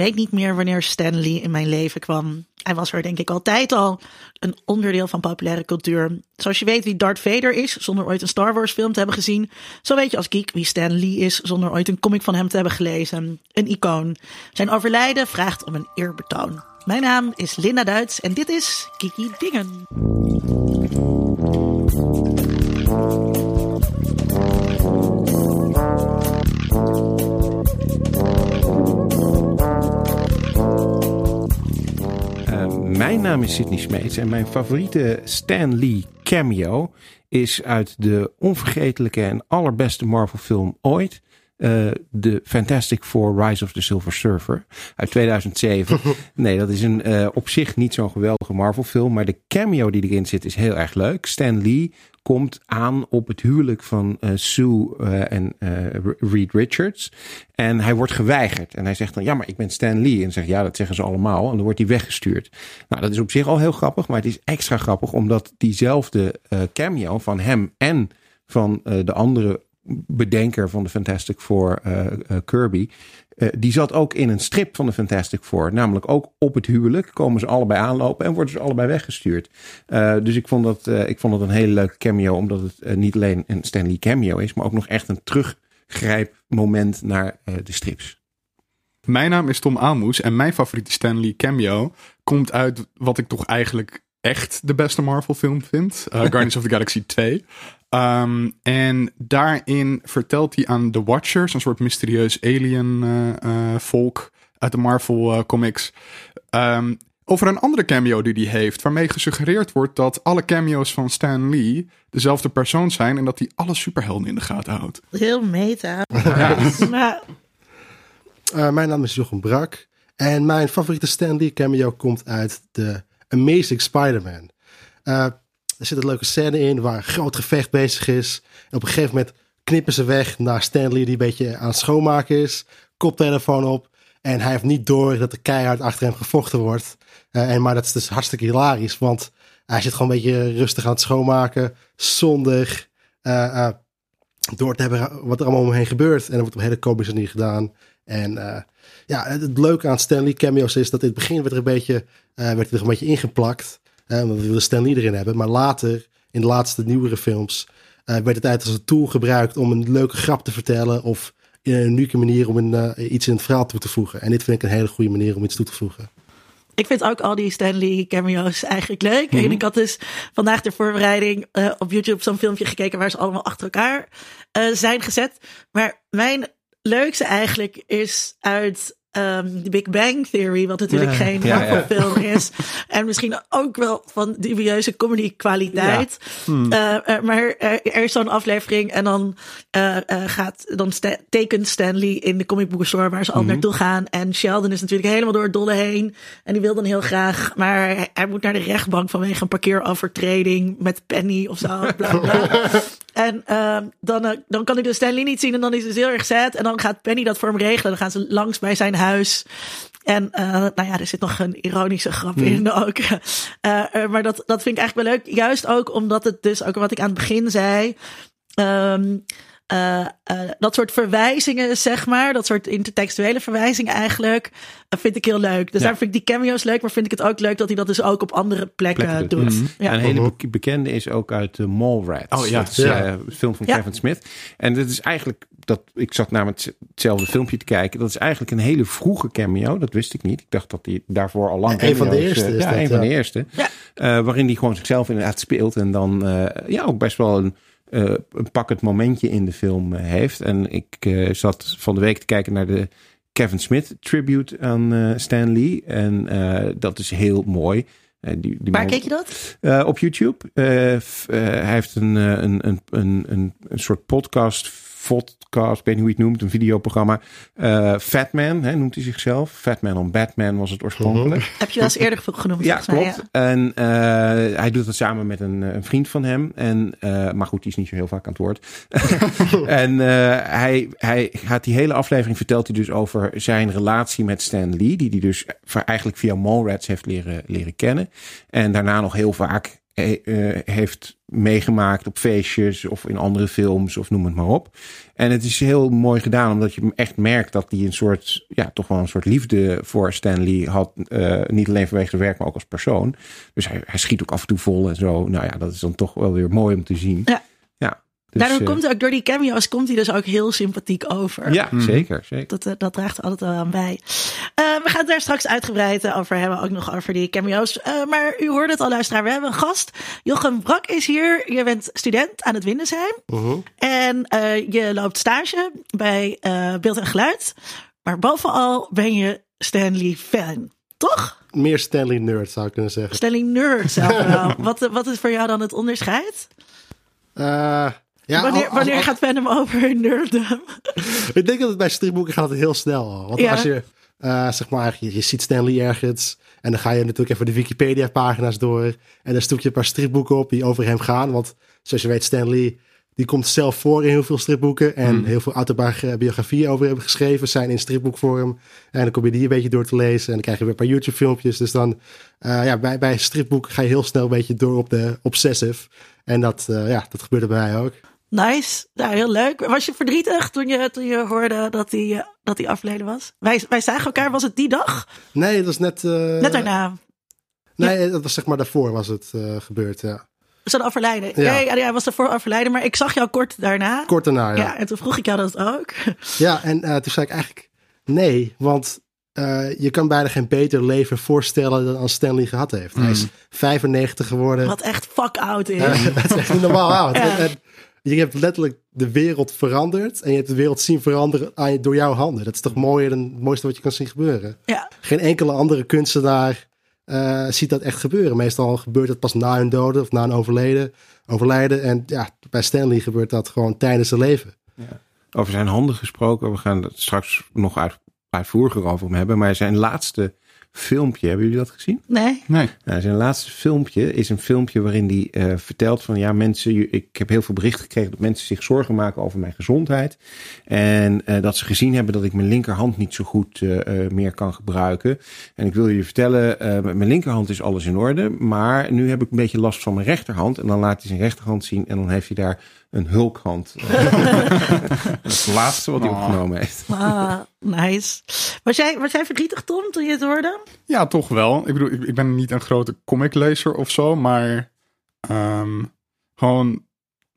weet niet meer wanneer Stan Lee in mijn leven kwam. Hij was er denk ik altijd al een onderdeel van populaire cultuur. Zoals je weet wie Darth Vader is, zonder ooit een Star Wars film te hebben gezien. Zo weet je als geek wie Stan Lee is, zonder ooit een comic van hem te hebben gelezen. Een icoon. Zijn overlijden vraagt om een eerbetoon. Mijn naam is Linda Duits en dit is Kiki Dingen. Mijn naam is Sidney Smeets en mijn favoriete Stan Lee cameo is uit de onvergetelijke en allerbeste Marvel film ooit. Uh, de Fantastic Four Rise of the Silver Surfer uit 2007. nee, dat is een uh, op zich niet zo'n geweldige Marvel film, maar de cameo die erin zit is heel erg leuk. Stan Lee komt aan op het huwelijk van uh, Sue uh, en uh, Reed Richards. En hij wordt geweigerd. En hij zegt dan, ja, maar ik ben Stan Lee. En zegt, ja, dat zeggen ze allemaal. En dan wordt hij weggestuurd. Nou, dat is op zich al heel grappig. Maar het is extra grappig omdat diezelfde cameo van hem en van de andere bedenker van de Fantastic Four, Kirby, uh, die zat ook in een strip van de Fantastic Four. Namelijk ook op het huwelijk komen ze allebei aanlopen en worden ze allebei weggestuurd. Dus ik vond, dat, ik vond dat een hele leuke cameo. Omdat het niet alleen een Stanley cameo is. Maar ook nog echt een teruggrijpmoment naar de strips. Mijn naam is Tom Aalmoes. En mijn favoriete Stanley cameo komt uit wat ik toch eigenlijk echt de beste Marvel film vind. Guardians of the Galaxy 2. Um, en daarin vertelt hij aan The Watchers, een soort mysterieus alien uh, uh, volk uit de Marvel uh, comics, um, over een andere cameo die hij heeft, waarmee gesuggereerd wordt dat alle cameo's van Stan Lee dezelfde persoon zijn en dat hij alle superhelden in de gaten houdt. Heel meta. Ja. mijn naam is Jochem Brak en mijn favoriete Stan Lee cameo komt uit de Amazing Spider-Man. Er zit een leuke scène in waar een groot gevecht bezig is. Op een gegeven moment knippen ze weg naar Stanley die een beetje aan het schoonmaken is. Koptelefoon op. En hij heeft niet door dat er keihard achter hem gevochten wordt. Uh, en, maar dat is dus hartstikke hilarisch. Want hij zit gewoon een beetje rustig aan het schoonmaken. Zonder uh, uh, door te hebben wat er allemaal omheen gebeurt. En dat wordt op een hele komische manier gedaan. En ja, het, leuke aan Stanley cameo's is dat in het begin werd er een beetje, werd er een beetje ingeplakt. Uh, we willen Stan Lee erin hebben. Maar later, in de laatste nieuwere films, uh, werd het tijd als een tool gebruikt om een leuke grap te vertellen. Of in een unieke manier om een, uh, iets in het verhaal toe te voegen. En dit vind ik een hele goede manier om iets toe te voegen. Ik vind ook al die Stanley cameo's eigenlijk leuk. Mm -hmm. En ik had dus vandaag de voorbereiding uh, op YouTube zo'n filmpje gekeken waar ze allemaal achter elkaar uh, zijn gezet. Maar mijn leukste eigenlijk is uit Um, de Big Bang Theory, wat natuurlijk ja, geen film ja, ja. is. En misschien ook wel van dubieuze comedy kwaliteit. Hmm. Uh, uh, maar er is zo'n aflevering en dan, uh, gaat, dan sta tekent Stanley in de comic book store waar ze al mm -hmm. naartoe gaan. En Sheldon is natuurlijk helemaal door het dolle heen. En die wil dan heel graag, maar hij, hij moet naar de rechtbank vanwege een parkeerovertreding met Penny of zo. Bla, bla. En uh, dan, uh, dan kan ik dus Stanley niet zien en dan is het heel erg sad. En dan gaat Penny dat voor hem regelen. Dan gaan ze langs bij zijn huis. En uh, nou ja, er zit nog een ironische grap mm. in ook. Uh, maar dat, dat vind ik eigenlijk wel leuk. Juist ook omdat het dus ook wat ik aan het begin zei. Um, uh, uh, dat soort verwijzingen, zeg maar, dat soort intertextuele verwijzingen eigenlijk, uh, vind ik heel leuk. Dus ja. daar vind ik die cameo's leuk, maar vind ik het ook leuk dat hij dat dus ook op andere plekken, plekken doet. Mm -hmm. ja. Een hele bekende is ook uit de Mallrats. Oh ja, dat is, ja. een film van Kevin Smith. En dat is eigenlijk, dat, ik zat namelijk hetzelfde filmpje te kijken, dat is eigenlijk een hele vroege cameo, dat wist ik niet. Ik dacht dat hij daarvoor al lang... Een van de eerste. ja, een van de eerste. waarin hij gewoon zichzelf inderdaad speelt en dan ja, ook best wel een uh, een pakkend momentje in de film uh, heeft. En ik uh, zat van de week te kijken naar de Kevin Smith tribute aan Stan Lee. En dat is heel mooi. die, die Waar man, keek je dat? op YouTube. hij heeft een, een, een, een, een, een soort podcast podcast, ik weet niet hoe je het noemt, een videoprogramma. Uh, Fatman hè, noemt hij zichzelf. Fatman on Batman was het oorspronkelijk. Heb je wel eens eerder genoemd? Ja, klopt. ja. En uh, hij doet dat samen met een, een vriend van hem. En, uh, maar goed, die is niet zo heel vaak aan het woord. en hij, hij gaat die hele aflevering vertelt hij dus over zijn relatie met Stan Lee. Die hij dus eigenlijk via Mallrats heeft leren, leren kennen. En daarna nog heel vaak eh, heeft meegemaakt op feestjes of in andere films of noem het maar op. En het is heel mooi gedaan omdat je echt merkt dat hij een soort, ja, toch wel een soort liefde voor Stanley had. eh, niet alleen vanwege zijn werk, maar ook als persoon. Dus hij, hij schiet ook af en toe vol en zo. Nou ja, dat is dan toch wel weer mooi om te zien. Ja. Dus, Daardoor eh, komt ook door die cameo's komt hij dus ook heel sympathiek over. ja, zeker, zeker. Dat, eh, dat draagt er altijd wel aan bij. Eh, we gaan het daar straks uitgebreid over hebben. Ook nog over die cameo's. Eh, maar u hoorde het al, luisteraar. We hebben een gast. Jochem Brak is hier. Je bent student aan het Windesheim. Mhm. En eh, je loopt stage bij eh, Beeld en Geluid. Maar bovenal ben je Stanley fan. Toch? Meer Stanley nerd zou ik kunnen zeggen. Stanley nerd zelf wel. wat, wat is voor jou dan het onderscheid? Eh, ja, wanneer als- wanneer als- gaat Venom over nerddom? Ik denk dat het bij stripboeken gaat het heel snel. Want Ja. als je, eh, zeg maar, je, je ziet Stanley ergens. En dan ga je natuurlijk even de Wikipedia-pagina's door. En dan stoek je een paar stripboeken op die over hem gaan. Want zoals je weet, Stanley, die komt zelf voor in heel veel stripboeken. En heel veel autobiografieën over hem geschreven zijn in stripboekvorm. En dan kom je die een beetje door te lezen. En dan krijg je weer een paar YouTube-filmpjes. Dus dan, eh, ja, bij, bij stripboeken ga je heel snel een beetje door op de obsessive. En dat, eh, ja, dat gebeurde bij mij ook. Nice. Nou, heel leuk. Was je verdrietig toen je, toen je hoorde dat hij, eh, dat hij afgeleden was? Wij, wij zagen elkaar, was het die dag? Nee, dat was net... eh, Net daarna. Nee, dat was zeg maar daarvoor was het eh, gebeurd, ja. Zijn overlijden. Ja. Ja. hij was ervoor overlijden, maar ik zag jou kort daarna. Kort daarna, ja. ja. en toen vroeg ik jou dat ook. Ja, en toen zei ik eigenlijk nee, want je kan bijna geen beter leven voorstellen dan als Stanley gehad heeft. Hij is 95 geworden. Wat echt fuck out is. Het is echt niet normaal oud. Ja. En, en je hebt letterlijk de wereld veranderd en je hebt de wereld zien veranderen aan, je- door jouw handen. Dat is toch mooier dan het mooiste wat je kan zien gebeuren. Ja. Geen enkele andere kunstenaar eh, ziet dat echt gebeuren. Meestal gebeurt het pas na hun doden of na een overleden, overlijden. En ja, bij Stanley gebeurt dat gewoon tijdens zijn leven. over zijn handen gesproken. We gaan het straks nog uit, uitvoeriger over hem hebben. Maar zijn laatste filmpje, hebben jullie dat gezien? Nee? Nee. Nou, zijn laatste filmpje is een filmpje waarin hij eh, vertelt van ja mensen, je- ik heb heel veel berichten gekregen dat mensen zich zorgen maken over mijn gezondheid. En eh, dat ze gezien hebben dat ik mijn linkerhand niet zo goed eh, eh, meer kan gebruiken. En ik wil jullie vertellen, eh, met mijn linkerhand is alles in orde. Maar nu heb ik een beetje last van mijn rechterhand. En dan laat hij zijn rechterhand zien en dan heeft hij daar een hulkhand. dat is het laatste wat hij Oh. opgenomen heeft. Ah, nice. Was jij, was jij verdrietig, Tom, toen je het hoorde? Ja, toch wel. Ik bedoel, ik, ik ben niet een grote comiclezer of zo, maar ehm, gewoon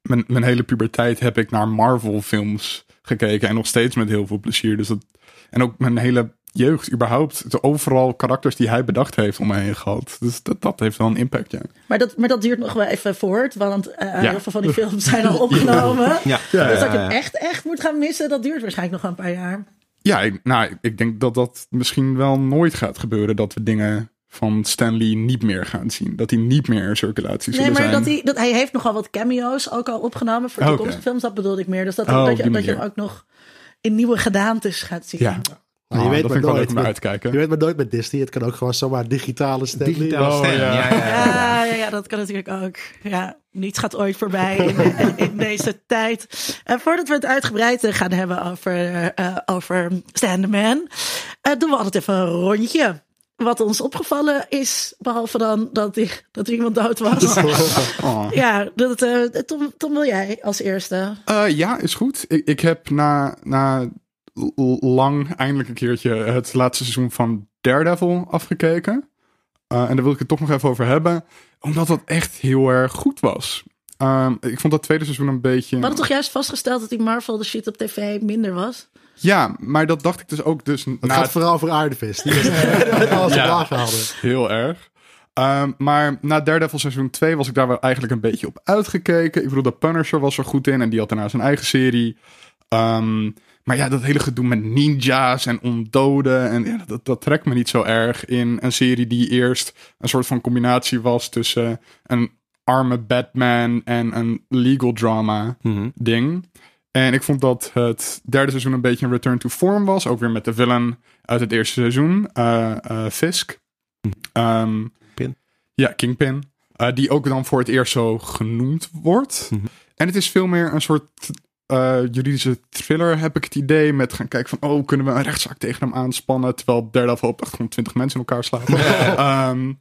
mijn, mijn hele puberteit heb ik naar Marvel films gekeken en nog steeds met heel veel plezier. Dus dat, en ook mijn hele jeugd überhaupt, de overal karakters die hij bedacht heeft om me heen gehad. Dus dat, dat heeft wel een impact, ja. Maar dat, maar dat duurt nog wel even voort, want eh, Ja. heel veel van die films zijn al opgenomen. Ja, Dus dat je hem echt, echt moet gaan missen, dat duurt waarschijnlijk nog wel een paar jaar. Ja, ik, nou, ik denk dat dat misschien wel nooit gaat gebeuren, dat we dingen van Stanley niet meer gaan zien. Dat hij niet meer in circulatie Nee, maar zijn. dat hij, dat, hij heeft nogal wat cameo's ook al opgenomen voor Oké. toekomstige films. Dat bedoelde ik meer. Dus dat, Oh, dat, je, dat je hem ook nog in nieuwe gedaantes gaat zien. Ja, Oh, je weet dat maar vind ik wel leuk nooit. om naar met- uit te kijken. Je weet maar nooit met Disney. Het kan ook gewoon zomaar digitale Stanley. Digitale Oh, stem. ja. Ja, ja, ja. Ja, ja, ja, dat kan natuurlijk ook. Ja, niets gaat ooit voorbij in, in, in deze tijd. En voordat we het uitgebreid gaan hebben over, eh over Stan the Man, eh, doen we altijd even een rondje. Wat ons opgevallen is, behalve dan dat, die, dat er iemand dood was. Oh. Ja, dat, eh, Tom, Tom, wil jij als eerste? Eh, ja, is goed. Ik, ik heb na, na lang eindelijk een keertje het laatste seizoen van Daredevil afgekeken. Eh, en daar wil ik het toch nog even over hebben. Omdat dat echt heel erg goed was. Ehm, ik vond dat tweede seizoen een beetje... We hadden toch juist vastgesteld dat die Marvel de shit op tv minder was? Ja, maar dat dacht ik dus ook dus Het gaat vooral voor Aardevist. Die is alles Ja. omlaag gehouden. Heel erg. Ehm, maar na Daredevil seizoen 2 was ik daar wel eigenlijk een beetje op uitgekeken. Ik bedoel, de Punisher was er goed in en die had daarna zijn eigen serie. Ehm, maar ja, dat hele gedoe met ninja's en ondoden. En ja, dat, dat trekt me niet zo erg in een serie die eerst een soort van combinatie was tussen een arme Batman en een legal drama Mhm. ding. En ik vond dat het derde seizoen een beetje een return to form was. Ook weer met de villain uit het eerste seizoen, eh, eh, Fisk. Ehm, Pin. Ja, Kingpin. Eh, die ook dan voor het eerst zo genoemd wordt. Mhm. En het is veel meer een soort eh, juridische thriller, heb ik het idee. Met gaan kijken van, oh, kunnen we een rechtszaak tegen hem aanspannen? Terwijl Daredevil op echt gewoon twintig mensen in elkaar slaat. Ehm,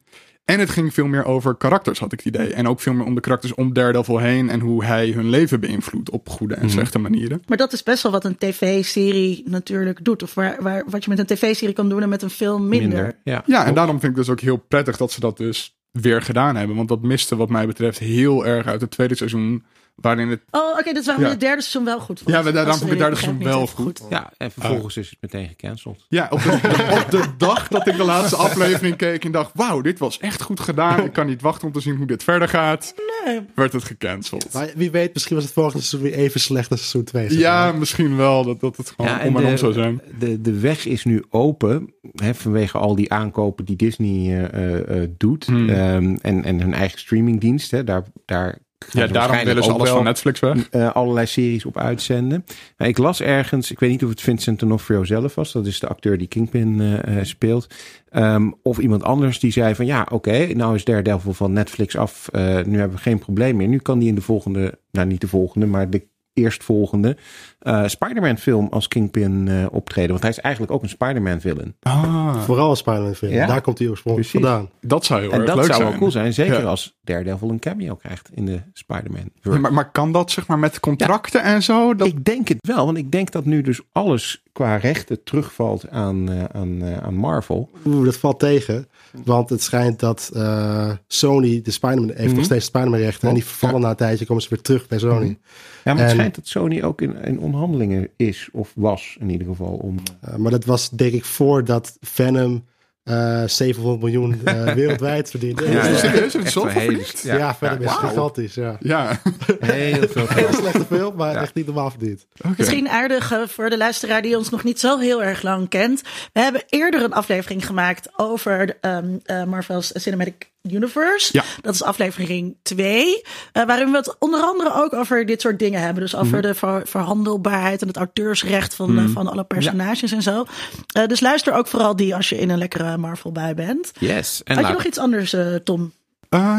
En het ging veel meer over karakters, had ik het idee. En ook veel meer om de karakters om Daredevil heen en hoe hij hun leven beïnvloedt op goede en slechte manieren. Maar dat is best wel wat een tv-serie natuurlijk doet. Of waar, waar, wat je met een tv-serie kan doen en met een film minder. Minder. Ja, Ja, en daarom vind ik dus ook heel prettig dat ze dat dus weer gedaan hebben. Want dat miste wat mij betreft heel erg uit het tweede seizoen. Waarin het... Oh, oké, dat is waarom Ja. je het derde seizoen wel goed vond. Ja, maar daarom vond ik het derde seizoen wel goed. Ja, en vervolgens is het meteen gecanceld. Ja, op de, op de dag dat ik de laatste aflevering keek en dacht... Wauw, dit was echt goed gedaan. Ik kan niet wachten om te zien hoe dit verder gaat. Nee. Werd het gecanceld. Maar wie weet, misschien was het volgende seizoen weer even slecht als seizoen 2. Ja, misschien wel. Dat, dat het gewoon Ja, om en om zou zijn. De, de weg is nu open hè, vanwege al die aankopen die Disney eh, eh, eh, doet. Hmm. Ehm, en, en hun eigen streamingdienst. Hè, daar, daar Ja, daarom willen ze alles van Netflix weg. eh, allerlei series op uitzenden. Ik las ergens, ik weet niet of het Vincent D'Onofrio zelf was. Dat is de acteur die Kingpin eh, eh, speelt. Ehm, of iemand anders die zei van ja, oké, nou is Daredevil van Netflix af. Eh, nu hebben we geen probleem meer. Nu kan die in de volgende, nou niet de volgende, maar de eerstvolgende eh Spider-Man film als Kingpin eh, optreden. Want hij is eigenlijk ook een Spider-Man villain. Ah, Vooral een Spider-Man film. Ja? Daar komt hij oorspronkelijk Precies. vandaan. dat zou heel En erg dat leuk zou zijn. wel cool zijn. Zeker Ja. als Daredevil een cameo krijgt in de Spider-Man. Ja, maar, maar kan dat zeg maar met contracten en zo? Dat... Ik denk het wel, want ik denk dat nu dus alles qua rechten terugvalt aan, eh, aan, eh, aan Marvel. Oeh, dat valt tegen. Want het schijnt dat eh, Sony, de Spider-Man, heeft Mhm. nog steeds Spider-Man rechten. En die vervallen na een tijdje, komen ze weer terug bij Sony. Ja, maar het schijnt dat Sony ook in, in onderhandelingen is, of was in ieder geval. Om, Uh, maar dat was denk ik voordat Venom eh 700 miljoen eh, wereldwijd verdiende. Ja, Ja, ja. serieus? Heeft een verdiend? ja, Venom is wauw. gigantisch. Ja. Ja, Heel veel Heel slechte film, maar Ja. echt niet normaal verdiend. oké. Misschien aardig eh, voor de luisteraar die ons nog niet zo heel erg lang kent. We hebben eerder een aflevering gemaakt over ehm, eh, Marvel's Cinematic Universe. Ja. Dat is aflevering 2. eh, waarin we het onder andere ook over dit soort dingen hebben. Dus over de ver- verhandelbaarheid en het auteursrecht van, eh, van alle personages en zo. Eh, dus luister ook vooral die als je in een lekkere Marvel bij bent. Yes. En Had je nog iets anders, Tom?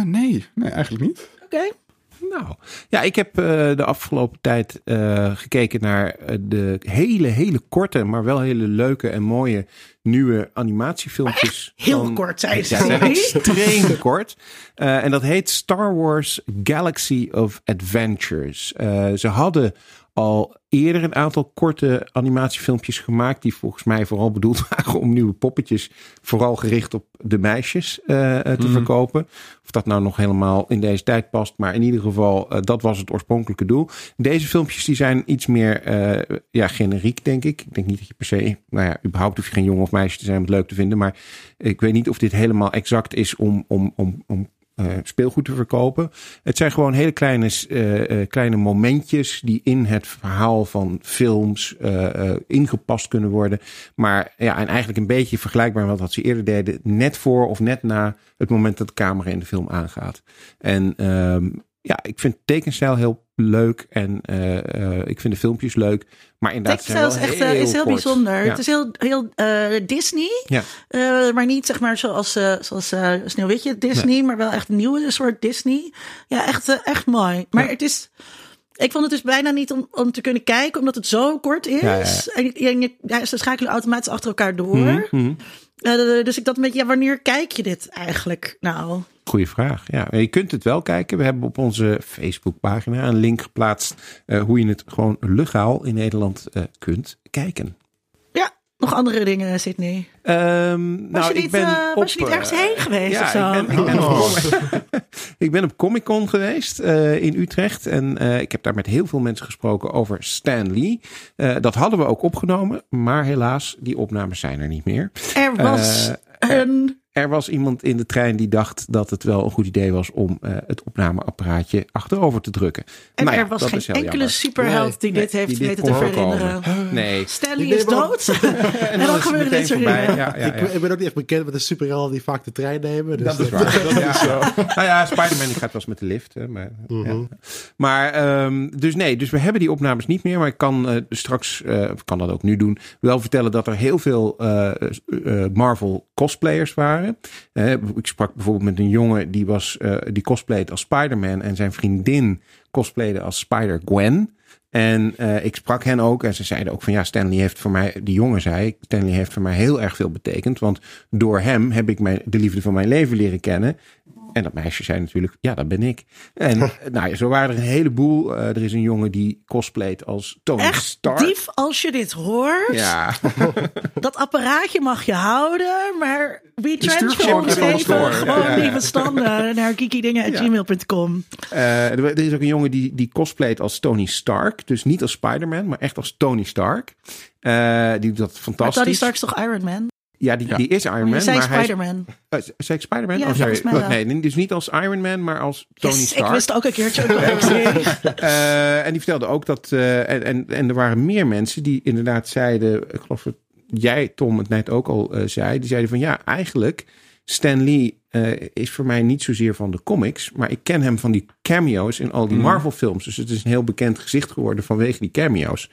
Nee, nee, eigenlijk niet. Oké. nou, ja, ik heb de afgelopen tijd gekeken naar de hele, hele korte, maar wel hele leuke en mooie nieuwe animatiefilmpjes. Heel van- kort, zei Ja, ze. zijn extreem kort. Eh, en dat heet Star Wars Galaxy of Adventures. Eh, ze hadden al eerder een aantal korte animatiefilmpjes gemaakt. Die volgens mij vooral bedoeld waren om nieuwe poppetjes. Vooral gericht op de meisjes eh, eh, te verkopen. Of dat nou nog helemaal in deze tijd past. Maar in ieder geval, eh, dat was het oorspronkelijke doel. Deze filmpjes die zijn iets meer ja, generiek, denk ik. Ik denk niet dat je per se, nou ja, überhaupt hoef je geen jongen of meisje te zijn om het leuk te vinden. Maar ik weet niet of dit helemaal exact is om, om, om, om speelgoed te verkopen. Het zijn gewoon hele kleine, eh, eh, kleine momentjes die in het verhaal van films eh, eh, ingepast kunnen worden. Maar ja, en eigenlijk een beetje vergelijkbaar met wat ze eerder deden. Net voor of net na het moment dat de camera in de film aangaat. En ehm, ja, ik vind tekenstijl heel leuk en eh, eh, ik vind de filmpjes leuk. Maar inderdaad, Textile is echt eh, is heel kort. bijzonder. Ja. Het is heel, heel Disney. Ja. Maar niet zeg maar zoals, zoals Sneeuwwitje Disney, maar wel echt een nieuwe soort Disney. Ja, echt, echt mooi. Maar Ja. het is. Ik vond het dus bijna niet om, om te kunnen kijken, omdat het zo kort is. En je- ja, ze schakelen automatisch achter elkaar door. Mhm, mhm. Eh, dus ik dacht een beetje, ja, wanneer kijk je dit eigenlijk nou? Goeie vraag. Ja, je kunt het wel kijken. We hebben op onze Facebookpagina een link geplaatst eh, hoe je het gewoon legaal in Nederland eh, kunt kijken. Nog andere dingen, Sydney. Ehm, Was, nou, je, niet, ik ben eh, op, was je niet ergens eh, heen geweest ja, of zo? Ik ben, ik ben, op, ik ben op Comic Con geweest eh, in Utrecht. En eh, ik heb daar met heel veel mensen gesproken over Stan Lee. Eh, dat hadden we ook opgenomen. Maar helaas, die opnames zijn er niet meer. er was Eh, een Er was iemand in de trein die dacht dat het wel een goed idee was om eh, het opnameapparaatje achterover te drukken. En Nou ja, er was dat geen enkele jammer. superheld Nee, die dit Nee, heeft die weten dit te verhinderen. Nee. Stanley is dood. en dan gebeurt meteen dit soort dingen. Ja, ja, Ik, ja. ik ben ook niet echt bekend met de superhelden die vaak de trein nemen. Dus Dat is waar. Dat is zo. Nou ja, Spider-Man die gaat wel eens met de lift. Hè, maar ja. maar ehm, dus nee, dus we hebben die opnames niet meer. Maar ik kan eh, straks, eh, kan dat ook nu doen, wel vertellen dat er heel veel eh, eh, Marvel cosplayers waren. Eh, ik sprak bijvoorbeeld met een jongen die was, eh, die cosplayed als Spider-Man en zijn vriendin cosplayde als Spider-Gwen. En uh, ik sprak hen ook en ze zeiden ook van ja, Stanley heeft voor mij, die jongen zei, Stanley heeft voor mij heel erg veel betekend. Want door hem heb ik mijn, de liefde van mijn leven leren kennen. En dat meisje zei natuurlijk, ja, dat ben ik. En nou ja, zo waren er een heleboel. Uh, er is een jongen die cosplayt als Tony Echt Stark. dief als je dit hoort. Ja. dat apparaatje mag je houden, maar we ons even door. gewoon Ja, die bestanden naar kikidingen.gmail.com. Uh, er is ook een jongen die, die cosplayt als Tony Stark. Dus niet als Spider-Man, maar echt als Tony Stark. Uh, die doet dat Maar fantastisch. Tony Stark is toch Iron Man? Ja, die, die is Iron Maar Man. zei maar hij is- Spider-Man. Uh, zei ik Spider-Man? Ja, oh, sorry. mij. Nee, dus niet als Iron Man, maar als Tony Yes, Stark. ik wist ook een keertje. Eh, en die vertelde ook dat. eh, en, en, en er waren meer mensen die inderdaad zeiden. Ik geloof dat jij, Tom, het net ook al zei. Die zeiden van ja, eigenlijk. Stan Lee eh, is voor mij niet zozeer van de comics. Maar ik ken hem van die cameo's in al die Marvel-films. Dus het is een heel bekend gezicht geworden vanwege die cameo's.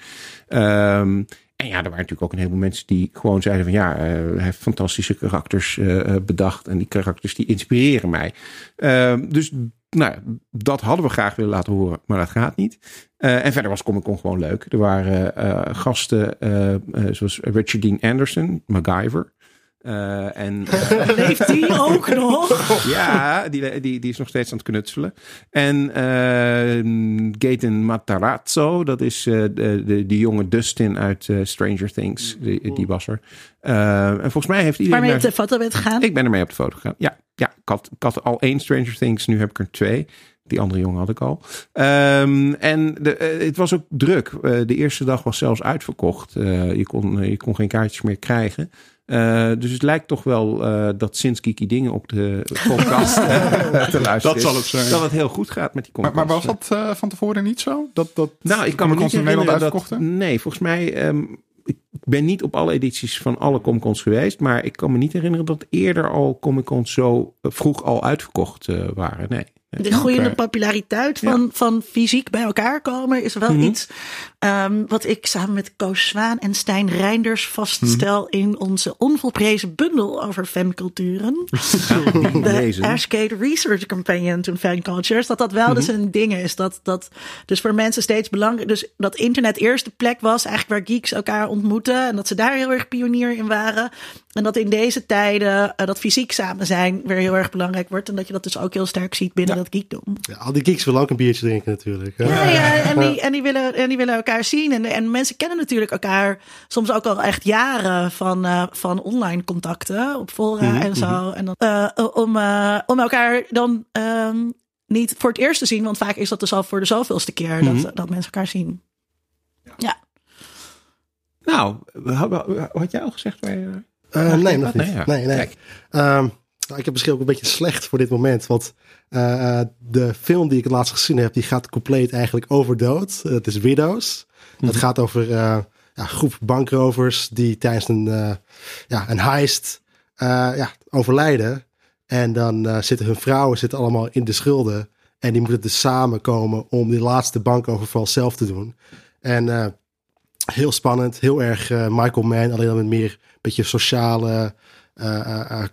Ehm, en ja, er waren natuurlijk ook een heleboel mensen die gewoon zeiden van ja, eh, hij heeft fantastische karakters eh, eh, bedacht. En die karakters die inspireren mij. Ehm, dus nou, dat hadden we graag willen laten horen, maar dat gaat niet. En verder was Comic Con gewoon leuk. Er waren gasten zoals Richard Dean Anderson, MacGyver. Eh, en eh, Leeft die ook nog? ja, die, die, die is nog steeds aan het knutselen. En eh Gaten Matarazzo, dat is eh, de, de, die jonge Dustin uit eh, Stranger Things. Die, die was er. En volgens mij heeft iedereen... Waarmee je op de foto bent gegaan? ik ben ermee op de foto gegaan. Ja, ja ik, had, ik had al één Stranger Things, nu heb ik er twee. Die andere jongen had ik al. Ehm, en de, het was ook druk. De eerste dag was zelfs uitverkocht. Je, kon, je kon geen kaartjes meer krijgen. Eh, dus het lijkt toch wel eh, dat sinds Kiki Dingen op de podcast eh, te luisteren Dat is, zal het zijn. Dat het heel goed gaat met die Maar, maar was dat eh, van tevoren niet zo? Dat, dat Nou, ik kan me niet in Nederland herinneren dat... uitverkochten? Nee, volgens mij... ehm, ik ben niet op alle edities van alle Comic-Cons geweest. Maar ik kan me niet herinneren dat eerder al Comic-Cons zo eh, vroeg al uitverkocht eh, waren. Nee. De groeiende populariteit van, van fysiek bij elkaar komen is wel Mhm. iets ehm, wat ik samen met Koos Zwaan en Stijn Reinders vaststel Mhm. in onze onvolprezen bundel over fanculturen. de. Ashgate Research Companion to Fan Cultures. Dat dat wel dus Mhm. een ding is. Dat, dat dus voor mensen steeds belangrijk. Dus dat internet eerst de plek was eigenlijk waar geeks elkaar ontmoeten. En dat ze daar heel erg pionier in waren. En dat in deze tijden eh, dat fysiek samen zijn weer heel erg belangrijk wordt. En dat je dat dus ook heel sterk ziet binnen dat geekdom. Ja, al die geeks willen ook een biertje drinken natuurlijk. Ja, ja en, die, en, die willen, en die willen elkaar zien. En, en mensen kennen natuurlijk elkaar soms ook al echt jaren van, eh, van online contacten op fora en zo. En dan, eh, om, eh, om elkaar dan ehm, niet voor het eerst te zien, want vaak is dat dus al voor de zoveelste keer dat, dat mensen elkaar zien. Ja. Nou, had, had jij al gezegd waar je... Eh, nee, nog niet. Nee, ja. Nee, nee. Nou, ik heb misschien ook een beetje slecht voor dit moment. Want eh, eh, de film die ik het laatst gezien heb, die gaat compleet eigenlijk over dood. Het is Widows. Het gaat over eh, ja, een groep bankrovers die tijdens een, eh, ja, een heist eh, ja, overlijden. En dan eh, zitten hun vrouwen zitten allemaal in de schulden. En die moeten dus samenkomen om die laatste bankoverval zelf te doen. En eh, heel spannend, heel erg eh, Michael Mann, alleen dan met meer beetje sociale eh, eh, eh,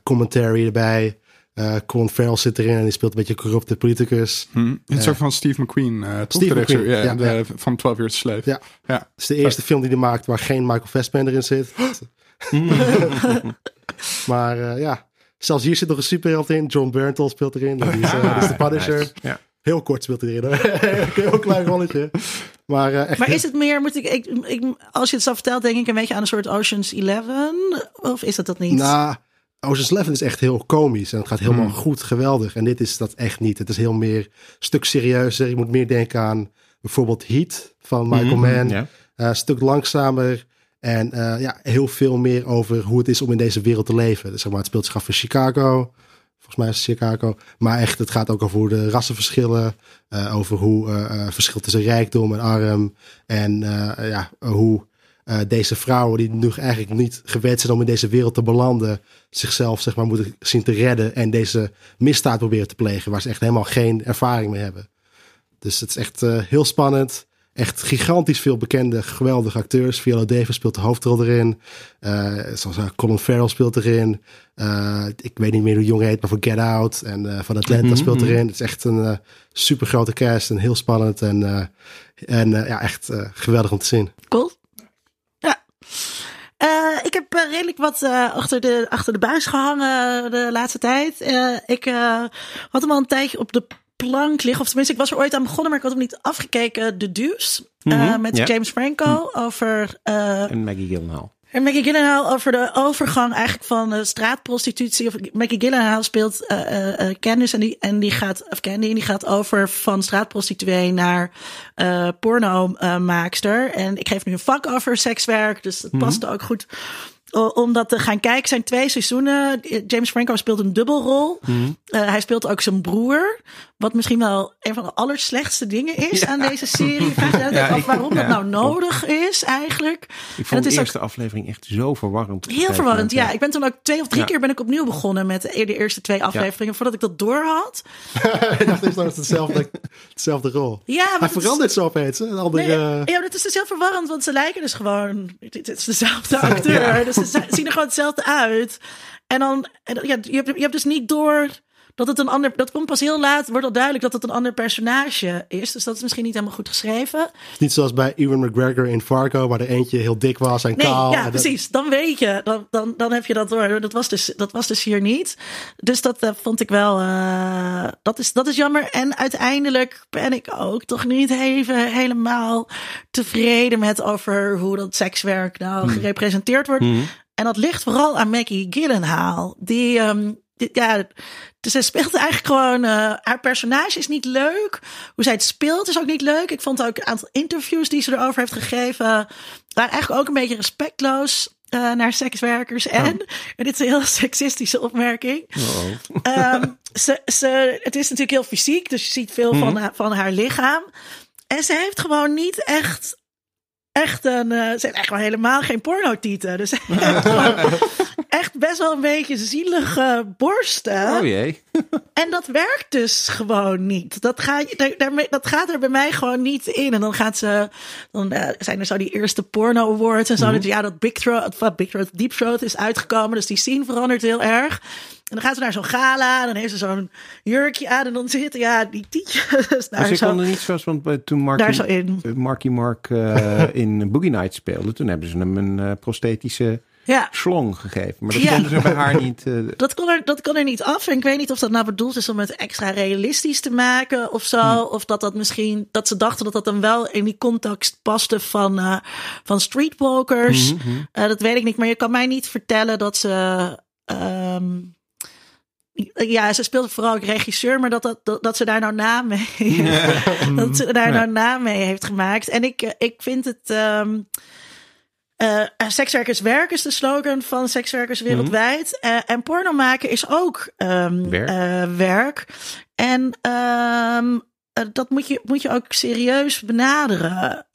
commentary erbij. Eh Colin Farrell zit erin en die speelt een beetje corrupte politicus. Hm. Het is ook van Steve McQueen, eh toch? Steve McQueen, ja, ja, de- ja. van 12 Years Slave. Ja. ja. Het is de eerste film die hij maakt waar geen Michael Fassbender in zit. maar eh, ja, zelfs hier zit nog een superheld in. John Bernthal speelt erin. Die is, eh, die is de Punisher. Nice. Ja. Heel kort speelt hij erin. Heel klein rolletje. Maar, eh, echt Maar is het meer, moet ik, ik, ik, als je het zo vertelt, denk ik een beetje aan een soort Ocean's Eleven? Of is dat dat niet? Nou, Ocean's Eleven is echt heel komisch en het gaat helemaal Hmm. goed, geweldig. En dit is dat echt niet. Het is heel meer een stuk serieuzer. Je moet meer denken aan bijvoorbeeld Heat van Michael Hmm, Mann. Ja. Eh, een stuk langzamer en eh, ja, heel veel meer over hoe het is om in deze wereld te leven. Dus zeg maar, het speelt zich af in Chicago. Volgens mij is Chicago. Maar echt, het gaat ook over de rassenverschillen. eh, over hoe eh eh, verschil tussen rijkdom en arm. En ja, hoe deze vrouwen die nu eigenlijk niet gewend zijn om in deze wereld te belanden. Zichzelf zeg maar moeten zien te redden. En deze misdaad proberen te plegen. Waar ze echt helemaal geen ervaring mee hebben. Dus het is echt heel spannend. Echt gigantisch veel bekende, geweldige acteurs. Viola Davis speelt de hoofdrol erin. Uh, zoals Colin Farrell speelt erin. ik weet niet meer hoe jong hij heet, maar van Get Out en van Atlanta Mhm, speelt mhm. erin. Het is echt een super grote cast en heel spannend. En, en ja, echt geweldig om te zien. Cool. Ja. Uh, ik heb uh, redelijk wat uh, achter, de, achter de buis gehangen de laatste tijd. ik had hem al een tijdje op de plank liggen. Of tenminste, ik was er ooit aan begonnen, maar ik had hem niet afgekeken. De Deuce. Mm -hmm, met ja. James Franco Mhm. over... en Maggie Gyllenhaal. En Maggie Gyllenhaal over de overgang eigenlijk van uh, straatprostitutie. Of Maggie Gyllenhaal speelt uh, Candice en die, en die gaat, of Candy, en die gaat over van straatprostituee naar uh, porno-maakster. en ik geef nu een vak over sekswerk, dus het mm -hmm. past ook goed om dat te gaan kijken. zijn twee seizoenen. James Franco speelt een dubbelrol. Mm. Uh, hij speelt ook zijn broer. Wat misschien wel een van de allerslechtste dingen is ja. aan deze serie. Vraag je ja, af waarom dat nou nodig is eigenlijk. Ik vond de eerste ook aflevering echt zo verwarrend. Heel verwarrend, ja. Ik ben toen ook twee of drie keer ben ik opnieuw begonnen met de eerste twee afleveringen. Voordat ik dat door had. ik dacht eerst dat het hetzelfde, hetzelfde rol. Ja, hij verandert is... zo opeens. Een andere... Nee, ja, dat is dus heel verwarrend. Want ze lijken dus gewoon... Het is dezelfde acteur. dus ze zien er gewoon hetzelfde uit. En dan... Ja, je, hebt, je hebt dus niet door dat het een ander. Dat komt pas heel laat, wordt al duidelijk dat het een ander personage is. Dus dat is misschien niet helemaal goed geschreven. Niet zoals bij Ewan McGregor in Fargo, waar er eentje heel dik was en nee, kaal. Ja, en precies. Dan weet je, dan, dan, dan heb je dat door. Dat was dus, dat was dus hier niet. Dus dat uh, vond ik wel. Uh, dat, is, dat is jammer. En uiteindelijk ben ik ook toch niet even helemaal tevreden met over hoe dat sekswerk nou Hmm. gerepresenteerd wordt. Mhm. En dat ligt vooral aan Maggie Gyllenhaal. Die, um, die ja, dus zij speelt eigenlijk gewoon. Uh, haar personage is niet leuk. Hoe zij het speelt is ook niet leuk. Ik vond ook een aantal interviews die ze erover heeft gegeven. waren eigenlijk ook een beetje respectloos. Uh, naar sekswerkers. En, en dit is een heel seksistische opmerking. Oh. Um, ze, ze, het is natuurlijk heel fysiek, dus je ziet veel Mhm. van, haar- van haar lichaam. En ze heeft gewoon niet echt. Echt een. eh, ze heeft echt gewoon helemaal geen pornotieten. Dus echt best wel een beetje zielige borsten. Oh jee. En dat werkt dus gewoon niet. Dat, ga, daarmee, dat gaat er bij mij gewoon niet in. En dan gaat ze. Dan eh, zijn er zo die eerste porno awards en zo. Dus ja, dat Big Throat, Big Throat, Deep Throat is uitgekomen. Dus die scene verandert heel erg. En dan gaat ze naar zo'n gala. En dan heeft ze zo'n jurkje aan. En dan zitten ja, die tietjes daar ze zo, kon er niet zoals, want bij- toen daar Marky, zo in. eh, Marky Mark eh, in Boogie Nights speelde, toen hebben ze hem een eh, prosthetische Ja. slong gegeven. Maar dat Ja. konden ze bij haar niet. eh, Dat kon, er, dat kon er niet af. En ik weet niet of dat nou bedoeld is om het extra realistisch te maken of zo. Hm. Of dat dat misschien, dat ze dachten dat dat dan wel in die context paste van, eh, van streetwalkers. mhm. Eh, dat weet ik niet. Maar je kan mij niet vertellen dat ze. ehm, ja, ze speelt vooral ook regisseur, maar dat, dat, dat, dat ze daar nou naam mee, dat ze daar nou naam mee heeft gemaakt. En ik, eh, ik vind het. eh, sekswerkers werk is de slogan van sekswerkers wereldwijd. Eh, en porno maken is ook ehm, Werk. werk. En ehm, eh, dat moet je, moet je ook serieus benaderen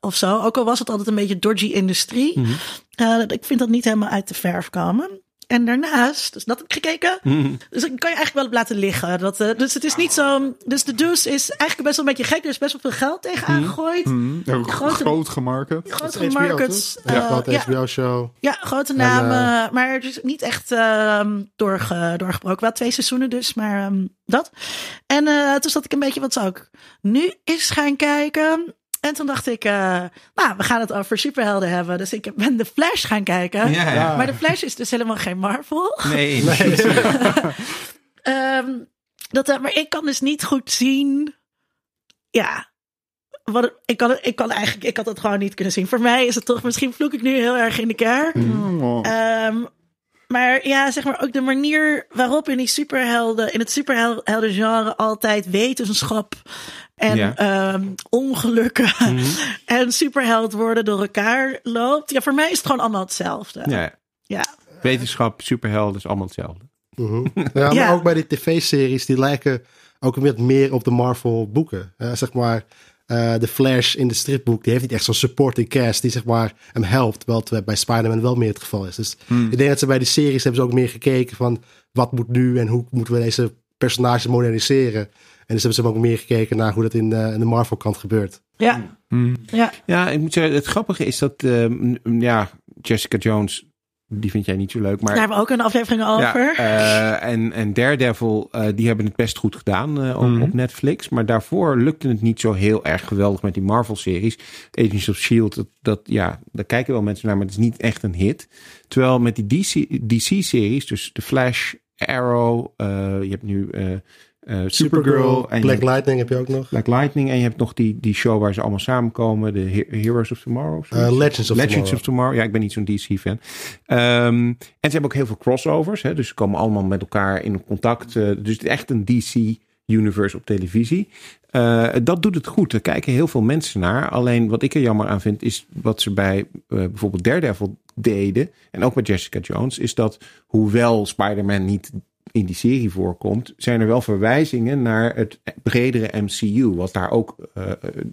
of zo. Ook al was het altijd een beetje dodgy industrie. Mhm. Ik vind dat niet helemaal uit de verf komen. En daarnaast, dus dat heb ik gekeken. Dus ik kan je eigenlijk wel op laten liggen. Dat, eh, dus het is niet zo. Dus de Deuce is eigenlijk best wel een beetje gek. Er is best wel veel geld tegenaan gegooid. Hmm, ja, Grote- groot gemarket. Grote HBO, markets. toch? Ja, eh, grote ja, HBO-show. ja, grote En, namen. maar het is niet echt ehm, doorge, doorgebroken. Wel twee seizoenen dus, maar ehm, dat. En eh, toen zat ik een beetje, wat zou ik nu eens gaan kijken? En toen dacht ik, eh, nou, we gaan het over superhelden hebben. Dus ik ben The Flash gaan kijken. Ja, ja. Maar The Flash is dus helemaal geen Marvel. Nee. Ehm, dat, eh, maar ik kan dus niet goed zien. Ja. Wat, ik, kan, ik kan eigenlijk, ik had het gewoon niet kunnen zien. Voor mij is het toch, misschien vloek ik nu heel erg in de kerk. Oh. Ehm, maar ja, zeg maar ook de manier waarop in die superhelden, in het superheldengenre altijd wetenschap en Ja. ehm, ongelukken Mhm. en superheld worden door elkaar loopt. Ja, voor mij is het gewoon allemaal hetzelfde. Ja. Ja. Wetenschap, superhelden is allemaal hetzelfde. Mhm. Ja, maar Ja. ook bij die tv-series, die lijken ook weer meer op de Marvel-boeken. Eh, zeg maar, eh, de Flash in de stripboek, die heeft niet echt zo'n supporting cast die zeg maar hem helpt. Het bij Spider-Man wel meer het geval is. Dus ik denk dat ze bij die series hebben ze ook meer gekeken van wat moet nu en hoe moeten we deze personages moderniseren. En dus hebben ze ook meer gekeken naar hoe dat in, eh, in de Marvel-kant gebeurt. Ja, Mm. ja. Ja, ik moet zeggen, het grappige is dat, ehm, ja, Jessica Jones, die vind jij niet zo leuk, maar... daar hebben we ook een aflevering over. Ja, eh, en, en Daredevil, eh, die hebben het best goed gedaan eh, op, Mhm. op Netflix. Maar daarvoor lukte het niet zo heel erg geweldig met die Marvel-series. Agents of S.H.I.E.L.D., dat, dat, ja, daar kijken wel mensen naar, maar het is niet echt een hit. Terwijl met die DC DC-series, dus The Flash, Arrow, eh, je hebt nu eh Supergirl, en Black Lightning heb je ook nog. Black Lightning. En je hebt nog die, die show waar ze allemaal samenkomen, de He- Heroes of Tomorrow. of. Eh, Legends of Legends Tomorrow. of Tomorrow. Ja, ik ben niet zo'n DC-fan. Ehm, en ze hebben ook heel veel crossovers. Hè, dus ze komen allemaal met elkaar in contact. eh, dus het is echt een DC-universe op televisie. Dat doet het goed. Er kijken heel veel mensen naar. Alleen wat ik er jammer aan vind, is wat ze bij bijvoorbeeld Daredevil deden. En ook bij Jessica Jones. Is dat hoewel Spider-Man niet in die serie voorkomt, zijn er wel verwijzingen naar het bredere MCU. Wat daar ook. eh,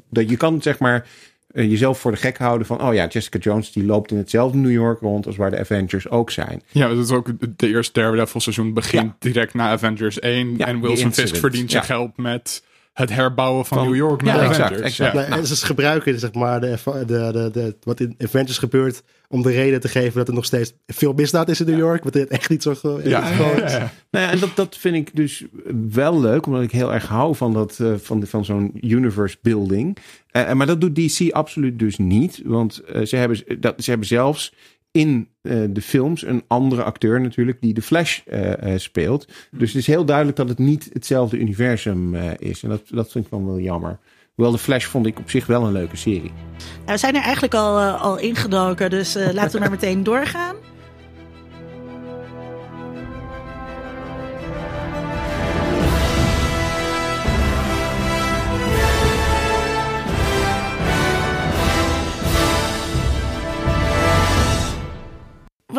dat je kan zeg maar eh, jezelf voor de gek houden van. Oh ja, Jessica Jones die loopt in hetzelfde New York rond als waar de Avengers ook zijn. Ja, dat is ook de eerste Daredevil seizoen begint Ja. direct na Avengers 1. Ja, en Wilson. Fisk verdient zijn Ja. geld met het herbouwen van, Van- New York Ja, naar exact, Avengers. exact. Ja. Nee, en ze gebruiken zeg maar, de, de, de, de, wat in Avengers gebeurt om de reden te geven dat er nog steeds veel misdaad is in New York. Wat dit echt niet zo groot Ja, is. ja. Nou ja, en dat, dat vind ik dus wel leuk, omdat ik heel erg hou van, dat, eh, van, van zo'n universe building. Eh, maar dat doet DC absoluut dus niet, want eh, ze, hebben, dat, ze hebben zelfs in eh, de films een andere acteur natuurlijk die de Flash eh, eh, speelt. Dus het is heel duidelijk dat het niet hetzelfde universum eh, is. En dat, dat vind ik dan wel jammer. Hoewel de Flash vond ik op zich wel een leuke serie. Ja, we zijn er eigenlijk al, al ingedoken, dus eh, laten we maar meteen doorgaan.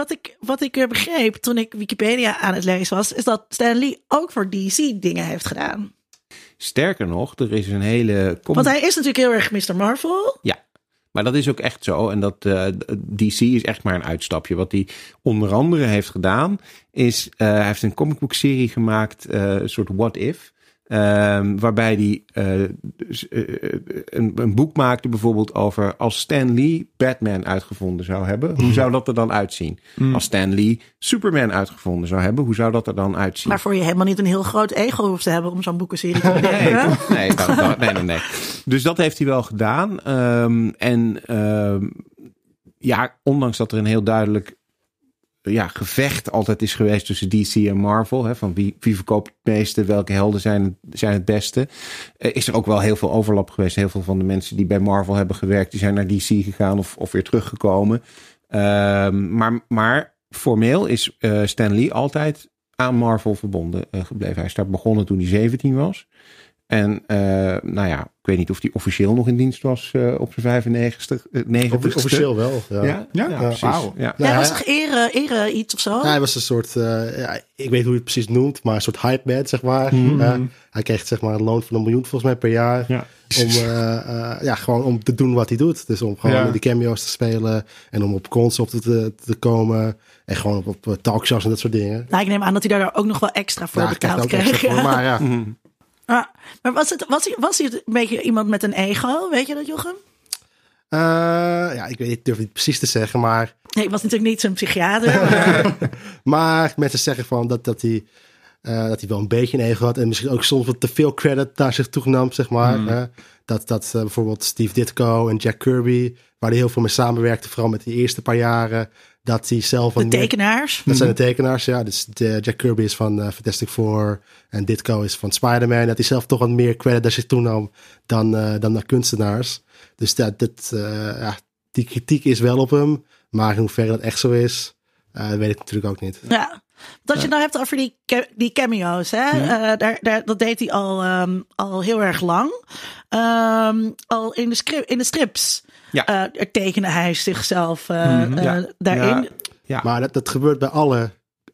Wat ik, wat ik begreep toen ik Wikipedia aan het lezen was, is dat Stan Lee ook voor DC dingen heeft gedaan. Sterker nog, er is een hele... Want hij is natuurlijk heel erg Mr. Marvel. Ja, maar dat is ook echt zo. En dat eh, DC is echt maar een uitstapje. Wat hij onder andere heeft gedaan, is eh, hij heeft een comicbook serie gemaakt, eh, een soort What If. Ehm, waarbij hij eh, dus, eh, een, een boek maakte bijvoorbeeld over als Stan Lee Batman uitgevonden zou hebben. Hoe zou dat er dan uitzien? Als Stan Lee Superman uitgevonden zou hebben, hoe zou dat er dan uitzien? Waarvoor je helemaal niet een heel groot ego hoeft te hebben om zo'n boekenserie te bedenken. Nee, dat- dat- nee, nee, nee. Dus dat heeft hij wel gedaan. Ehm, en ehm, ja, ondanks dat er een heel duidelijk ja, gevecht altijd is geweest tussen DC en Marvel. Hè, van wie, wie verkoopt het meeste, welke helden zijn, zijn het beste. eh, is er ook wel heel veel overlap geweest. Heel veel van de mensen die bij Marvel hebben gewerkt, die zijn naar DC gegaan of, of weer teruggekomen. Ehm, maar, maar formeel is eh Stan Lee altijd aan Marvel verbonden eh, gebleven. Hij is daar begonnen toen hij 17 was. En eh, nou ja, ik weet niet of hij officieel nog in dienst was eh, op zijn 95, eh, 90ste. Officieel wel. Ja. Ja, ja, Ja, precies. Ja. Hij was toch ere, ere iets of zo? Ja, hij was een soort, eh, ja, ik weet hoe je het precies noemt, maar een soort hype man, zeg maar. Eh, hij kreeg zeg maar een loon van een miljoen volgens mij per jaar. Ja. Om, eh, eh, ja, gewoon om te doen wat hij doet. Dus om gewoon Ja. die cameo's te spelen en om op cons op te, te, komen. En gewoon op, op talkshows en dat soort dingen. Nou, ik neem aan dat hij daar ook nog wel extra voor betaald kreeg. voor, maar ja. Ah, maar was, het, was, hij, was hij een beetje iemand met een ego? Weet je dat, Jochem? Eh, ja, ik weet niet, ik durf niet precies te zeggen, maar, Nee, ik was natuurlijk niet zijn psychiater. maar- maar mensen zeggen van dat, dat hij... eh, dat hij wel een beetje een ego had. En misschien ook soms wat te veel credit naar zich toe nam, zeg maar. hè. dat dat eh, bijvoorbeeld Steve Ditko en Jack Kirby, waar hij heel veel mee samenwerkte, vooral met die eerste paar jaren, dat hij zelf de wat meer- tekenaars. Dat zijn de tekenaars, ja. Dus de, Jack Kirby is van eh, Fantastic Four en Ditko is van Spider-Man. Dat hij zelf toch wat meer credit naar zich toenam dan, eh, dan naar kunstenaars. Dus dat, dat, eh, ja, die kritiek is wel op hem. Maar in hoeverre dat echt zo is, eh, weet ik natuurlijk ook niet. Ja. Dat je het nou hebt over die, die cameo's. Hè? Eh, daar, daar, dat deed hij al, ehm, al heel erg lang. Ehm, al in de, in de strips Ja. eh, tekende hij zichzelf eh, eh, Ja. daarin. Ja. Ja. Maar dat, dat gebeurt bij alle.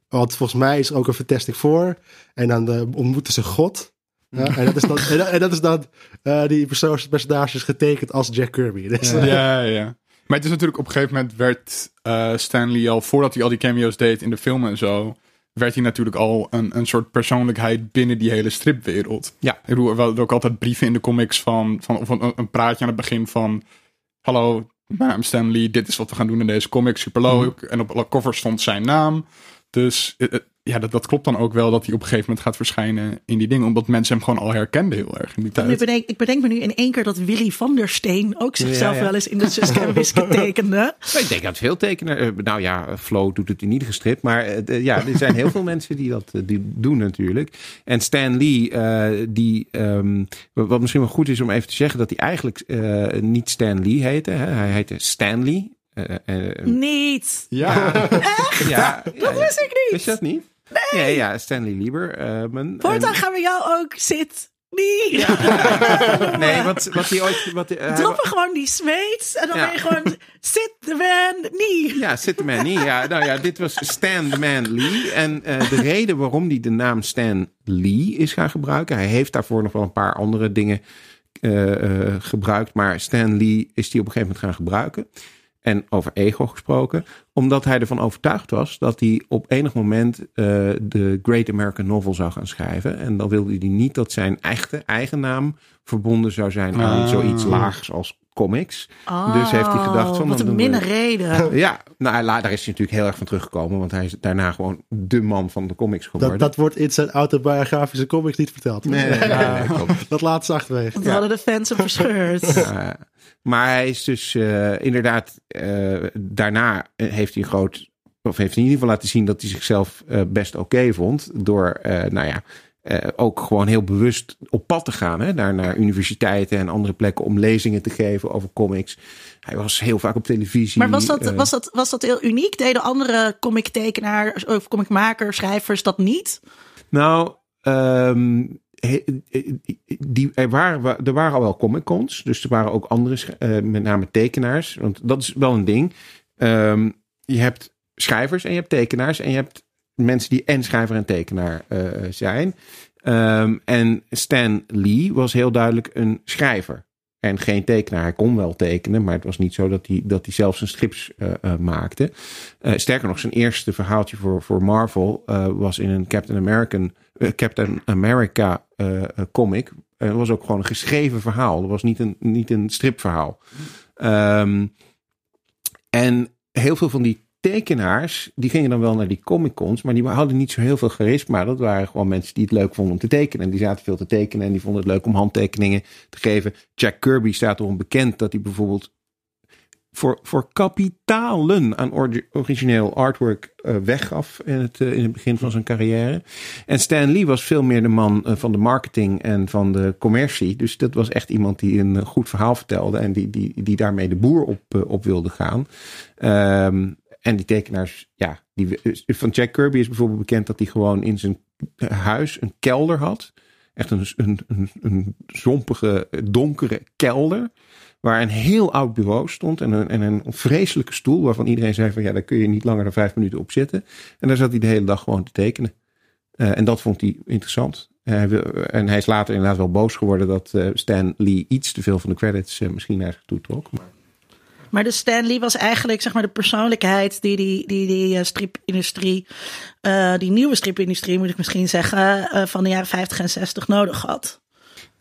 Want volgens mij is er ook een Fantastic Four. En dan eh, ontmoeten ze God. Ja, en, dat is dan, en, dat, en dat is dan eh, die persoon- personages getekend als Jack Kirby. Dus, Ja, ja, ja. Maar het is natuurlijk op een gegeven moment werd eh Stanley al, voordat hij al die cameo's deed in de filmen en zo, werd hij natuurlijk al een, een soort persoonlijkheid binnen die hele stripwereld. Ja. Ik bedoel, we hadden ook altijd brieven in de comics van, van of een, een praatje aan het begin van... Hallo, mijn naam is Stan Lee, dit is wat we gaan doen in deze comic, superleuk. En op alle covers stond zijn naam. Dus eh, eh, ja, dat, dat klopt dan ook wel dat hij op een gegeven moment gaat verschijnen in die dingen. Omdat mensen hem gewoon al herkenden heel erg in die tijd. bedenk, ik bedenk me nu in één keer dat Willy van der Steen ook zichzelf Ja, ja. wel eens in de Suske en Wiske tekende. Ik denk dat veel tekenaars... eh, Nou ja, Flo doet het in ieder gestript. Maar eh, ja, er zijn heel veel mensen die dat eh, die doen natuurlijk. En Stan Lee, eh, die... ehm, wat misschien wel goed is om even te zeggen... dat hij eigenlijk eh, niet Stan Lee heette. Hè? Hij heette Stanley. Eh, eh, Niet. Ja, ja, Dat wist ik niet. Wist je dat niet? Nee. Ja, ja Stanley Lieber. eh, Voortaan en- gaan we jou ook zit. Nee. Nee, wat, wat hij ooit... Wat, hij- Droppen gewoon die smeets en dan Ja. ben je gewoon sit the man nie. Ja, Sit the Man Lee. Ja, nou ja, dit was Stan the Man Lee. En eh, de reden waarom hij de naam Stan Lee is gaan gebruiken... hij heeft daarvoor nog wel een paar andere dingen gebruikt... maar Stan Lee is die op een gegeven moment gaan gebruiken. En over ego gesproken. Omdat hij ervan overtuigd was dat hij op enig moment... eh, de Great American Novel zou gaan schrijven. En dan wilde hij niet dat zijn echte eigen naam... verbonden zou zijn aan Ah. zoiets laags als comics. Dus heeft hij gedacht van, Oh, Wat dan een minne reden. ja, nou, daar is hij natuurlijk heel erg van teruggekomen. Want hij is daarna gewoon de man van de comics geworden. Dat, dat wordt in zijn autobiografische comics niet verteld. Nee, nee, nee, nee, klopt. Dat laat ze achterwege. Dat hadden de fans hem verscheurd. Uh, maar hij is dus eh, inderdaad... eh, daarna heeft hij een groot... Of heeft hij in ieder geval laten zien dat hij zichzelf eh, best oké vond. Door, eh, nou ja... eh, ook gewoon heel bewust op pad te gaan. Hè? Daar naar universiteiten en andere plekken om lezingen te geven over comics. Hij was heel vaak op televisie. Maar was dat, eh, was, dat, was dat heel uniek? Deden andere comic-tekenaars of comicmakers, schrijvers dat niet? Nou, ehm, die, er, waren, er waren al wel comic cons. Dus er waren ook andere, eh, met name tekenaars. Want dat is wel een ding. Ehm, je hebt schrijvers en je hebt tekenaars. En je hebt mensen die en schrijver en tekenaar eh, zijn. Ehm, en Stan Lee was heel duidelijk een schrijver. En geen tekenaar. Hij kon wel tekenen, maar het was niet zo dat hij, dat hij zelf zijn strips eh, eh, maakte. Eh, sterker nog, zijn eerste verhaaltje voor, voor Marvel eh, was in een Captain, American, eh, Captain America eh, eh, comic. Het was ook gewoon een geschreven verhaal. Het was niet een, niet een stripverhaal. Ehm, en heel veel van die tekenaars, die gingen dan wel naar die comic cons, maar die hadden niet zo heel veel charisma. Dat waren gewoon mensen die het leuk vonden om te tekenen. En die zaten veel te tekenen en die vonden het leuk om handtekeningen te geven. Jack Kirby staat erom bekend dat hij bijvoorbeeld voor, voor kapitalen aan origineel artwork eh, weggaf in het, eh, in het begin van zijn carrière. En Stan Lee was veel meer de man eh, van de marketing en van de commercie. Dus dat was echt iemand die een goed verhaal vertelde en die, die, die daarmee de boer op, op wilde gaan. Ehm, en die tekenaars, ja, die, van Jack Kirby is bijvoorbeeld bekend dat hij gewoon in zijn huis een kelder had. Echt een, een, een, een zompige, donkere kelder. Waar een heel oud bureau stond en een, en een vreselijke stoel. Waarvan iedereen zei van ja, daar kun je niet langer dan vijf minuten op zitten. En daar zat hij de hele dag gewoon te tekenen. Uh, en dat vond hij interessant. Uh, wil, en hij is later inderdaad wel boos geworden dat uh, Stan Lee iets te veel van de credits uh, misschien naar zich toe trok. Maar... Maar de Stan Lee was eigenlijk zeg maar de persoonlijkheid die die, die, die uh, stripindustrie, uh, die nieuwe stripindustrie moet ik misschien zeggen, uh, van de jaren 50 en 60 nodig had.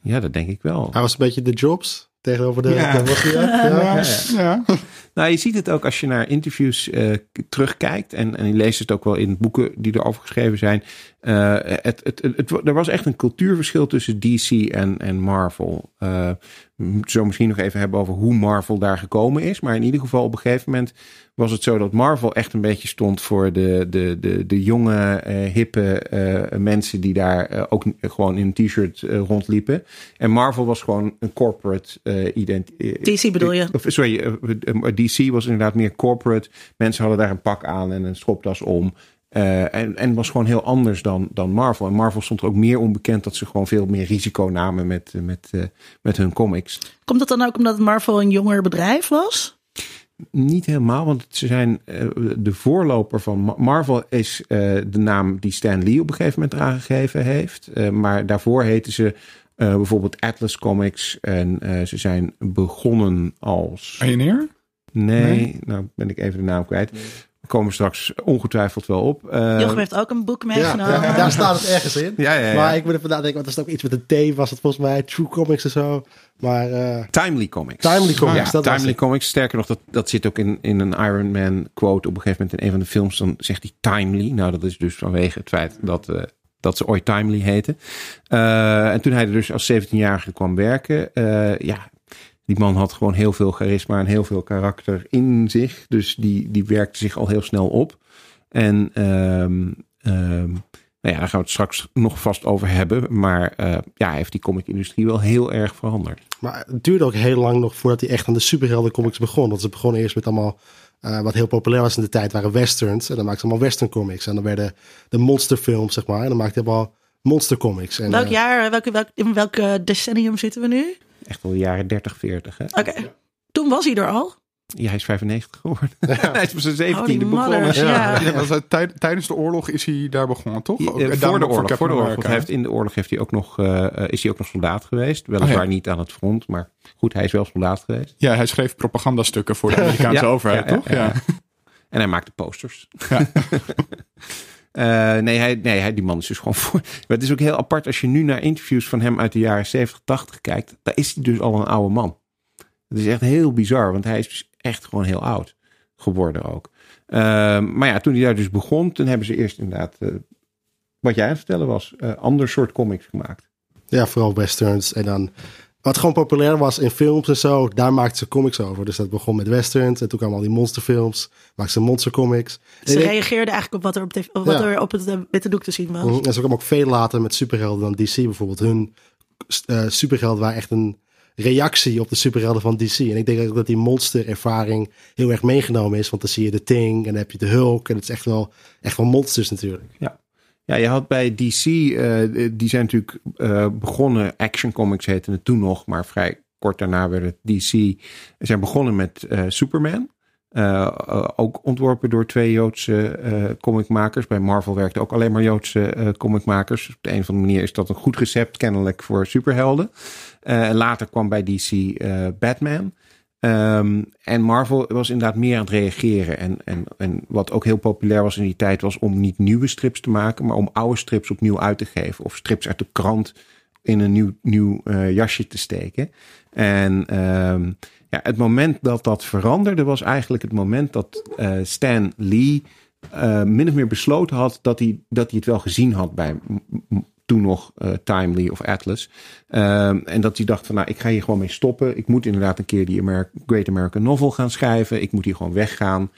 Ja, dat denk ik wel. Hij was een beetje de Jobs tegenover de... Ja. de ja. Ja, ja. ja. Nou, je ziet het ook als je naar interviews uh, terugkijkt. En, en je leest het ook wel in boeken die erover geschreven zijn. Uh, het, het, het, het, er was echt een cultuurverschil tussen DC en, en Marvel. Uh, zo misschien nog even hebben over hoe Marvel daar gekomen is. Maar in ieder geval op een gegeven moment was het zo dat Marvel echt een beetje stond voor de, de, de, de jonge, uh, hippe uh, mensen die daar uh, ook gewoon in een t-shirt rondliepen. En Marvel was gewoon een corporate identiteit. DC bedoel je? Sorry, DC was inderdaad meer corporate. Mensen hadden daar een pak aan en een stropdas om. Uh, en, en was gewoon heel anders dan, dan Marvel. En Marvel stond er ook meer onbekend dat ze gewoon veel meer risico namen met, met, uh, met hun comics. Komt dat dan ook omdat Marvel een jonger bedrijf was? Niet helemaal, want ze zijn uh, de voorloper van Marvel is de naam die Stan Lee op een gegeven moment eraan gegeven heeft. maar daarvoor heten ze bijvoorbeeld Atlas Comics en ze zijn begonnen als. Pioneer? Nee, nee, nou ben ik even de naam kwijt. Nee. komen we straks ongetwijfeld wel op. Uh, Jochem heeft ook een boek meegenomen. Ja, daar staat het ergens in. Ja, ja, ja. Maar ik moet even nadenken, want er staat ook iets met een T, was het volgens mij, True Comics en zo. Maar, uh, Timely Comics. Timely Comics, ja, dat Timely Comics. Sterker nog, dat, dat zit ook in, in een Iron Man quote op een gegeven moment in een van de films. Dan zegt hij Timely. Nou, dat is dus vanwege het feit dat, uh, dat ze ooit Timely heten. Uh, en toen hij er dus als 17-jarige kwam werken, ja, die man had gewoon heel veel charisma en heel veel karakter in zich. Dus die, die werkte zich al heel snel op. En um, nou ja, daar gaan we het straks nog vast over hebben. Maar uh, ja, hij heeft die comic-industrie wel heel erg veranderd. Maar het duurde ook heel lang nog voordat hij echt aan de superhelden comics begon. Want ze begonnen eerst met allemaal, uh, wat heel populair was in de tijd, waren westerns. En dan maakten ze allemaal western comics. En dan werden de monsterfilms, zeg maar. En dan maakte hij allemaal monster comics. En, welk uh, jaar, welke, welk, in welk decennium zitten we nu? Echt wel de jaren 30, 40. Oké. Okay. Toen was hij er al? Ja, hij is 95 geworden. Ja. hij is op zijn 17e begonnen. Ja. Ja. ja tij, tijdens de oorlog is hij daar begonnen, toch? Ja, voor, de oorlog, voor de oorlog. Hij heeft, in de oorlog heeft hij ook nog, uh, is hij ook nog soldaat geweest. Weliswaar oh, niet aan het front, maar goed, hij is wel soldaat geweest. Ja, hij schreef propagandastukken voor de Amerikaanse overheid, toch? Ja. En hij maakte posters. Ja. Uh, nee, hij, nee hij, die man is dus gewoon voor. Maar het is ook heel apart als je nu naar interviews van hem uit de jaren 70, 80 kijkt. Daar is hij dus al een oude man. Het is echt heel bizar, want hij is dus echt gewoon heel oud geworden ook. Uh, maar ja, toen hij daar dus begon, toen hebben ze eerst inderdaad, uh, wat jij aan het vertellen was, uh, ander soort comics gemaakt. Ja, vooral westerns. En dan wat gewoon populair was in films en zo, daar maakten ze comics over. Dus dat begon met westerns en toen kwamen al die monsterfilms, maakten ze monstercomics. Ze reageerden eigenlijk op wat er op, de, wat ja. er op het witte doek te zien was. Mm, en ze kwam ook veel later met superhelden dan DC bijvoorbeeld. Hun uh, superhelden waren echt een reactie op de superhelden van DC. En ik denk ook dat die monsterervaring heel erg meegenomen is. Want dan zie je de Thing en dan heb je de Hulk. En het is echt wel, echt wel monsters natuurlijk. Ja. Ja, je had bij DC, uh, die zijn natuurlijk uh, begonnen, Action Comics heette het toen nog, maar vrij kort daarna werd het DC. Ze zijn begonnen met uh, Superman. ook ontworpen door twee Joodse comicmakers. Bij Marvel werkten ook alleen maar Joodse comicmakers. Op de een of andere manier is dat een goed recept kennelijk voor superhelden. Later kwam bij DC Batman. Um, en Marvel was inderdaad meer aan het reageren. En, en, en wat ook heel populair was in die tijd, was om niet nieuwe strips te maken, maar om oude strips opnieuw uit te geven. Of strips uit de krant in een nieuw, nieuw uh, jasje te steken. En um, ja, het moment dat dat veranderde, was eigenlijk het moment dat Stan Lee min of meer besloten had dat hij, dat hij het wel gezien had bij toen nog uh, Timely of Atlas. Um, en dat hij dacht van nou, ik ga hier gewoon mee stoppen. Ik moet inderdaad een keer die Great American Novel gaan schrijven. Ik moet hier gewoon weggaan.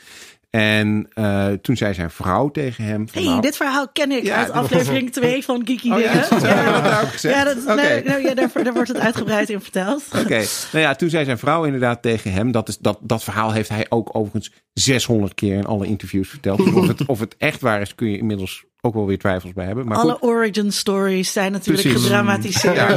En uh, toen zei zijn vrouw tegen hem. Van, hey, nou, dit verhaal ken ik ja, uit aflevering 2 van Geeky oh. Ja, ja, dat ook gezegd? Ja, dat, okay. ja daar, daar, wordt het uitgebreid in verteld. Oké, okay. nou ja, toen zei zijn vrouw inderdaad tegen hem. Dat, is, dat, dat verhaal heeft hij ook overigens 600 keer in alle interviews verteld. Dus of, het, of het echt waar is, kun je inmiddels ook wel weer twijfels bij hebben. Maar Alle goed. origin stories zijn natuurlijk Precies. gedramatiseerd. Ja.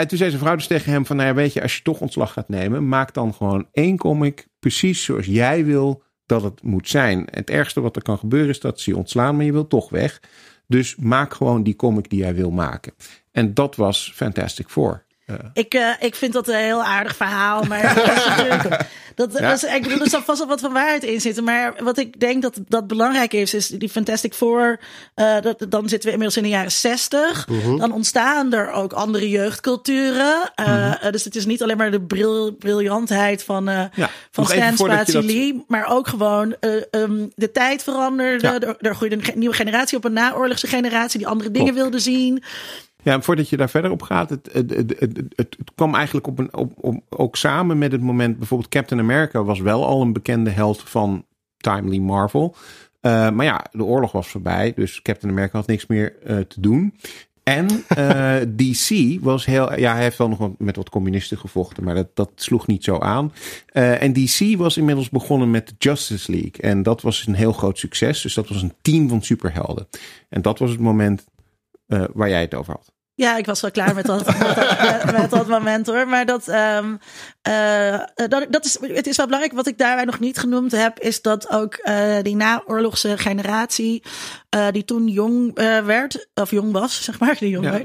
en toen zei zijn vrouw dus tegen hem van, nou ja, weet je, als je toch ontslag gaat nemen, maak dan gewoon één comic precies zoals jij wil dat het moet zijn. Het ergste wat er kan gebeuren is dat ze je ontslaan, maar je wil toch weg. Dus maak gewoon die comic die jij wil maken. En dat was Fantastic Four. Uh. Ik, uh, ik vind dat een heel aardig verhaal. Maar dat, dat ja. is, ik bedoel, er zal vast wel wat van waarheid in zitten. Maar wat ik denk dat, dat belangrijk is, is die Fantastic Four. Uh, dat, dan zitten we inmiddels in de jaren zestig. Uh -huh. Dan ontstaan er ook andere jeugdculturen. -huh. Mhm. dus het is niet alleen maar de bril, briljantheid van, ja, van Stan Spatie. Dat... Maar ook gewoon um, de tijd veranderde. Er, er groeide een nieuwe generatie op, een naoorlogse generatie die andere dingen Klopt. wilde zien. Ja, voordat je daar verder op gaat, het, het, het, het, kwam eigenlijk op een, op, op, ook samen met het moment, bijvoorbeeld Captain America was wel al een bekende held van Timely Marvel. Uh, maar ja, de oorlog was voorbij, dus Captain America had niks meer uh, te doen. En uh, DC was heel, ja, hij heeft wel nog wat, met wat communisten gevochten, maar dat, dat sloeg niet zo aan. en DC was inmiddels begonnen met de Justice League. En dat was een heel groot succes. Dus dat was een team van superhelden. En dat was het moment waar jij het over had. Ja, ik was wel klaar met dat, met, met dat moment hoor. Maar dat, um, uh, dat, dat is, het is wel belangrijk. Wat ik daarbij nog niet genoemd heb, is dat ook uh, die naoorlogse generatie, uh, die toen jong werd, of jong was, zeg maar, die jong ja.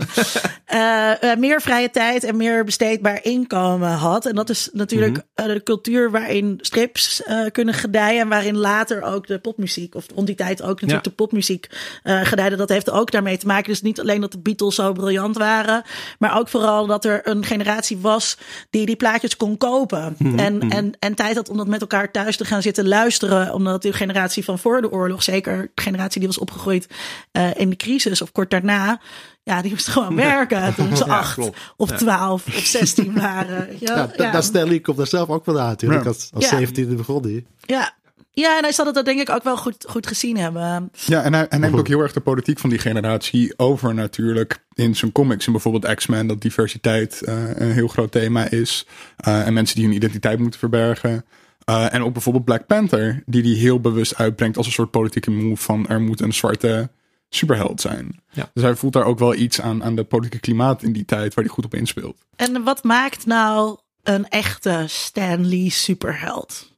werd, meer vrije tijd en meer besteedbaar inkomen had. En dat is natuurlijk -hmm. de cultuur waarin strips kunnen gedijen. En waarin later ook de popmuziek, of rond die tijd ook natuurlijk ja. de popmuziek gedijde. Dat heeft ook daarmee te maken. Dus niet alleen dat de Beatles zo briljant waren, maar ook vooral dat er een generatie was die die plaatjes kon kopen. Mhm, en, mhm. en, en tijd had om dat met elkaar thuis te gaan zitten luisteren. Omdat de generatie van voor de oorlog, zeker de generatie die was opgegroeid uh, in de crisis of kort daarna. Ja, die moest gewoon werken toen ze Ja, acht klopt. of Ja. twaalf of zestien waren. Ja, Ja, ja, dat Stanley komt daar zelf ook vandaan natuurlijk. Ja. Als, als Ja. 17e begon die. ja. Ja, en hij zal het dat denk ik ook wel goed, goed gezien hebben. Ja, en hij, hij neemt ook heel erg de politiek van die generatie over natuurlijk in zijn comics. En bijvoorbeeld X-Men, dat diversiteit eh, een heel groot thema is. Eh, en mensen die hun identiteit moeten verbergen. Eh, en ook bijvoorbeeld Black Panther, die die heel bewust uitbrengt als een soort politieke move van er moet een zwarte superheld zijn. Ja. Dus hij voelt daar ook wel iets aan, aan de politieke klimaat in die tijd waar hij goed op inspeelt. En wat maakt nou een echte Stan Lee superheld?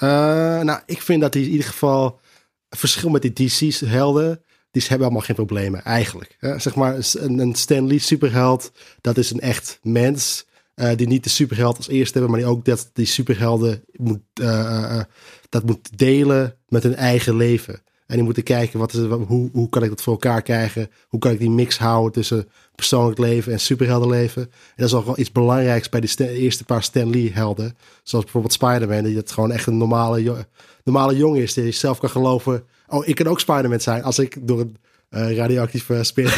Eh, nou, ik vind dat hij in ieder geval verschil met die DC's helden. Die hebben allemaal geen problemen, eigenlijk. Zeg maar, een, Stan Lee superheld, dat is een echt mens. eh, die niet de superheld als eerste hebben, maar die ook dat die superhelden moet, eh, dat moet delen met hun eigen leven. En die moeten kijken, wat is, het- hoe, hoe kan ik dat voor elkaar krijgen? Hoe kan ik die mix houden tussen persoonlijk leven en superheldenleven? En dat is ook wel iets belangrijks bij de eerste paar Stan Lee helden. Zoals bijvoorbeeld Spider-Man, die dat gewoon echt een normale, normale jongen is. Die zelf kan geloven, oh, ik kan ook Spider-Man zijn als ik door een eh, radioactieve speel.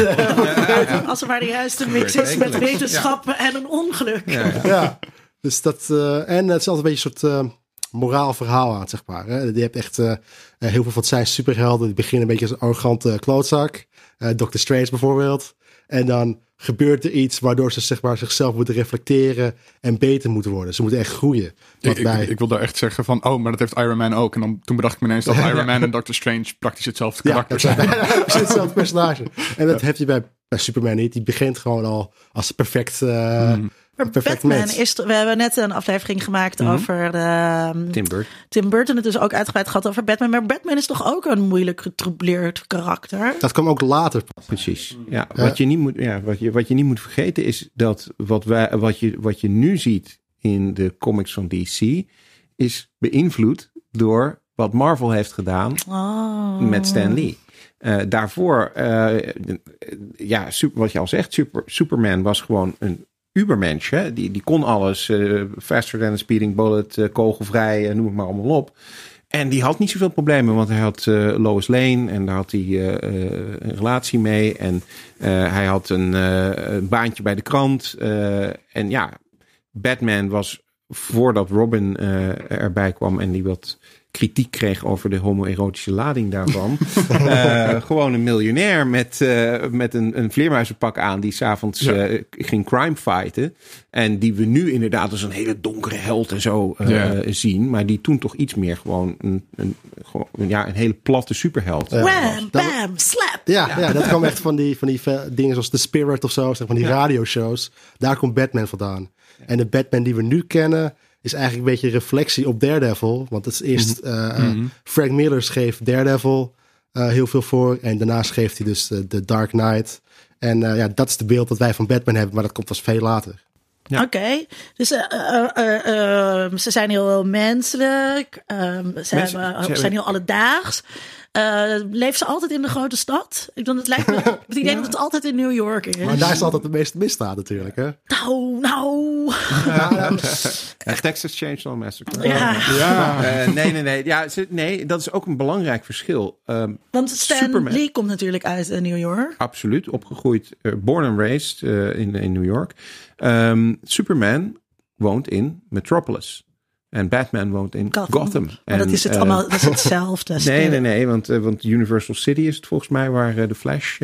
Als er maar de juiste mix is met wetenschappen en een ongeluk. ja, dus dat. eh, en het is altijd een beetje een soort eh, moraal verhaal aan, zeg maar. Hè? Je hebt echt eh, eh, heel veel van zijn superhelden. Die beginnen een beetje als een arrogante klootzak. Eh Doctor Strange bijvoorbeeld. En dan gebeurt er iets waardoor ze zeg maar, zichzelf moeten reflecteren en beter moeten worden. Ze moeten echt groeien. Wat Ik, bij, ik, ik wil daar echt zeggen van, oh, maar dat heeft Iron Man ook. En dan, toen bedacht ik me ineens dat Iron Man en Doctor Strange praktisch hetzelfde karakter zijn. precies hetzelfde personage. En dat heb je bij, bij Superman niet. Die begint gewoon al als perfect, eh Mm. Perfect Batman match. is. We hebben net een aflevering gemaakt Mhm. over de, ehm, Tim Burton. Tim Burton. Het is ook uitgebreid gehad over Batman. Maar Batman is toch ook een moeilijk getroubleerd karakter? Dat kwam ook later. Precies. Ja, wat, je niet moet, ja, wat, je, wat je niet moet vergeten is dat wat, wij, wat, je, wat je nu ziet in de comics van DC is beïnvloed door wat Marvel heeft gedaan Oh. met Stan Lee. Eh, daarvoor, eh, ja, super, wat je al zegt, super, Superman was gewoon een ubermensch. Hè? Die, die kon alles. eh, faster than a speeding bullet, eh, kogelvrij, eh, noem het maar allemaal op. En die had niet zoveel problemen, want hij had Lois Lane en daar had hij een relatie mee. En hij had een, een baantje bij de krant. en ja, Batman was voordat Robin erbij kwam en die wat kritiek kreeg over de homoerotische lading daarvan. Eh, gewoon een miljonair met, eh, met een, een vleermuizenpak aan die s'avonds Ja. eh, ging crime fighten. En die we nu inderdaad als een hele donkere held en zo eh, Ja. zien. Maar die toen toch iets meer gewoon een, een, gewoon, ja, een hele platte superheld. Ja. Wham, Dat- bam, slap. Ja, ja. dat kwam echt van die, van die dingen zoals The Spirit of zo, zeg maar die radioshows. Daar komt Batman vandaan. En de Batman die we nu kennen is eigenlijk een beetje een reflectie op Daredevil. Want het is eerst eh, eh, Frank Miller schreef Daredevil eh, heel veel voor. En daarna schreef hij dus de, de Dark Knight. En eh, ja, dat is de beeld dat wij van Batman hebben, maar dat komt pas veel later. Ja. Oké, dus eh, eh, eh, eh, ze zijn heel menselijk. ehm, ze, Mensen- hebben, ze ze hebben- zijn heel alledaags. Eh leven ze altijd in de grote stad? Ik dan, het lijkt me het idee dat het altijd in New York is. Maar daar is altijd de meeste misdaad natuurlijk. Hè? Nou, nou. Eh, Texas Chainsaw Massacre. Ja, Ja, Eh, nee, nee, nee. Ja, ze- nee, dat is ook een belangrijk verschil. Ehm, want Stan Superman. Lee komt natuurlijk uit eh, New York. absoluut. Opgegroeid, born and raised eh, in, in New York. Ehm, Superman woont in Metropolis. En Batman woont in Gotham. Gotham. Maar En, dat is het eh, allemaal dat is hetzelfde. Nee, nee, nee. Want, eh, want Universal City is het volgens mij waar eh, de Flash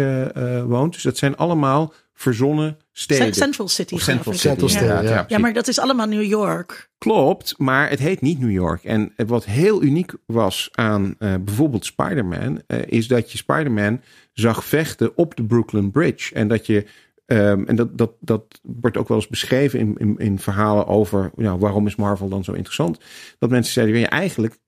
woont. Dus dat zijn allemaal verzonnen steden. Central City. Of Central. City. Central City, inderdaad, ja. Maar dat is allemaal New York. Klopt, maar het heet niet New York. En wat heel uniek was aan eh, bijvoorbeeld Spider-Man, eh, is dat je Spider-Man zag vechten op de Brooklyn Bridge. En dat je, ehm, en dat, dat, dat wordt ook wel eens beschreven in, in, in verhalen over nou, waarom is Marvel dan zo interessant. Dat mensen zeiden, ja, eigenlijk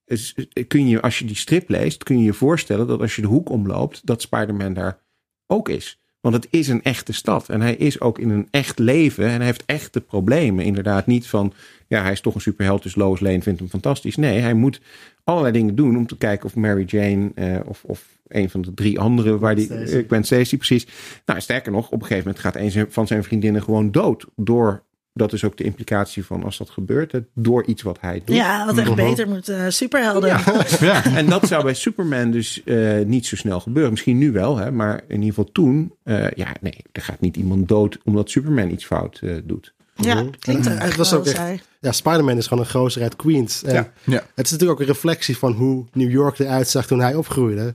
kun je, als je die strip leest, kun je je voorstellen dat als je de hoek omloopt, dat Spider-Man daar ook is. Want het is een echte stad. En hij is ook in een echt leven. En hij heeft echte problemen. Inderdaad, niet van. Ja, hij is toch een superheld. Dus Lois Lane vindt hem fantastisch. Nee, hij moet allerlei dingen doen. om te kijken of Mary Jane. eh, of, of een van de drie anderen. waar die. Stacy. Ik ben Stacy, precies. Nou, sterker nog, op een gegeven moment gaat een van zijn vriendinnen gewoon dood. Door. Dat is ook de implicatie van als dat gebeurt. Door iets wat hij doet. Ja, wat echt Mhm. beter moet. eh, superhelden. Ja. Ja. En dat zou bij Superman dus eh, niet zo snel gebeuren. Misschien nu wel, hè, maar in ieder geval toen. eh, ja, nee, er gaat niet iemand dood omdat Superman iets fout eh, doet. Ja, Mhm. klinkt er echt was wel ook echt-. Ja, Spider-Man is gewoon een gozer uit Queens. En Ja. Ja. Het is natuurlijk ook een reflectie van hoe New York eruit zag toen hij opgroeide.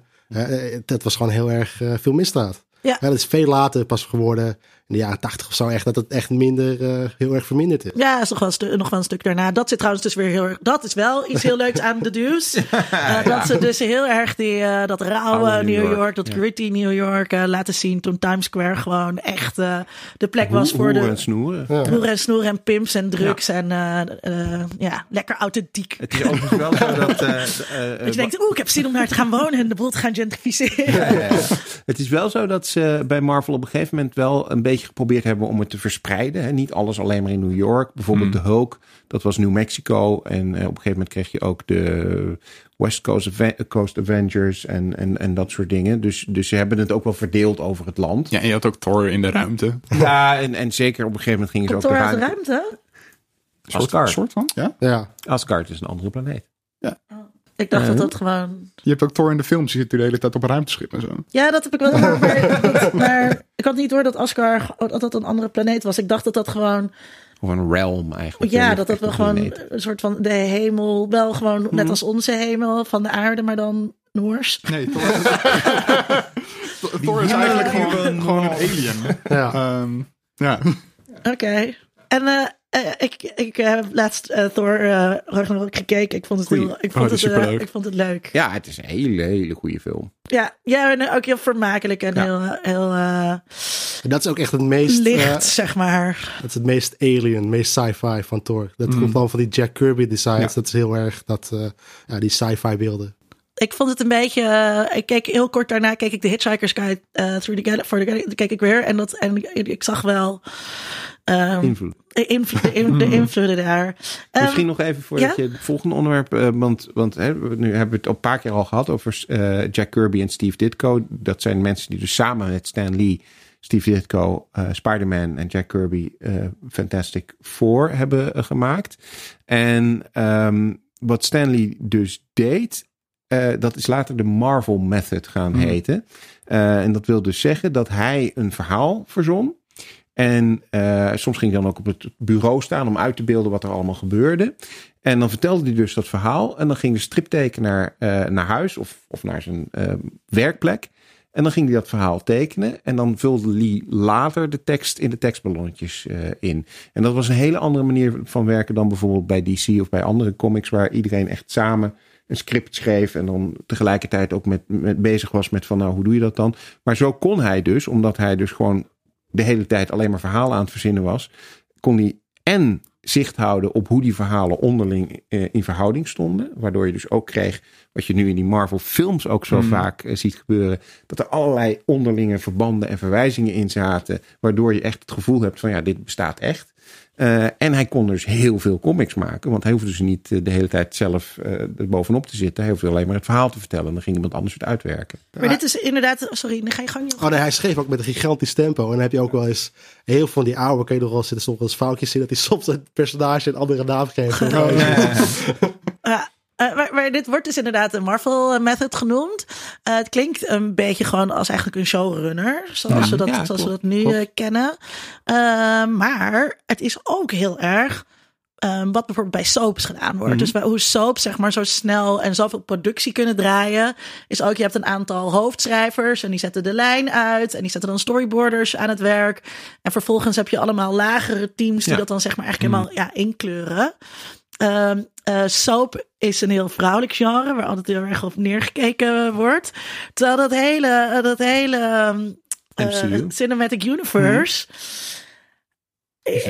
Dat was gewoon heel erg eh, veel misdaad. Ja. dat is veel later pas geworden. In de jaren tachtig of zo echt. Dat het echt minder, eh, heel erg verminderd is. Ja, is nog wel, een nog wel een stuk daarna. Dat zit trouwens dus weer heel erg. Dat is wel iets heel leuks aan de Deuce. Eh, Dat ze dus heel erg die, eh, dat rauwe Oude New New York, York, dat ja. gritty New York laten zien. Toen Times Square gewoon echt eh, de plek was voor Hoeren de en snoeren. Ja. hoeren en snoeren en pimps en drugs. En eh, eh, ja, lekker authentiek. Het is overigens wel zo dat. eh, eh, eh, Dat je denkt, oeh, ik heb zin om daar te gaan wonen en de boel te gaan gentrificeren. Ja, ja, ja. Het is wel zo dat ze bij Marvel op een gegeven moment wel een beetje geprobeerd hebben om het te verspreiden. Hè. Niet alles alleen maar in New York. Bijvoorbeeld de Hulk, dat was New Mexico. En eh, op een gegeven moment kreeg je ook de West Coast, Coast Avengers en, en, en dat soort dingen. Dus, dus ze hebben het ook wel verdeeld over het land. ja, en je had ook Thor in de ruimte. Ja, en, en zeker op een gegeven moment gingen ze ook Kantoor uit de ruim- ruimte? Asgard. soort van, ja. Ja, Asgard is een andere planeet. Ik dacht dat dat gewoon... Je hebt ook Thor in de films. Je zit de hele tijd op een ruimteschip en zo. Ja, dat heb ik wel. Maar, maar, maar ik had niet door dat Asgard dat dat een andere planeet was. Ik dacht dat dat gewoon... Of een realm eigenlijk. Ja, dat dat wel gewoon planeet. een soort van de hemel... Wel gewoon Mhm. net als onze hemel van de aarde, maar dan Noors. Nee, Thor, Thor is eigenlijk gewoon, gewoon een alien. ja. Ehm, ja. Oké. En eh, eh, ik, ik heb laatst eh, Thor eh, Ragnarok gekeken. Ik vond het, heel, ik Oh, vond dat is het, eh, superleuk. ik vond het leuk. Ja, het is een hele, hele goede film. Ja, ja en ook heel vermakelijk en Ja. heel, heel eh, En dat is ook echt het meest, licht, eh, zeg maar. dat is het meest alien, meest sci-fi van Thor. Dat Mm. komt dan van die Jack Kirby designs. Ja. Dat is heel erg dat, eh, ja, die sci-fi beelden. Ik vond het een beetje. eh, ik keek heel kort daarna keek ik de Hitchhiker's Guide eh, through the Gal- for the Gal- keek ik weer en dat en ik, ik zag wel ehm, Invloed. de, invloed, de, in- de invloeden daar. Ehm, Misschien nog even voordat ja? je het volgende onderwerp. eh, want want hè, we- nu hebben we het al een paar keer al gehad over eh, Jack Kirby en Steve Ditko. Dat zijn mensen die dus samen met Stan Lee, Steve Ditko, eh, Spider-Man en Jack Kirby eh, Fantastic Four hebben gemaakt. En ehm, wat Stan Lee dus deed. eh, dat is later de Marvel Method gaan Hmm. heten. Eh, en dat wil dus zeggen dat hij een verhaal verzon. En eh, soms ging hij dan ook op het bureau staan om uit te beelden wat er allemaal gebeurde. En dan vertelde hij dus dat verhaal. En dan ging de striptekenaar eh, naar huis of, of naar zijn eh, werkplek. En dan ging hij dat verhaal tekenen. En dan vulde Lee later de tekst in de tekstballonnetjes in. En dat was een hele andere manier van werken dan bijvoorbeeld bij DC of bij andere comics. Waar iedereen echt samen een script schreef. En dan tegelijkertijd ook met bezig was met van nou hoe doe je dat dan. Maar zo kon hij dus, omdat hij dus gewoon de hele tijd alleen maar verhalen aan het verzinnen was, kon hij en zicht houden op hoe die verhalen onderling eh, in verhouding stonden. Waardoor je dus ook kreeg, wat je nu in die Marvel films ook zo vaak eh, ziet gebeuren, dat er allerlei onderlinge verbanden en verwijzingen in zaten. Waardoor je echt het gevoel hebt van ja, dit bestaat echt. Eh, en hij kon dus heel veel comics maken. Want hij hoefde dus niet eh, de hele tijd zelf eh, er bovenop te zitten. Hij hoefde alleen maar het verhaal te vertellen. En dan ging iemand anders het uitwerken. maar dit is inderdaad. Sorry, dan ga je gang. Oh nee, hij schreef ook met een gigantisch tempo. En dan heb je ook wel eens heel veel van die oude, kun je nog wel zitten soms wel eens foutjes zien dat hij soms een personage een andere naam geeft. Ja, eh, maar, maar dit wordt dus inderdaad een Marvel Method genoemd. Eh, het klinkt een beetje gewoon als eigenlijk een showrunner, zoals, we, dat, ja, zoals we klopt, dat nu eh, kennen. Eh, maar het is ook heel erg ehm, wat bijvoorbeeld bij soaps gedaan wordt. Mhm. Dus bij, hoe soaps zeg maar zo snel en zoveel productie kunnen draaien, is ook je hebt een aantal hoofdschrijvers en die zetten de lijn uit en die zetten dan storyboarders aan het werk. En vervolgens heb je allemaal lagere teams die Ja. dat dan zeg maar eigenlijk helemaal ja, inkleuren. Eh, soap is een heel vrouwelijk genre waar altijd heel erg op neergekeken wordt. Terwijl dat hele, eh, dat hele ehm, eh. Cinematic Universe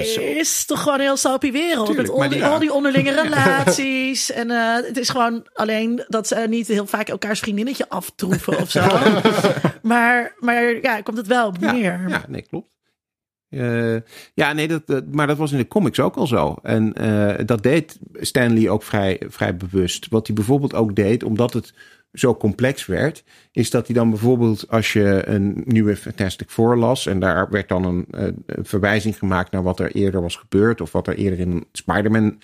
zo? is toch gewoon een heel soapy wereld. Tuurlijk, met al die, die- al die onderlinge relaties. En eh, het is gewoon alleen dat ze niet heel vaak elkaars vriendinnetje aftroeven of zo. maar, maar ja, komt het wel op Ja, neer. Ja, nee, klopt. Eh, ja, nee, dat, maar dat was in de comics ook al zo. En eh, dat deed Stanley ook vrij, vrij bewust. Wat hij bijvoorbeeld ook deed, omdat het zo complex werd, is dat hij dan bijvoorbeeld als je een nieuwe Fantastic Four las en daar werd dan een, eh, verwijzing gemaakt naar wat er eerder was gebeurd of wat er eerder in Spider-Man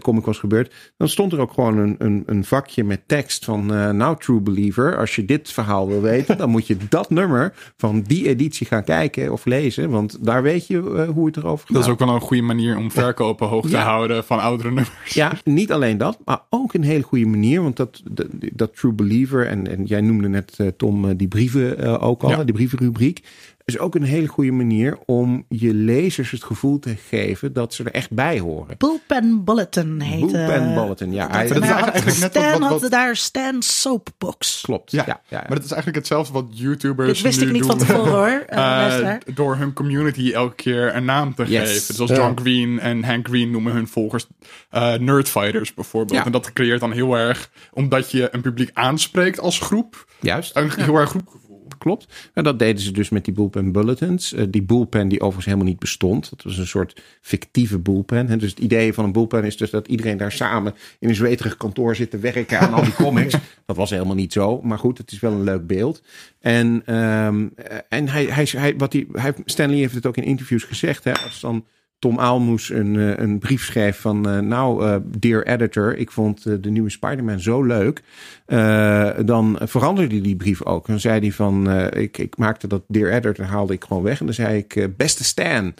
comic was gebeurd, dan stond er ook gewoon een, een, een vakje met tekst van eh nou True Believer, als je dit verhaal wil weten, dan moet je dat nummer van die editie gaan kijken of lezen, want daar weet je eh, hoe het erover gaat. Dat is ook wel een goede manier om verkopen hoog te Ja. houden van oudere nummers. Ja, niet alleen dat, maar ook een hele goede manier. Want dat, dat, dat True Believer, en, en jij noemde net eh, Tom eh, die brieven eh, ook al, Ja. die brievenrubriek. Is ook een hele goede manier om je lezers het gevoel te geven dat ze er echt bij horen. Bullpen Bulletin heet Boop eh, en Bulletin, ja. hij- dat is eigenlijk net wat- Stan wat- had wat- daar Stan Soapbox. Klopt. Ja, Ja, ja, maar dat is eigenlijk hetzelfde wat YouTubers Dit wist nu ik niet van doen. tevoren hoor. eh, Eh, door hun community elke keer een naam te Yes. geven. Zoals. John Green en Hank Green noemen hun volgers eh nerdfighters bijvoorbeeld. Ja. En dat creëert dan heel erg, omdat je een publiek aanspreekt als groep, Juist. een heel erg groepgevoel. Klopt. En dat deden ze dus met die bullpen bulletins. Eh, die bullpen die overigens helemaal niet bestond. Dat was een soort fictieve bullpen. hè. Dus het idee van een bullpen is dus dat iedereen daar samen in een zweterig kantoor zit te werken aan al die comics. dat was helemaal niet zo. Maar goed, het is wel een leuk beeld. En, ehm, eh, en hij, hij, hij, wat hij, hij, Stanley heeft het ook in interviews gezegd. Hè, als dan Tom Aalmoes een, eh, een brief schreef van... eh, nou, eh, dear editor, ik vond de nieuwe Spider-Man zo leuk. Eh, dan veranderde hij die brief ook. Dan zei hij van, eh, ik, ik maakte dat dear editor, haalde ik gewoon weg. En dan zei ik, beste Stan.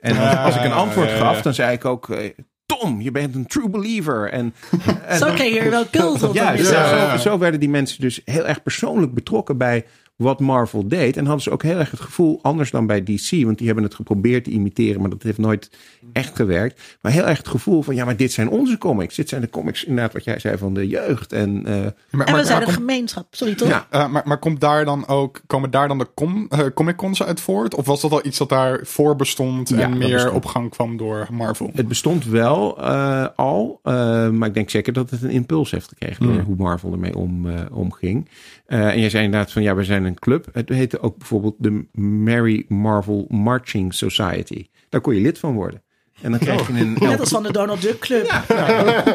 En als, als ik een antwoord ja, ja. gaf, dan zei ik ook... Tom, je bent een true believer. En, en Zo kreeg je er wel cult op. ja, zo, ja, ja. zo werden die mensen dus heel erg persoonlijk betrokken bij wat Marvel deed. En hadden ze ook heel erg het gevoel, anders dan bij DC, want die hebben het geprobeerd te imiteren, maar dat heeft nooit echt gewerkt. Maar heel erg het gevoel van, ja, maar dit zijn onze comics. Dit zijn de comics, inderdaad, wat jij zei van de jeugd. En eh, Maar, En we zijn maar, een gemeenschap. Sorry toch? ja, eh, maar, maar komt daar dan ook, komen daar dan de com, eh, Comic Cons uit voort? Of was dat al iets dat daar voor bestond Ja, en meer bestond. op gang kwam door Marvel? het bestond wel eh, al, eh, maar ik denk zeker dat het een impuls heeft gekregen door Hmm. hoe Marvel ermee om, eh, omging. Eh, en jij zei inderdaad van, ja, we zijn een club. Het heette ook bijvoorbeeld de Mary Marvel Marching Society. Daar kon je lid van worden. En dan kreeg je een Net als van de Donald Duck Club.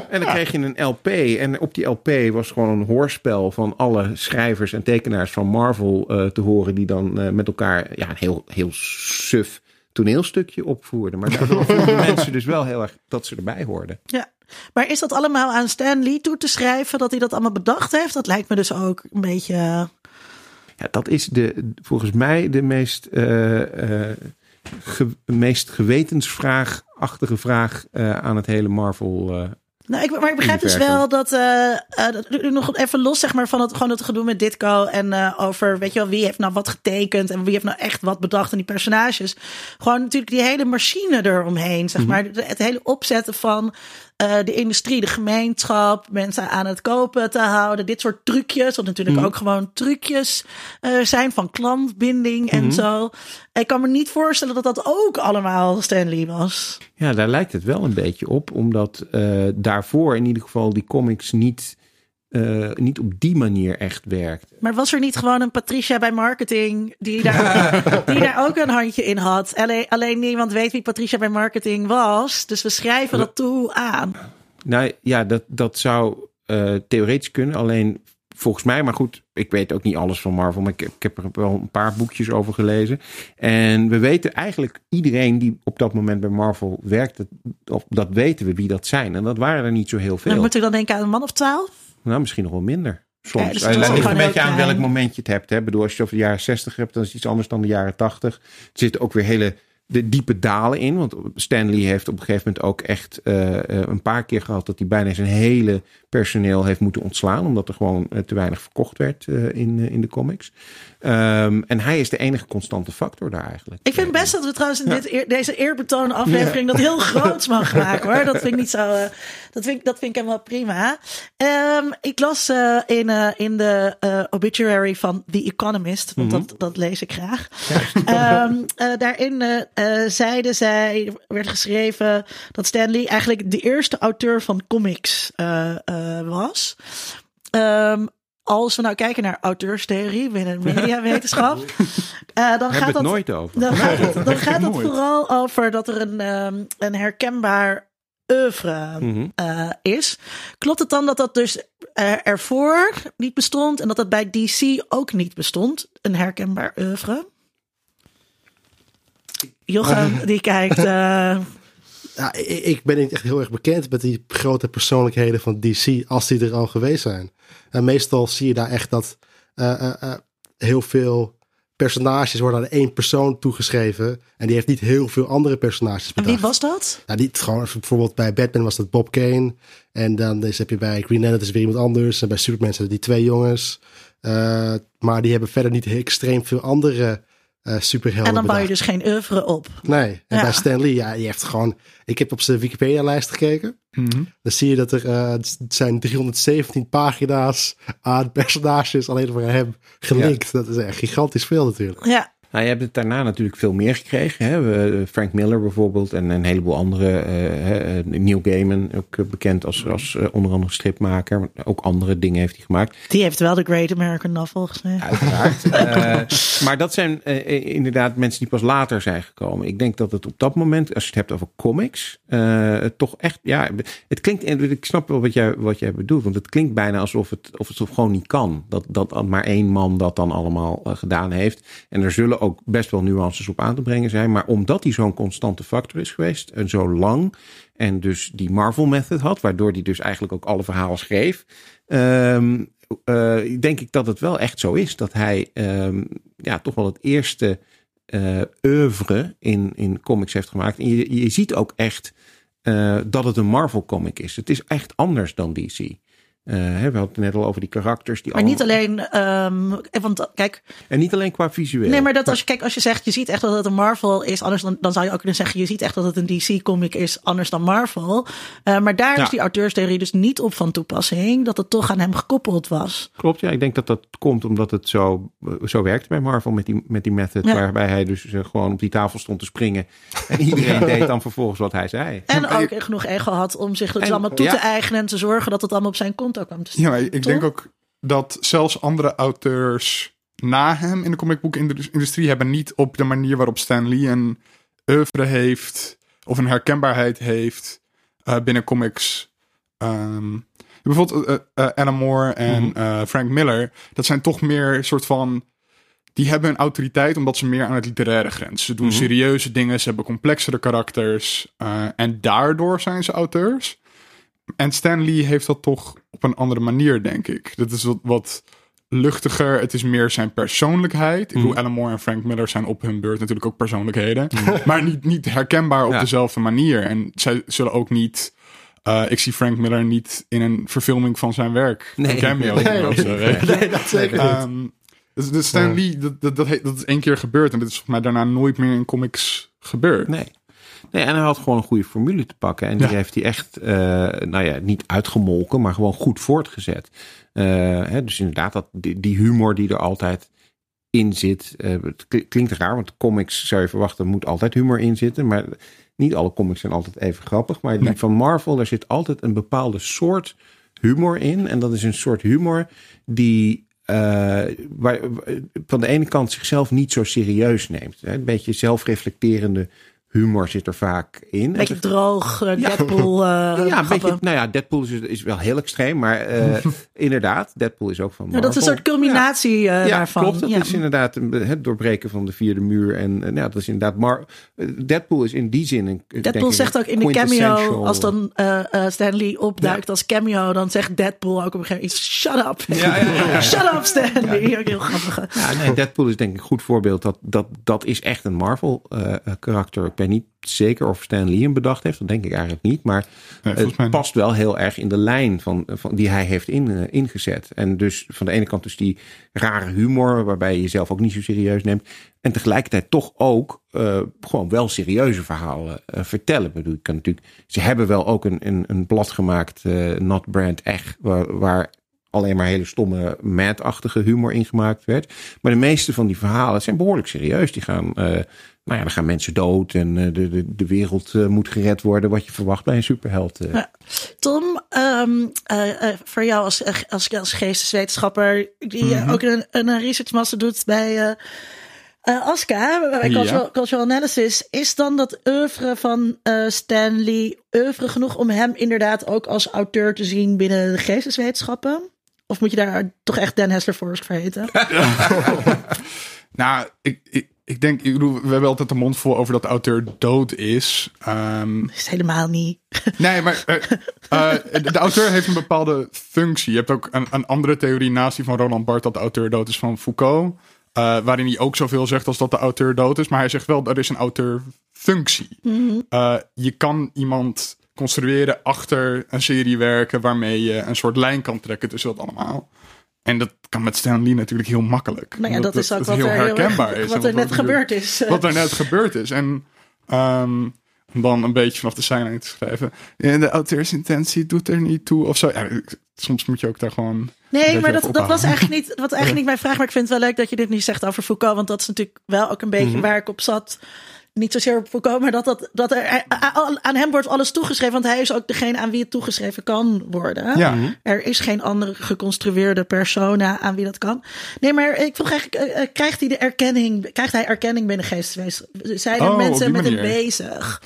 En dan kreeg je een LP. En op die LP was gewoon een hoorspel van alle schrijvers en tekenaars van Marvel eh, te horen. Die dan eh, met elkaar ja, een heel, heel suf toneelstukje opvoerden. Maar voelden mensen dus wel heel erg dat ze erbij hoorden. Ja. Maar is dat allemaal aan Stan Lee toe te schrijven dat hij dat allemaal bedacht heeft? Dat lijkt me dus ook een beetje. eh, Ja, dat is de, volgens mij de meest, eh, eh, ge- meest gewetensvraagachtige vraag aan het hele Marvel. Nou, ik, maar ik begrijp dus wel dat, dat- nog even los zeg maar van het gewoon het gedoe met Ditko en over weet je wel wie heeft nou wat getekend en wie heeft nou echt wat bedacht en die personages. Gewoon natuurlijk die hele machine eromheen, zeg maar, De- het hele opzetten van eh, de industrie, de gemeenschap, mensen aan het kopen te houden, dit soort trucjes, wat natuurlijk ook gewoon trucjes eh, zijn van klantbinding en zo. Ik kan me niet voorstellen dat dat ook allemaal Stanley was. Ja, daar lijkt het wel een beetje op, omdat eh, daarvoor in ieder geval die comics niet, eh, niet op die manier echt werkt. Maar was er niet gewoon een Patricia bij marketing die daar, die daar ook een handje in had? Alleen, alleen niemand weet wie Patricia bij marketing was. Dus we schrijven dat toe aan. Nou ja, dat, dat zou eh, theoretisch kunnen, alleen volgens mij, maar goed, ik weet ook niet alles van Marvel, maar ik, ik heb er wel een paar boekjes over gelezen. En we weten eigenlijk, iedereen die op dat moment bij Marvel werkte, of dat weten we wie dat zijn. En dat waren er niet zo heel veel. Dan moet ik dan denken aan een man of twaalf. Nou, misschien nog wel minder. Soms. Ja, dus Het ligt een beetje aan welk moment je het hebt. Hè. Ik bedoel, als je het over de jaren 60 hebt, dan is het iets anders dan de jaren 80. Er zitten ook weer hele de diepe dalen in. Want Stanley heeft op een gegeven moment ook echt uh, een paar keer gehad dat hij bijna zijn hele personeel heeft moeten ontslaan. Omdat er gewoon te weinig verkocht werd uh, in, in de comics. Um, en hij is de enige constante factor daar eigenlijk. Ik vind best dat we trouwens in dit, deze eerbetoon aflevering ja. dat heel groot mag maken hoor. Dat vind ik niet zo. Uh, dat, vind ik, dat vind ik helemaal prima. Um, ik las uh, in, uh, in de obituary van The Economist, want mm -hmm. dat, dat lees ik graag. Um, daarin zeiden zij, werd geschreven dat Stanley eigenlijk de eerste auteur van comics was. Um, als we nou kijken naar auteurstheorie binnen mediawetenschap, uh, dan gaat het dat nooit over. Dan gaat het, dan gaat het vooral over dat er een, um, een herkenbaar oeuvre mm -hmm. uh, is. Klopt het dan dat dat dus uh, ervoor niet bestond en dat dat bij DC ook niet bestond? Een herkenbaar oeuvre? Jochem, die kijkt. Ja, ik ben niet echt heel erg bekend met die grote persoonlijkheden van DC als die er al geweest zijn. En meestal zie je daar echt dat uh, uh, uh, heel veel personages worden aan één persoon toegeschreven. En die heeft niet heel veel andere personages bedacht. En wie was dat? Ja, die, gewoon, bijvoorbeeld bij Batman was dat Bob Kane. En dan is, heb je bij Green Lantern is weer iemand anders. En bij Superman zijn die twee jongens. maar die hebben verder niet extreem veel andere uh, superhelden. En dan bouw je dus geen oeuvre op. Nee, en Ja. bij Stan Lee, ja, die heeft gewoon... Ik heb op zijn Wikipedia-lijst gekeken. Mhm. Dan zie je dat er uh, het zijn 317 pagina's aan personages alleen voor hem gelinkt. Dat is echt gigantisch veel natuurlijk. Ja, Nou, je hebt het daarna natuurlijk veel meer gekregen. Hè? We- Frank Miller bijvoorbeeld en een heleboel andere. eh, eh, Neil Gaiman, ook eh, bekend als, als eh, onder andere stripmaker. Maar Ook andere dingen heeft hij gemaakt. die heeft wel de Great American Novel geschreven. Uiteraard. Eh, maar dat zijn eh, inderdaad mensen die pas later zijn gekomen. Ik denk dat het op dat moment, als je het hebt over comics, eh, toch echt, ja, het klinkt, ik snap wel wat jij, wat jij bedoelt, want het klinkt bijna alsof het, of het gewoon niet kan. Dat, dat maar één man dat dan allemaal eh, gedaan heeft. En er zullen ook best wel nuances op aan te brengen zijn. Maar omdat hij zo'n constante factor is geweest en zo lang. En dus die Marvel method had, waardoor hij dus eigenlijk ook alle verhalen schreef. ehm, eh, denk ik dat het wel echt zo is. Dat hij ehm, ja, toch wel het eerste eh oeuvre in, in comics heeft gemaakt. En je, je ziet ook echt eh, dat het een Marvel comic is. Het is echt anders dan DC. Eh, hè, we hadden het net al over die karakters. Die Maar niet alleen, ehm, want kijk, En niet alleen qua visueel. nee, maar dat als je, kijk, als je zegt, je ziet echt dat het een Marvel is, anders dan, dan zou je ook kunnen zeggen, je ziet echt dat het een DC-comic is, anders dan Marvel. Eh, maar daar Ja. is die auteurstheorie dus niet op van toepassing, dat het toch aan hem gekoppeld was. Klopt, ja. Ik denk dat dat komt omdat het zo, eh, zo werkt bij Marvel met die, met die method. Ja. Waarbij hij dus eh, gewoon op die tafel stond te springen. En iedereen deed dan vervolgens wat hij zei. En ook genoeg ego had om zich En- allemaal toe ja. te eigenen en te zorgen dat het allemaal op zijn konto kwam te staan. Ja, maar ik Toch? denk ook dat zelfs andere auteurs na hem in de comicboekindustrie hebben niet op de manier waarop Stan Lee een oeuvre heeft of een herkenbaarheid heeft eh, binnen comics. Ehm, bijvoorbeeld eh, eh, Alan Moore en Mhm. eh, Frank Miller, dat zijn toch meer soort van die hebben een autoriteit omdat ze meer aan het literaire grens. Ze doen Mhm. serieuze dingen, ze hebben complexere karakters eh, en daardoor zijn ze auteurs. En Stan Lee heeft dat toch op een andere manier, denk ik. Dat is wat, wat luchtiger. Het is meer zijn persoonlijkheid. Ik bedoel, Mhm. Alan Moore en Frank Miller zijn op hun beurt natuurlijk ook persoonlijkheden. maar niet, niet herkenbaar op Ja. dezelfde manier. En zij zullen ook niet... eh, ik zie Frank Miller niet in een verfilming van zijn werk. Nee. Een cameo Nee. dat zeker niet. Ehm, dus, dus Stan. Lee, dat, dat, dat, dat is één keer gebeurd. En dit is volgens mij daarna nooit meer in comics gebeurd. Nee. Nee. En hij had gewoon een goede formule te pakken. En die heeft hij echt, eh, nou ja, niet uitgemolken, maar gewoon goed voortgezet. Eh, hè, dus inderdaad, dat, die, die humor die er altijd in zit. eh, het kli- klinkt raar, want comics zou je verwachten, er moet altijd humor in zitten. Maar niet alle comics zijn altijd even grappig. Maar die Nee. van Marvel, daar zit altijd een bepaalde soort humor in. En dat is een soort humor die waar, van de ene kant zichzelf niet zo serieus neemt. Hè? Een beetje zelfreflecterende humor zit er vaak in. Beetje droog, uh, Deadpool. Uh, ja, een beetje, nou ja, Deadpool is, is wel heel extreem, maar uh, inderdaad, Deadpool is ook van. Ja, dat is een soort culminatie ja. daarvan. Klopt, dat is inderdaad het doorbreken van de vierde muur. En nou, dat is inderdaad. Maar Deadpool is in die zin. Een, Deadpool zegt ook in de cameo, als dan Stanley opduikt als cameo, dan zegt Deadpool ook op een gegeven moment: Shut up! Shut up, Stanley! Ook heel grappig. Ja, nee, Deadpool is denk ik een goed voorbeeld. Dat, dat, dat is echt een Marvel-karakter ben niet zeker of Stan Lee hem bedacht heeft. Dat denk ik eigenlijk niet. Maar het past wel heel erg in de lijn van, van die hij heeft in, uh, ingezet. En dus van de ene kant dus die rare humor, waarbij je jezelf ook niet zo serieus neemt. En tegelijkertijd toch ook uh, gewoon wel serieuze verhalen uh, vertellen. Ik bedoel, ik kan natuurlijk, ze hebben wel ook een, een, een blad gemaakt, Not Brand Echt, waar, waar alleen maar hele stomme mad-achtige humor ingemaakt werd. Maar de meeste van die verhalen zijn behoorlijk serieus. Die gaan nou ja, dan gaan mensen dood en uh, de, de, de wereld uh, moet gered worden. Wat je verwacht bij een superheld. Uh. Ja. Tom, um, voor jou als, als, als geesteswetenschapper, die mm -hmm. ook een, een researchmaster doet bij ASCA, bij cultural, cultural, Analysis, is dan dat oeuvre van Stanley oeuvre genoeg om hem inderdaad ook als auteur te zien binnen de geesteswetenschappen? Of moet je daar toch echt Dan Hessler voor heten? nou, ik, ik ik denk, ik bedoel, we hebben altijd de mond vol over dat de auteur dood is. Um, is helemaal niet. Nee, maar uh, uh, de auteur heeft een bepaalde functie. Je hebt ook een, een andere theorie naast die van Roland Barthes dat de auteur dood is van Foucault. Uh, waarin hij ook zoveel zegt als dat de auteur dood is. Maar hij zegt wel, er is een auteurfunctie. Mm -hmm. je kan iemand construeren achter een serie werken waarmee je een soort lijn kan trekken tussen dat allemaal. En dat kan met Stan Lee natuurlijk heel makkelijk. Nou ja, dat, is ook wat, heel er herkenbaar heel, is. Wat er net gebeurd is. Wat er net gebeurd is. En um, dan een beetje vanaf de zijlijn te schrijven. En de auteursintentie doet er niet toe of zo. Ja, soms moet je ook daar gewoon. Nee, maar dat, dat was eigenlijk niet, wat eigenlijk niet mijn vraag. Maar ik vind het wel leuk dat je dit nu zegt over Foucault. Want dat is natuurlijk wel ook een beetje mm-hmm. waar ik op zat niet zozeer voorkomen, maar dat, dat, dat er aan hem wordt alles toegeschreven. Want hij is ook degene aan wie het toegeschreven kan worden. Ja. Er is geen andere geconstrueerde persona aan wie dat kan. Nee, maar ik vroeg eigenlijk, uh, krijgt hij de erkenning, krijgt hij erkenning binnen geesteswezen? Zijn er oh, mensen met hem bezig?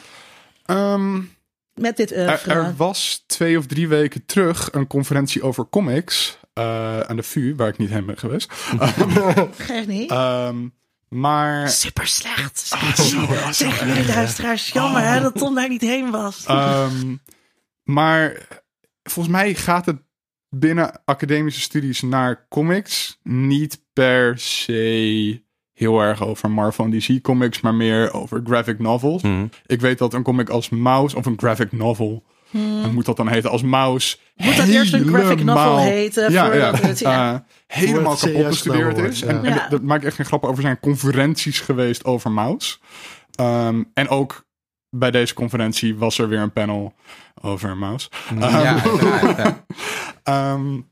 Um, met dit er, er, was twee of drie weken terug een conferentie over comics uh, aan de VU, waar ik niet heen ben geweest. Geef niet. Um, maar... Super slecht. Oh, zo, Zeggen jullie luisteraars. Jammer hè, dat Tom daar niet heen was. Um, maar volgens mij gaat het binnen academische studies naar comics niet per se heel erg over Marvel en DC comics, maar meer over graphic novels. Mm. Ik weet dat een comic als Mouse of een graphic novel Hmm. moet dat dan heten als mouse? Moet dat eerst een graphic novel heten? Ja, ja. Het, ja. Uh, helemaal kapot gestudeerd is. En, en dat maakt echt geen grap over zijn conferenties geweest over mouse. Um, en ook bij deze conferentie was er weer een panel over mouse. Ja, um,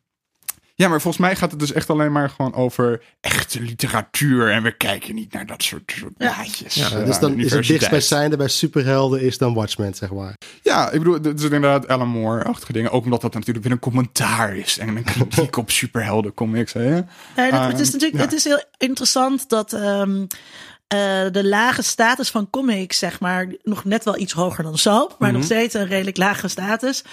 Ja, maar volgens mij gaat het dus echt alleen maar gewoon over echte literatuur. En we kijken niet naar dat soort, soort blaadjes. Ja, dus dan is het dichtstbijzijnde bij superhelden is dan Watchmen, zeg maar. Ja, ik bedoel, het is inderdaad Alan Moore-achtige dingen. Ook omdat dat natuurlijk weer een commentaar is. En een kritiek op superhelden comics. Hè? Ja, dat, het is ehm, natuurlijk het is heel interessant dat... Um, uh, de lage status van comics, zeg maar, nog net wel iets hoger dan zo, maar mm -hmm. nog steeds een redelijk lage status.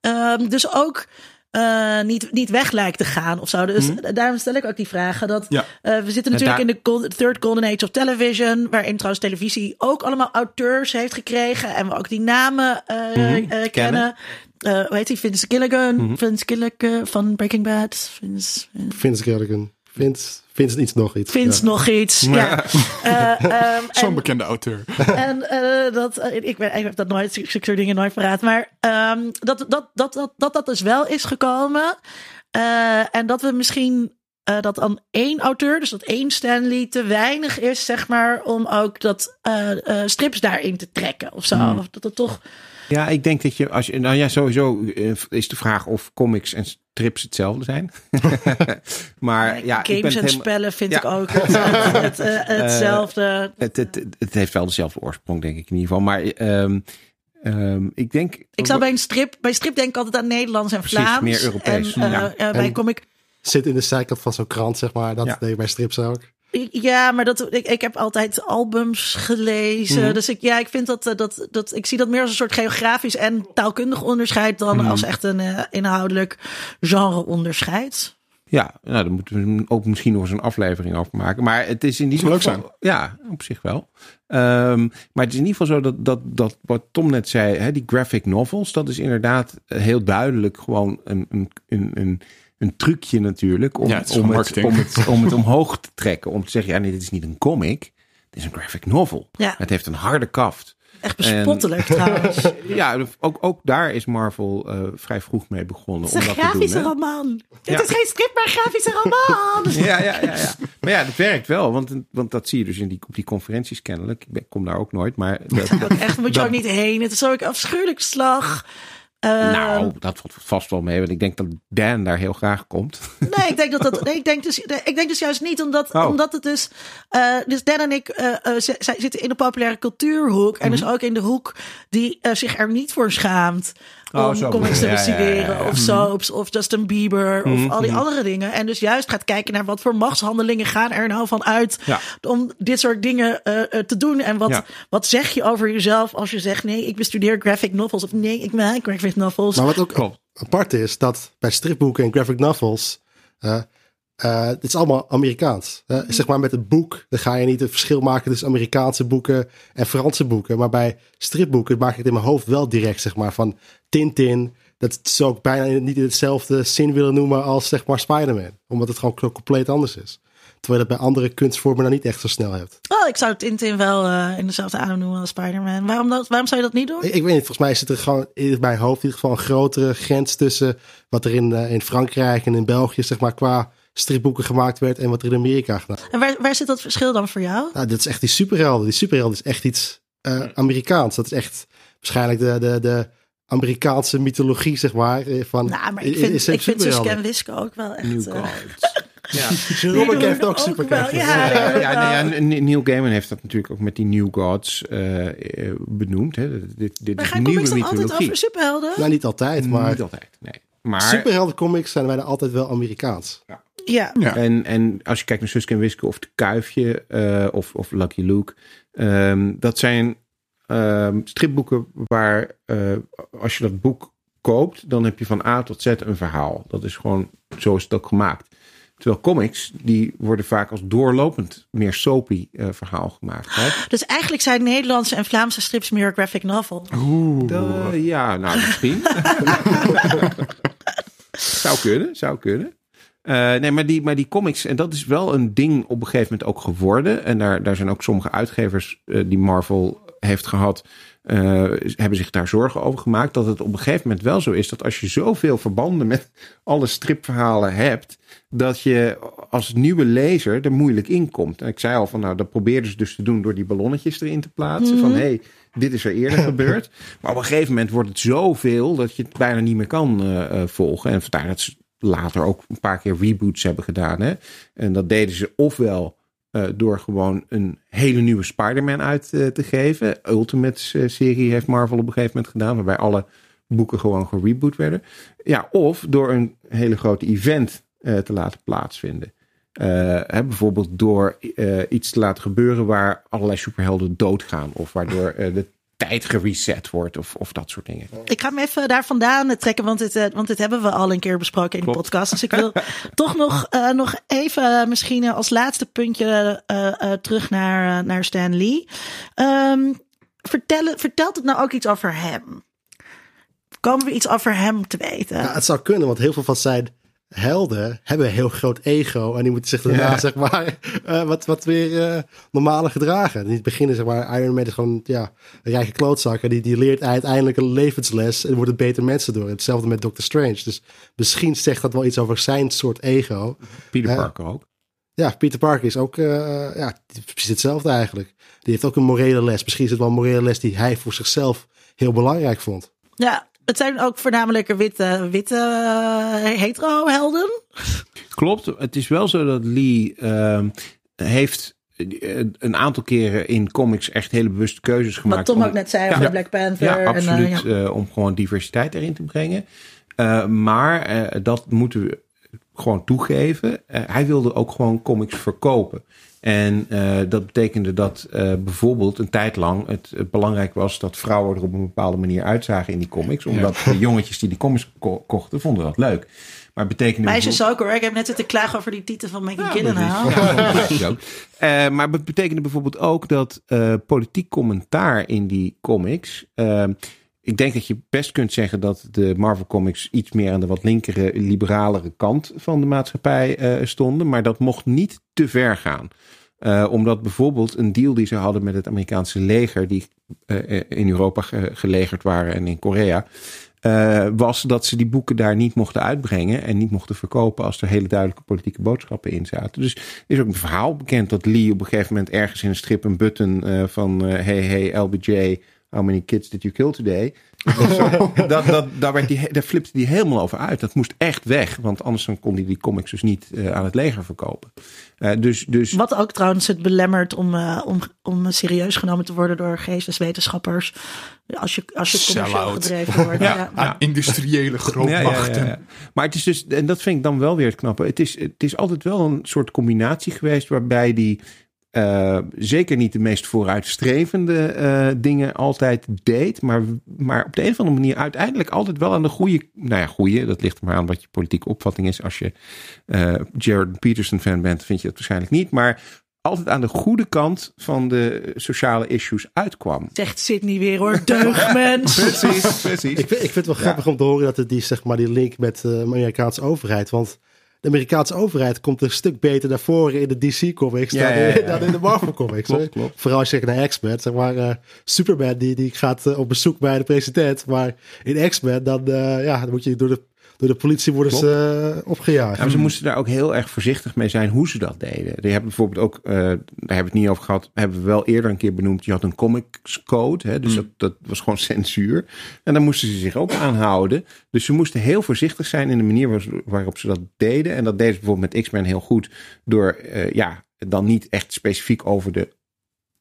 Um, dus ook uh, niet, niet weg lijkt te gaan of zo. Dus mm. daarom stel ik ook die vragen. Dat, ja. uh, we zitten natuurlijk in de third golden age of television, waarin trouwens televisie ook allemaal auteurs heeft gekregen en we ook die namen uh, mm. kennen. kennen. hoe heet die? Vince Gilligan. Mm. Vince Gilligan van Breaking Bad. Vince, Vince Gilligan. Vince, Vince iets nog iets. Vince ja. nog iets, ja. uh, um, Zo'n bekende auteur. En uh, dat, uh, ik, ben, ik heb dat nooit, ik soort dingen nooit verraad. Maar um, dat, dat, dat, dat, dat dat dus wel is gekomen. en dat we misschien uh, dat dan één auteur, dus dat één Stanley, te weinig is, zeg maar, om ook dat uh, uh, strips daarin te trekken of zo. Hmm. Of dat het toch. Ja, ik denk dat je, als je, nou ja, sowieso is de vraag of comics en strips hetzelfde zijn. maar ja, games ik ben en spellen vind ja. ik ook het, het, het, hetzelfde. Het, het, het, heeft wel dezelfde oorsprong, denk ik in ieder geval. Maar um, um, ik denk. Ik zou bij een strip, bij strip denk ik altijd aan Nederlands en Vlaams. Precies, meer Europees. En, uh, ja. uh, bij comic zit in de zijkant van zo'n krant, zeg maar. Dat ja. deed bij strips ook. Ja, maar dat, ik, ik heb altijd albums gelezen. Mhm. Dus ik, ja, ik vind dat, eh, dat, dat, ik zie dat meer als een soort geografisch en taalkundig onderscheid dan Mhm. als echt een eh, inhoudelijk genre onderscheid. Ja, nou, daar moeten we ook misschien nog eens een aflevering over maken. Maar het is in ieder Zou leuk geval... Ja, op zich wel. Ehm, maar het is in ieder geval zo dat, dat, dat wat Tom net zei, hè, die graphic novels, dat is inderdaad heel duidelijk gewoon een, een, een, een, een trucje natuurlijk om, Ja, het om, het, om, het, om het omhoog te trekken. Om te zeggen, ja nee, dit is niet een comic, dit is een graphic novel. Ja. Het heeft een harde kaft. Echt bespottelijk trouwens. Het Ja, ook, ook daar is Marvel eh, vrij vroeg mee begonnen is om een dat te doen. grafische roman. Ja. Het is geen strip, maar een grafische roman. Ja, ja, ja, ja. Maar ja, dat werkt wel. Want, want dat zie je dus in die, op die conferenties kennelijk. Ik ben- kom daar ook nooit. Maar dat, echt, moet je dat- ook niet heen. Het is ook afschuwelijk slag. Nou, dat valt vast wel mee. Want ik denk dat Dan daar heel graag komt. Nee, ik denk dat dat. Nee, ik denk dus, ik denk dus juist niet, omdat, Oh. omdat het dus. eh, dus Dan en ik zij zitten in de populaire cultuurhoek. En Mhm. dus ook in de hoek die zich er niet voor schaamt. Oh, om zo comics te bestuderen. ja. Mhm. Of soaps. Of Justin Bieber. Of al die andere dingen. En dus juist gaat kijken naar wat voor machtshandelingen gaan er nou van uit. Ja. Om dit soort dingen eh, eh, te doen. En wat, Ja. wat zeg je over jezelf als je zegt: nee, ik bestudeer graphic novels. Of nee, ik maak graphic novels. Maar wat ook Klopt. apart is, dat bij stripboeken en graphic novels, eh eh, het is allemaal Amerikaans. Eh, zeg maar met het boek, dan ga je niet het verschil maken tussen Amerikaanse boeken en Franse boeken. Maar bij stripboeken maak ik het in mijn hoofd wel direct, zeg maar, van Tintin. Dat zou ik bijna niet in hetzelfde zin willen noemen als, zeg maar, Spider-Man. Omdat het gewoon compleet anders is. Terwijl je dat bij andere kunstvormen dan niet echt zo snel hebt. Oh, ik zou Tintin wel eh, in dezelfde adem noemen als Spider-Man. Waarom, dat, waarom zou je dat niet doen? Ik, ik weet niet, volgens mij zit er gewoon in mijn hoofd in ieder geval een grotere grens tussen wat er in, eh, in Frankrijk en in België, zeg maar, qua stripboeken gemaakt werd en wat er in Amerika gedaan. En waar, waar zit dat verschil dan voor jou? Nou, dit is echt die superhelden. Die superhelden is echt iets eh, Amerikaans. Dat is echt waarschijnlijk de, de, de Amerikaanse mythologie, zeg maar. eh, Van, Nou, maar ik is- vind, is ik vind superhelden. Suske en Wiske ook wel echt... New Gods. Ja. Robert heeft ook ook wel, ja. Ja, Ja, ja, nee, ja, Neil Gaiman heeft dat natuurlijk ook met die New Gods eh, benoemd. Hè. Dit, dit Maar is gaan nieuwe comics dan altijd mythologie. over superhelden? Nou, niet altijd, maar Niet altijd, nee. Maar, superheldencomics zijn bijna altijd wel Amerikaans. Ja. Ja. En, en als je kijkt naar Suske en Wiske of de Kuifje eh, of, of Lucky Luke. ehm, dat zijn ehm, stripboeken waar eh, als je dat boek koopt, dan heb je van A tot Z een verhaal. Dat is gewoon, zo is het ook gemaakt. Terwijl comics, die worden vaak als doorlopend meer soapy eh, verhaal gemaakt. Hè? Dus eigenlijk zijn Nederlandse en Vlaamse strips meer graphic novel. Da- ja, nou misschien. zou kunnen, zou kunnen. Eh, nee, maar die, maar die comics, en dat is wel een ding op een gegeven moment ook geworden. En daar, daar zijn ook sommige uitgevers eh, die Marvel heeft gehad, eh, hebben zich daar zorgen over gemaakt. Dat het op een gegeven moment wel zo is dat als je zoveel verbanden met alle stripverhalen hebt, dat je als nieuwe lezer er moeilijk in komt. En ik zei al van, nou, dat probeerden ze dus te doen door die ballonnetjes erin te plaatsen. Van, hé, hey, dit is er eerder gebeurd. Maar op een gegeven moment wordt het zoveel dat je het bijna niet meer kan eh, eh, volgen. En vandaar dat ze later ook een paar keer reboots hebben gedaan. Hè? En dat deden ze ofwel eh, door gewoon een hele nieuwe Spider-Man uit eh, te geven. Ultimate-serie heeft Marvel op een gegeven moment gedaan, waarbij alle boeken gewoon gereboot werden. Ja, of door een hele grote event eh, te laten plaatsvinden. Eh, hè, bijvoorbeeld door eh, iets te laten gebeuren waar allerlei superhelden doodgaan. Of waardoor eh, de tijd gereset wordt of, of dat soort dingen. Ik ga hem even daar vandaan trekken, want dit, eh, want dit hebben we al een keer besproken in de podcast. Dus ik wil toch nog, eh, nog even eh, misschien als laatste puntje eh, eh, terug naar, naar Stan Lee. Ehm, vertel, vertelt het nou ook iets over hem? Komen we iets over hem te weten? Ja, het zou kunnen, want heel veel van zijn helden hebben een heel groot ego. En die moeten zich daarna, Ja. zeg maar, eh, wat, wat weer eh normaler gedragen. In het begin, zeg maar, Iron Man is gewoon ja, een rijke klootzak. En die, die leert uiteindelijk een levensles en wordt het beter mensen door. Hetzelfde met Doctor Strange. Dus misschien zegt dat wel iets over zijn soort ego. Peter. Parker ook. Ja, Peter Parker is ook eh, ja, precies hetzelfde eigenlijk. Die heeft ook een morele les. Misschien is het wel een morele les die hij voor zichzelf heel belangrijk vond. Ja, het zijn ook voornamelijk witte, witte eh, hetero-helden. Klopt. Het is wel zo dat Lee ehm, heeft eh, een aantal keren in comics echt hele bewuste keuzes gemaakt. Wat Tom om- ook net zei Ja. over Black Panther. Ja, en, eh, absoluut. ja. eh, om gewoon diversiteit erin te brengen. Maar dat moeten we gewoon toegeven. Hij wilde ook gewoon comics verkopen. En uh, dat betekende dat uh, bijvoorbeeld een tijd lang het, het, belangrijk was dat vrouwen er op een bepaalde manier uitzagen in die comics. Omdat ja. de jongetjes die die comics ko kochten, vonden dat leuk. Maar het betekende. Meisjes ook hoor. Ik heb net zitten klagen over die titel van Maggie Ja, Gyllenhaal. Eh, maar het betekende bijvoorbeeld ook dat eh, politiek commentaar in die comics. Ik denk dat je best kunt zeggen dat de Marvel Comics iets meer aan de wat linkere, liberalere kant van de maatschappij eh, stonden. Maar dat mocht niet te ver gaan. Eh, omdat bijvoorbeeld een deal die ze hadden met het Amerikaanse leger, die eh, in Europa ge- gelegerd waren en in Korea, was dat ze die boeken daar niet mochten uitbrengen en niet mochten verkopen als er hele duidelijke politieke boodschappen in zaten. Dus er is ook een verhaal bekend dat Lee op een gegeven moment ergens in een strip een button van hey hey LBJ, how many kids did you kill today? dat, dat, daar, werd die, daar flipte hij helemaal over uit. Dat moest echt weg, want anders dan kon hij die comics dus niet eh, aan het leger verkopen. Eh, dus, dus Wat ook trouwens het belemmert om, eh, om, om serieus genomen te worden door geesteswetenschappers. Als je, als je commercieel gedreven wordt. ja. Aan industriële grootmachten. Ja, ja, ja. Maar het is dus, en dat vind ik dan wel weer het knappe. Het is, het is altijd wel een soort combinatie geweest waarbij die eh, zeker niet de meest vooruitstrevende eh, dingen altijd deed. Maar, maar op de een of andere manier uiteindelijk altijd wel aan de goede. Nou ja, goede, dat ligt er maar aan wat je politieke opvatting is. Als je eh Jared Peterson fan bent, vind je dat waarschijnlijk niet. Maar altijd aan de goede kant van de sociale issues uitkwam. Zegt Sydney weer hoor, deugdmens. Precies, precies. Ik vind, ik vind het wel grappig om te horen dat het die, zeg maar, die link met eh, de Amerikaanse overheid. Want de Amerikaanse overheid komt een stuk beter naar voren in de DC-comics Ja, dan, ja, ja, in- ja. dan in de Marvel-comics. Klopt. Vooral als je kijkt naar X-Men. Zeg maar, eh, Superman die, die gaat eh, op bezoek bij de president. Maar in X-Men dan, eh, ja, dan moet je door de, door de politie worden ze, eh, opgejaagd. Ja, maar ze moesten daar ook heel erg voorzichtig mee zijn hoe ze dat deden. Die hebben bijvoorbeeld ook, eh, daar hebben we het niet over gehad, hebben we wel eerder een keer benoemd. Je had een comics code, hè, dus dat, dat was gewoon censuur. En daar moesten ze zich ook aan houden. Dus ze moesten heel voorzichtig zijn in de manier waarop ze dat deden. En dat deden ze bijvoorbeeld met X-Men heel goed door, eh, ja, dan niet echt specifiek over de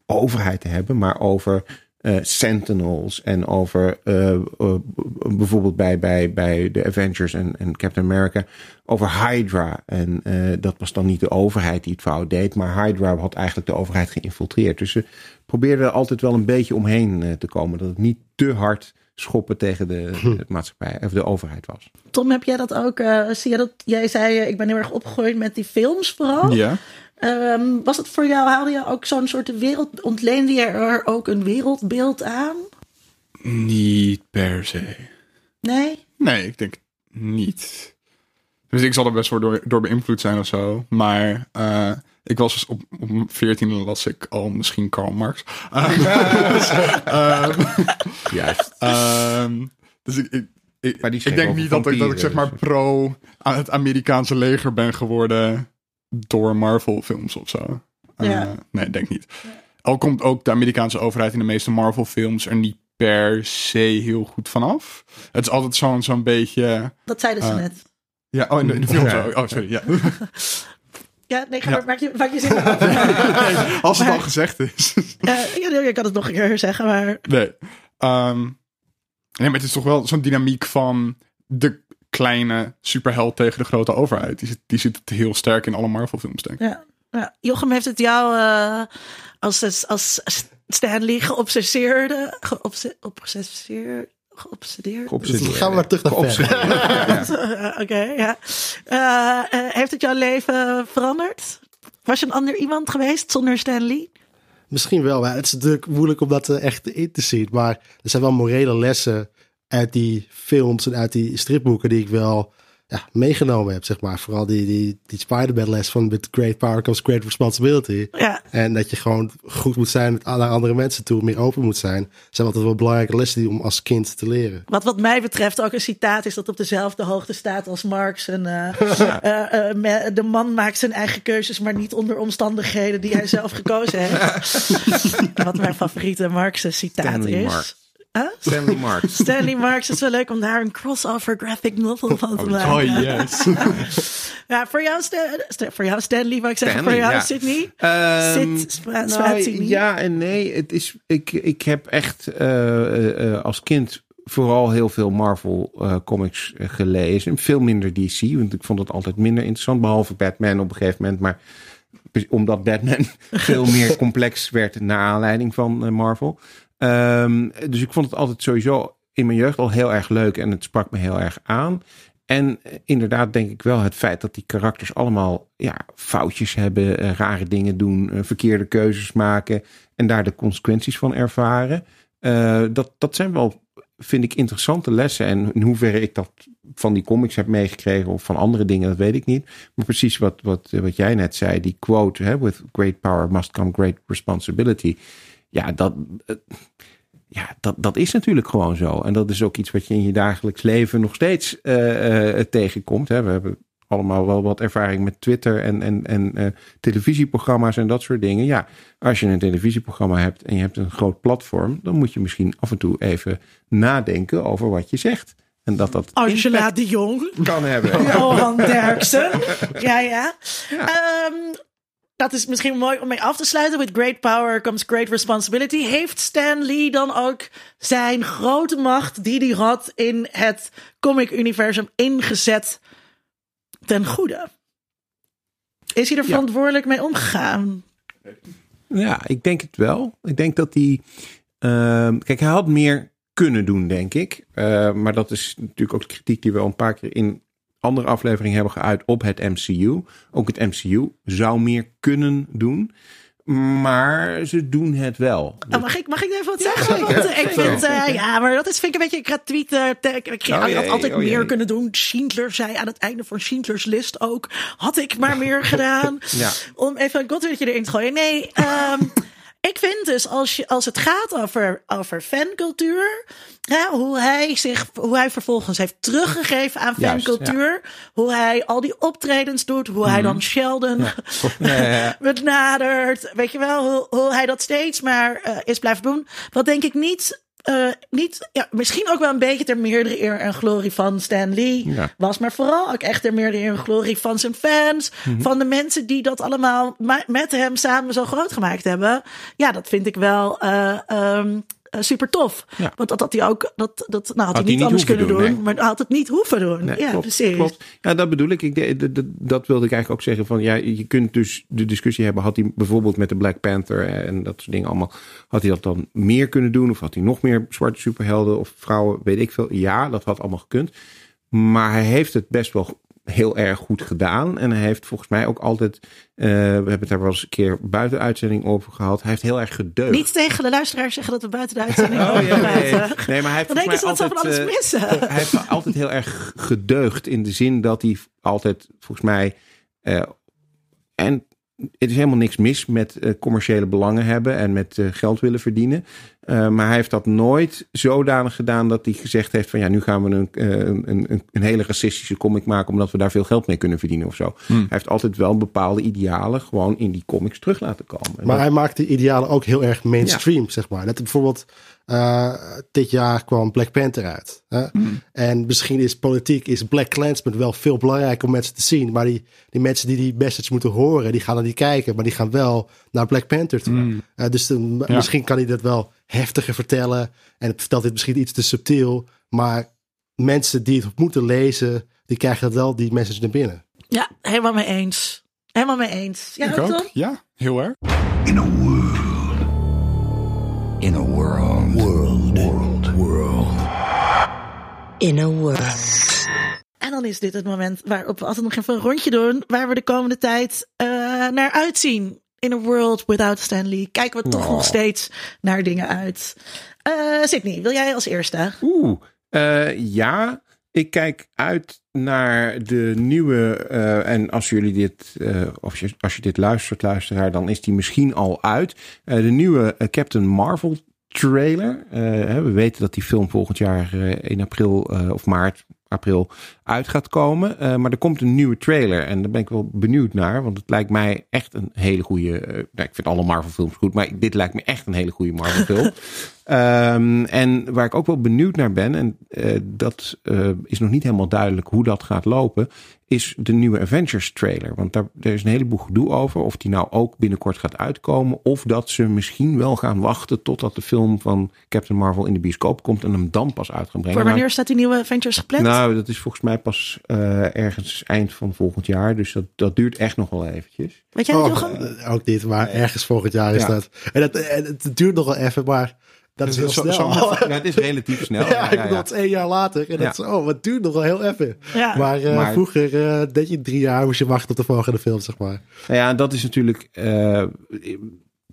overheid te hebben, maar over eh, Sentinels en over eh, eh, bijvoorbeeld bij, bij, bij de Avengers en, en Captain America over Hydra. En eh, dat was dan niet de overheid die het fout deed, maar Hydra had eigenlijk de overheid geïnfiltreerd. Dus ze probeerden er altijd wel een beetje omheen eh, te komen, dat het niet te hard schoppen tegen de, de maatschappij of de overheid was. Tom, heb jij dat ook? eh, zie je dat? Jij zei, ik ben heel erg opgegroeid met die films vooral. Ja. Ehm, was het voor jou, haalde je ook zo'n soort wereld, ontleende je er ook een wereldbeeld aan? Niet per se. Nee? Nee, ik denk niet. Dus ik zal er best wel door, door beïnvloed zijn of zo. Maar eh, ik was dus op, op mijn 14 las ik al misschien Karl Marx. Ehm, Juist. ehm, dus ik, ik, ik, Maar die ik denk niet dat ik, dat ik zeg maar vampieren, pro aan het Amerikaanse leger ben geworden door Marvel films of zo. Eh, Ja. nee, ik denk niet. Al komt ook de Amerikaanse overheid in de meeste Marvel films er niet per se heel goed vanaf. Het is altijd zo'n zo'n beetje... Dat zeiden ze Eh, net. Ja, oh, in de, in de film Ja. zo. Oh, sorry. Ja. Ja, nee, ga ja. maar, maak je, maak je zin. Als het Maar- al gezegd is. Eh, ja, nee, je kan het nog een keer zeggen, maar nee. Ehm, nee, maar het is toch wel zo'n dynamiek van de kleine superheld tegen de grote overheid. Die zit, die zit heel sterk in alle Marvel films, denk ik. ja. ja. Jochem heeft het jou eh, als, als Stanley geobsedeerde, geobse, obsesseer- geobsedeerd, Geobsedeerd. Dus gaan we maar terug naar ver. Eh, Oké, ja. Eh, eh, heeft het jouw leven veranderd? Was je een ander iemand geweest zonder Stanley? Misschien wel, maar het is natuurlijk moeilijk om dat echt in te zien. Maar er zijn wel morele lessen uit die films en uit die stripboeken die ik wel ja, meegenomen heb, zeg maar. Vooral die, die, die Spider-Man les van with great power comes great responsibility. Ja, En dat je gewoon goed moet zijn met- naar andere mensen toe, meer open moet zijn. zijn altijd wel belangrijke lessen die om als kind te leren. wat wat mij betreft ook een citaat is dat op dezelfde hoogte staat als Marx. En, eh, eh, eh, me- de man maakt zijn eigen keuzes, maar niet onder omstandigheden die hij zelf gekozen heeft. wat mijn favoriete Marx citaat Stanley is. Huh? Stanley Marks. Stanley Marx is wel leuk om daar een crossover graphic novel van te maken. Oh, yes. Ja, voor jou, Stan- voor jou Stanley, wou ik zeggen. Stanley, voor jou ja. Sydney. Ehm, Zit, Spra- nou, ja en nee. Het is, ik, ik heb echt eh, eh, eh, als kind vooral heel veel Marvel comics gelezen. Veel minder DC, want ik vond het altijd minder interessant. Behalve Batman op een gegeven moment. Maar omdat Batman veel meer complex werd naar aanleiding van Marvel. Ehm, dus ik vond het altijd sowieso in mijn jeugd al heel erg leuk en het sprak me heel erg aan. En eh, inderdaad denk ik wel het feit dat die karakters allemaal ja, foutjes hebben, eh, rare dingen doen, eh, verkeerde keuzes maken en daar de consequenties van ervaren. Dat, dat zijn wel, vind ik, interessante lessen. En in hoeverre ik dat van die comics heb meegekregen of van andere dingen, dat weet ik niet. Maar precies wat, wat, wat jij net zei, die quote, hè, with great power must come great responsibility. Ja, dat, eh, ja dat, dat is natuurlijk gewoon zo. En dat is ook iets wat je in je dagelijks leven nog steeds eh, eh, tegenkomt. Hè. We hebben allemaal wel wat ervaring met Twitter en, en, en televisieprogramma's en dat soort dingen. Ja, als je een televisieprogramma hebt en je hebt een groot platform, dan moet je misschien af en toe even nadenken over wat je zegt. En dat dat Angela de Jong. kan hebben. Johan Derksen. Ja, ja. Ehm, dat is misschien mooi om mee af te sluiten. With great power comes great responsibility. Heeft Stan Lee dan ook zijn grote macht die hij had in het comic-universum ingezet ten goede? Is hij er Ja. verantwoordelijk mee omgegaan? Ja, ik denk het wel. Ik denk dat hij. ehm, kijk, hij had meer kunnen doen, denk ik. Eh, maar dat is natuurlijk ook de kritiek die we al een paar keer in andere afleveringen hebben geuit op het MCU. Ook het MCU zou meer kunnen doen. Maar ze doen het wel. Oh, mag, ik, mag ik even wat zeggen? Want, eh, ik vind, eh, ja, maar dat is, vind ik een beetje een gratuite. te- Ik, ik Oh, had altijd oh, meer jee. kunnen doen. Schindler zei aan het einde van Schindlers List ook. Had ik maar meer gedaan. Ja. Om even een godwilletje erin te gooien. Nee, ehm, ik vind dus als, je, als het gaat over, over fancultuur. Hè, hoe, hij zich, hoe hij vervolgens heeft teruggegeven aan Juist, fancultuur. Hoe hij al die optredens doet. Hoe hij dan Sheldon Mhm. Ja, ja, ja. benadert. Weet je wel, hoe, hoe hij dat steeds maar eh, is blijven doen. Wat denk ik niet. Eh, niet ja, misschien ook wel een beetje ter meerdere eer en glorie van Stan Lee Ja. was, maar vooral ook echt ter meerdere eer en glorie van zijn fans, Mhm. van de mensen die dat allemaal ma- met hem samen zo groot gemaakt hebben. Ja, dat vind ik wel eh, ehm, eh, super tof. Ja. Want dat had hij ook, dat, dat nou, had, hij hij niet niet anders kunnen doen, doen, maar had het niet hoeven doen. Nee, ja, klopt, precies. klopt. Ja, dat bedoel ik. ik de- de- de- dat wilde ik eigenlijk ook zeggen. Van, ja, je kunt dus de discussie hebben. Had hij bijvoorbeeld met de Black Panther en dat soort dingen allemaal. Had hij dat dan meer kunnen doen? Of had hij nog meer zwarte superhelden of vrouwen? Weet ik veel. Ja, dat had allemaal gekund. Maar hij heeft het best wel heel erg goed gedaan. En hij heeft volgens mij ook altijd. eh, we hebben het daar wel eens een keer buiten de uitzending over gehad. Hij heeft heel erg gedeugd. Niet tegen de luisteraars zeggen dat we buiten de uitzending Oh, over ja, nee. nee, maar hij heeft Dan denken ze dat volgens ze mij van alles altijd, missen. eh, hij heeft altijd heel erg gedeugd in de zin dat hij altijd volgens mij eh, en het is helemaal niks mis met eh, commerciële belangen hebben en met eh, geld willen verdienen. Eh, maar hij heeft dat nooit zodanig gedaan dat hij gezegd heeft van ja, nu gaan we een, eh, een, een, een hele racistische comic maken omdat we daar veel geld mee kunnen verdienen of zo. Hij heeft altijd wel bepaalde idealen gewoon in die comics terug laten komen. En Maar dat- hij maakt die idealen ook heel erg mainstream, zeg maar. Net bijvoorbeeld, eh, dit jaar kwam Black Panther uit. Hè? En misschien is politiek, is Black Clansman wel veel belangrijker om mensen te zien. Maar die, die mensen die die message moeten horen, die gaan er niet kijken. Maar die gaan wel naar Black Panther toe. Eh, dus Ja. misschien kan hij dat wel heftiger vertellen. En het vertelt dit misschien iets te subtiel. Maar mensen die het moeten lezen, die krijgen dat wel, die message naar binnen. Ja, helemaal mee eens. Helemaal mee eens. Ja, Ik ook? Ja, heel erg. In a world. In a. World. In a world. En dan is dit het moment waarop we altijd nog even een rondje doen. Waar we de komende tijd eh, naar uitzien. In a world without Stanley. Kijken we toch nog steeds naar dingen uit. Eh Sydney, wil jij als eerste? Oeh, eh, ja. Ik kijk uit naar de nieuwe. eh, en als jullie dit, eh, of je, als je dit luistert, luisteraar, dan is die misschien al uit. Eh, de nieuwe Captain Marvel trailer. Eh, we weten dat die film volgend jaar eh, in april eh, of maart, april uit gaat komen. Maar er komt een nieuwe trailer en daar ben ik wel benieuwd naar. Want het lijkt mij echt een hele goede. nou, ik vind alle Marvel films goed, maar dit lijkt me echt een hele goede Marvel film. Ehm, en waar ik ook wel benieuwd naar ben, en dat is nog niet helemaal duidelijk hoe dat gaat lopen, is de nieuwe Avengers trailer. Want daar, er is een heleboel gedoe over. Of die nou ook binnenkort gaat uitkomen. Of dat ze misschien wel gaan wachten totdat de film van Captain Marvel in de bioscoop komt. En hem dan pas uit gaan brengen. Voor wanneer Maar- staat die nieuwe Avengers gepland? nou, dat is volgens mij pas eh, ergens eind van volgend jaar. Dus dat, dat duurt echt nog wel eventjes. Weet jij dat, Oh, eh, ook niet, maar ergens volgend jaar is Ja. dat. En het, en het duurt nog wel even, maar dat is heel Zo- snel. zo- Ja, het is relatief snel. Ja, ik bedoel, het is één jaar later. En dat Ja. is, oh, wat duurt nog wel heel even. Ja. Maar, eh, Maar- vroeger eh, deed je drie jaar, moest je wachten op de volgende film, zeg maar. Nou ja, dat is natuurlijk. eh,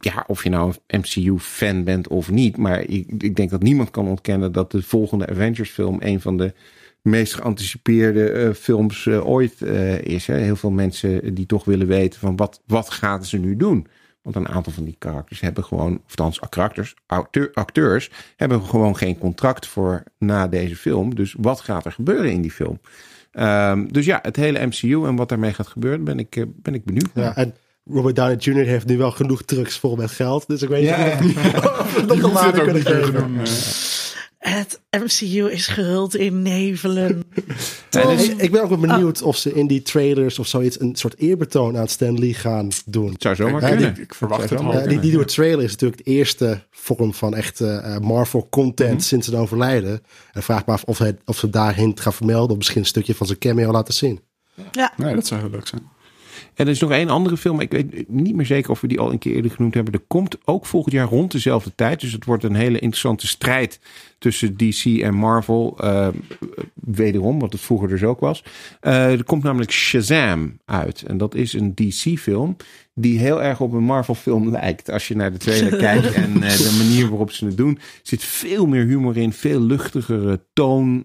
ja, of je nou een MCU-fan bent of niet. Maar ik, ik denk dat niemand kan ontkennen dat de volgende Avengers-film een van de meest geanticipeerde eh, films ooit eh, is. Hè. Heel veel mensen die toch willen weten van wat, wat gaan ze nu doen. Want een aantal van die karakters hebben gewoon, of althans karakters, auteur- acteurs, hebben gewoon geen contract voor na deze film. Dus wat gaat er gebeuren in die film? Ehm, dus ja, het hele MCU en wat daarmee gaat gebeuren, ben ik, eh, ben ik benieuwd naar. Ja, en Robert Downey Jr. heeft nu wel genoeg trucks vol met geld. Dus ik weet Ja, niet of of we nog ook kunnen geven. Het MCU is gehuld in nevelen. Dus- Ik, ben ook wel benieuwd of ze in die trailers of zoiets een soort eerbetoon aan Stan Lee gaan doen. Het zou zomaar Ja, die- kunnen. ik verwacht het. Ja, die, die door trailer is natuurlijk de eerste vorm van echt eh, Marvel content Mhm. sinds zijn overlijden. En vraag me af of, hij, of ze daarin gaan vermelden of misschien een stukje van zijn cameo laten zien. ja. Nee, dat zou heel leuk zijn. En er is nog één andere film, ik weet niet meer zeker of we die al een keer eerder genoemd hebben. Er komt ook volgend jaar rond dezelfde tijd. Dus het wordt een hele interessante strijd tussen DC en Marvel. eh, wederom, wat het vroeger dus ook was. Eh, er komt namelijk Shazam uit. En dat is een DC-film die heel erg op een Marvel-film lijkt. Als je naar de trailer kijkt en eh, de manier waarop ze het doen. Er zit veel meer humor in, veel luchtigere toon.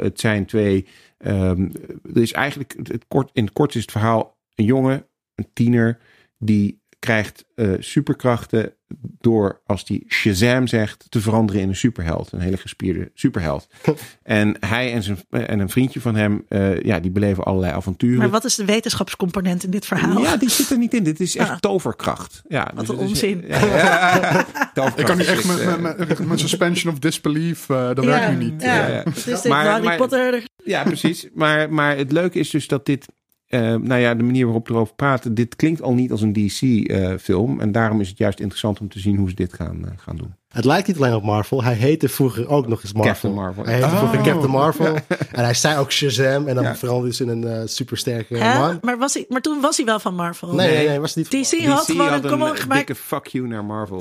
Het zijn twee... ehm, er is eigenlijk, het kort, in het kort is het verhaal een jongen, een tiener, die krijgt eh, superkrachten door, als die Shazam zegt, te veranderen in een superheld. Een hele gespierde superheld. en hij en, zijn, en een vriendje van hem, eh, ja, die beleven allerlei avonturen. Maar wat is de wetenschapscomponent in dit verhaal? Ja, die zit er niet in. Dit is echt Ah. toverkracht. Ja, Wat dus een het is- onzin. Ja, Ik kan nu is echt met, eh, met, met, met suspension of disbelief, eh, dat werkt nu niet. Ja, dit Maar- Harry Potter. Ja, precies. Maar, maar het leuke is dus dat dit. Eh, nou ja, de manier waarop we erover praten. Dit klinkt al niet als een DC-film. en daarom is het juist interessant om te zien hoe ze dit gaan, eh, gaan doen. Het lijkt niet alleen op Marvel. Hij heette vroeger ook nog eens Marvel. Captain Marvel. Hij heette vroeger Oh. Captain Marvel. En hij zei ook Shazam. En dan Ja. veranderde hij in een eh, supersterke Hè? man. Maar, was hij, maar toen was hij wel van Marvel. Nee, nee, nee, was niet. DC had gewoon een kom op een gemaakt. dikke fuck you naar Marvel.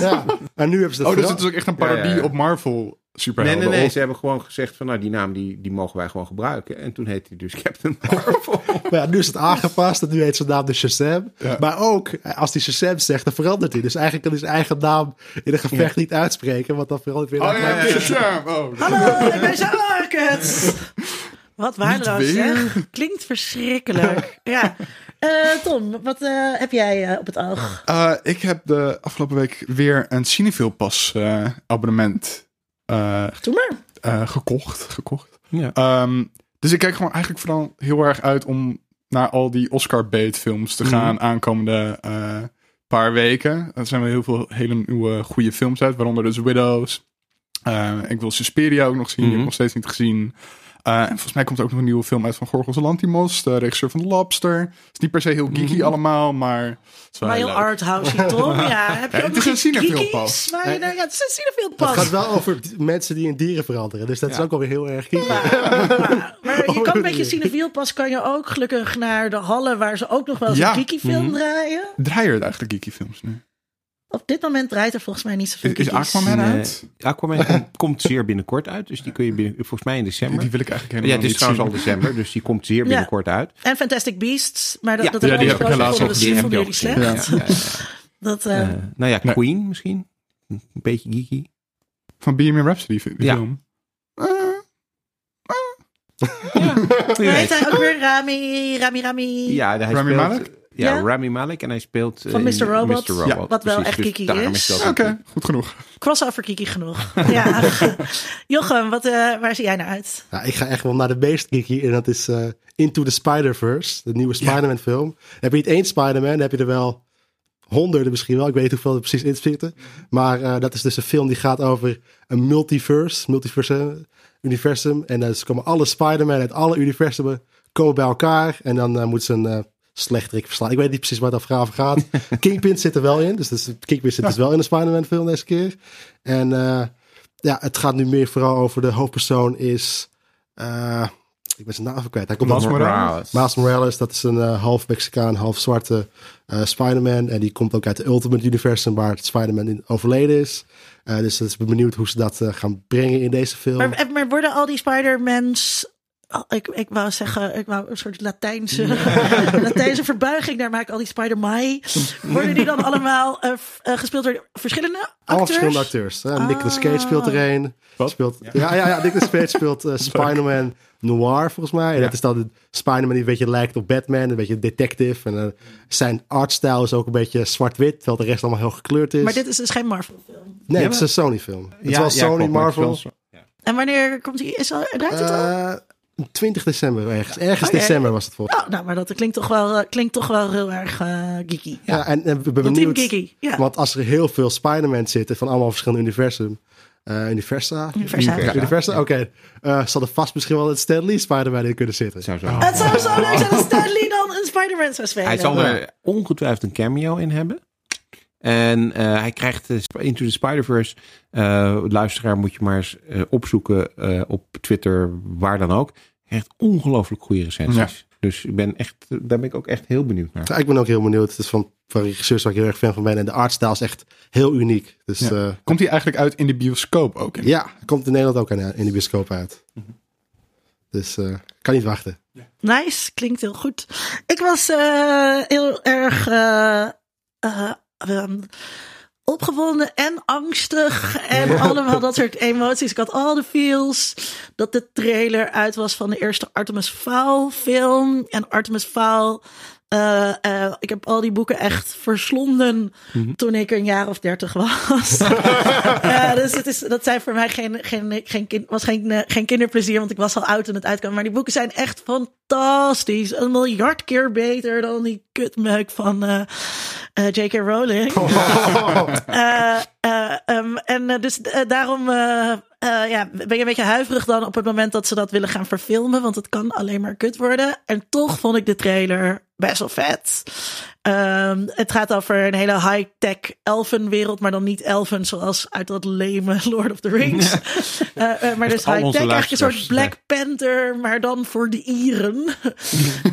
Ja. En nu hebben ze dat Oh, dus het is ook echt een parodie Ja, ja, ja. op Marvel superhelden. nee, nee. of- Ze hebben gewoon gezegd van nou, die naam die, die mogen wij gewoon gebruiken. En toen heette hij dus Captain Marvel. Maar ja, nu is het aangepast. En nu heet zijn naam de Shazam. Ja. Maar ook, als hij Shazam zegt, dan verandert hij. Dus eigenlijk kan hij zijn eigen naam in een gevecht niet uitspreken. Want dan verandert hij weer Oh naar ja, ja, ja. Oh. Hallo, ik ben zo Market. Wat waardeloos zeg. Klinkt verschrikkelijk. Ja. Eh, Tom, wat eh, heb jij eh, op het oog? Eh, ik heb de afgelopen week weer een Cinefil Pass eh, abonnement Doe maar. eh, gekocht. gekocht. Ja. Ehm, dus ik kijk gewoon eigenlijk vooral heel erg uit om naar al die Oscar bait films te gaan aankomende eh, paar weken. Er zijn wel heel veel hele nieuwe goede films uit, waaronder dus Widows. Eh, ik wil Suspiria ook nog zien, die heb Mhm. ik nog steeds niet gezien. Eh, en volgens mij komt er ook nog een nieuwe film uit van Gorgos Lantimos, de regisseur van The Lobster. Het is niet per se heel geeky allemaal, maar het is wel Maar heel heel leuk. arthouse, Tom. Ja, heb je Ja, ook het is een iets Cinefil geekies pas. waar je daar- Ja, het is een Cinefil Het gaat wel over mensen die in dieren veranderen. Dus dat is ook alweer heel erg kiek. Maar, maar je kan met je nee. Cinefiel pas kan je ook gelukkig naar de hallen waar ze ook nog wel eens Ja. een Kiki film Mhm. draaien. Draaien er eigenlijk geeky films nu? Op dit moment draait er volgens mij niet zoveel Is, is. Aquaman Nee. uit? Aquaman komt- komt zeer binnenkort uit. Dus die kun je binnen, volgens mij in december. die wil ik eigenlijk ja, helemaal het is trouwens zien. al december. Dus die komt zeer binnenkort uit. En Fantastic Beasts, maar dat, Ja. dat Ja, die heb ik helaas al gezien. Jullie slecht? Ja, ja, ja. Dat, eh, Eh, nou ja, Nee. Queen misschien. Een beetje geeky. Van Bohemian Rhapsody die Ja. film. Eh, hoe heet hij ook weer? Rami, Rami, Rami. Ja, hij Rami speelt, Malek? Ja, Ja? Rami Malek. En hij speelt... Van eh, in Mr. Robot. Mr. Robot. Wat wel precies. echt Dus geeky daarom is. Oké, goed genoeg. Crossover Kiki genoeg. ja. Jochem, wat, eh, waar zie jij naar uit? Ja, ik ga echt wel naar de meest geeky. En dat is eh, Into the Spider-Verse. De nieuwe Spider-Man film. Dan heb je niet één Spider-Man. Dan heb je er wel honderden misschien wel. Ik weet niet hoeveel er precies in zitten. Maar eh, dat is dus een film die gaat over een multiverse. Multiverse universum. En dus komen alle Spider-Man uit alle universumen komen bij elkaar en dan eh, moeten ze een eh slechterik verslaan. Ik weet niet precies waar het over gaat. Kingpin zit er wel in, dus, dus Kingpin zit dus wel in de Spider-Man film deze keer. En eh, ja, het gaat nu meer vooral over de hoofdpersoon is... eh, ik ben zijn naam even kwijt. Hij komt Miles uit- Morales. Miles Morales, dat is een eh, half Mexicaan, half zwarte eh, Spider-Man. En die komt ook uit de Ultimate Universum, waar het Spider-Man in overleden is. Eh, dus ik ben benieuwd hoe ze dat gaan brengen in deze film. Maar, maar worden al die Spider-Mans. Oh, ik, ik wou zeggen, ik wou een soort Latijnse, Latijnse verbuiging daar maken. Al die Spider-Mai. Worden die dan allemaal eh, f- eh, gespeeld door verschillende acteurs? Alle verschillende acteurs. Hè? Nicolas Cage speelt er een. Wat? Speelt, ja, ja, ja, Nicolas Cage speelt eh, Spider-Man Noir volgens mij. En dat is dan de Spider-Man die een beetje lijkt op Batman. Een beetje detective. En zijn artstyle is ook een beetje zwart-wit. Terwijl de rest allemaal heel gekleurd is. Maar dit is dus geen Marvel-film. nee, Ja, het is een Sony film. Het is Ja, wel ja, Sony, Marvel. En wanneer komt die? Is al, draait het al? Eh, 20 december ergens. Ergens Oké. december was het volgens Oh, nou, maar dat klinkt toch wel, eh, klinkt toch wel heel erg eh, geeky. Ja, en, en we ben Team benieuwd. geeky. Ja. Want als er heel veel Spider-Man zitten van allemaal verschillende universum. eh universa? Universa. Oké. Eh, zal er vast misschien wel een Stan Lee Spider-Man in kunnen zitten. Het zou zo. Het zou zo leuk zijn als Stan Lee dan een Spider-Man zou spelen. Hij zal er ongetwijfeld een cameo in hebben. En eh, hij krijgt Into the Spider-Verse. eh, luisteraar moet je maar eens eh, opzoeken eh, op Twitter, waar dan ook. Hij krijgt ongelooflijk goede recensies. Dus ik ben echt, daar ben ik ook echt heel benieuwd naar. Ja, ik ben ook heel benieuwd. Het is van, van regisseurs waar ik heel erg fan van ben. En de artstyle is echt heel uniek. Dus Ja. Komt hij eigenlijk uit in de bioscoop ook? In? ja komt in Nederland ook in de bioscoop uit. Dus eh kan niet wachten. Nice, klinkt heel goed. Ik was eh, heel erg ehm, opgewonden en angstig en allemaal dat soort emoties. Ik had al de feels dat de trailer uit was van de eerste Artemis Fowl film. En Artemis Fowl, eh, eh, ik heb al die boeken echt verslonden toen ik een jaar of dertig was. Ja, dus het is, dat zijn voor mij geen, geen, geen, kind, was geen, eh, geen kinderplezier, want ik was al oud toen het uitkwam. Maar die boeken zijn echt fantastisch. Een miljard keer beter dan die kutmeuk van J.K. Rowling. Eh, eh, ehm, en dus daarom eh, ja, ben je een beetje huiverig dan op het moment dat ze dat willen gaan verfilmen. Want het kan alleen maar kut worden. En toch vond ik de trailer best wel vet. Ehm, het gaat over een hele high-tech elfenwereld, maar dan niet elfen zoals uit dat leme Lord of the Rings. Eh, eh, maar dus high-tech, eigenlijk een soort Black Panther, maar dan voor de Ieren.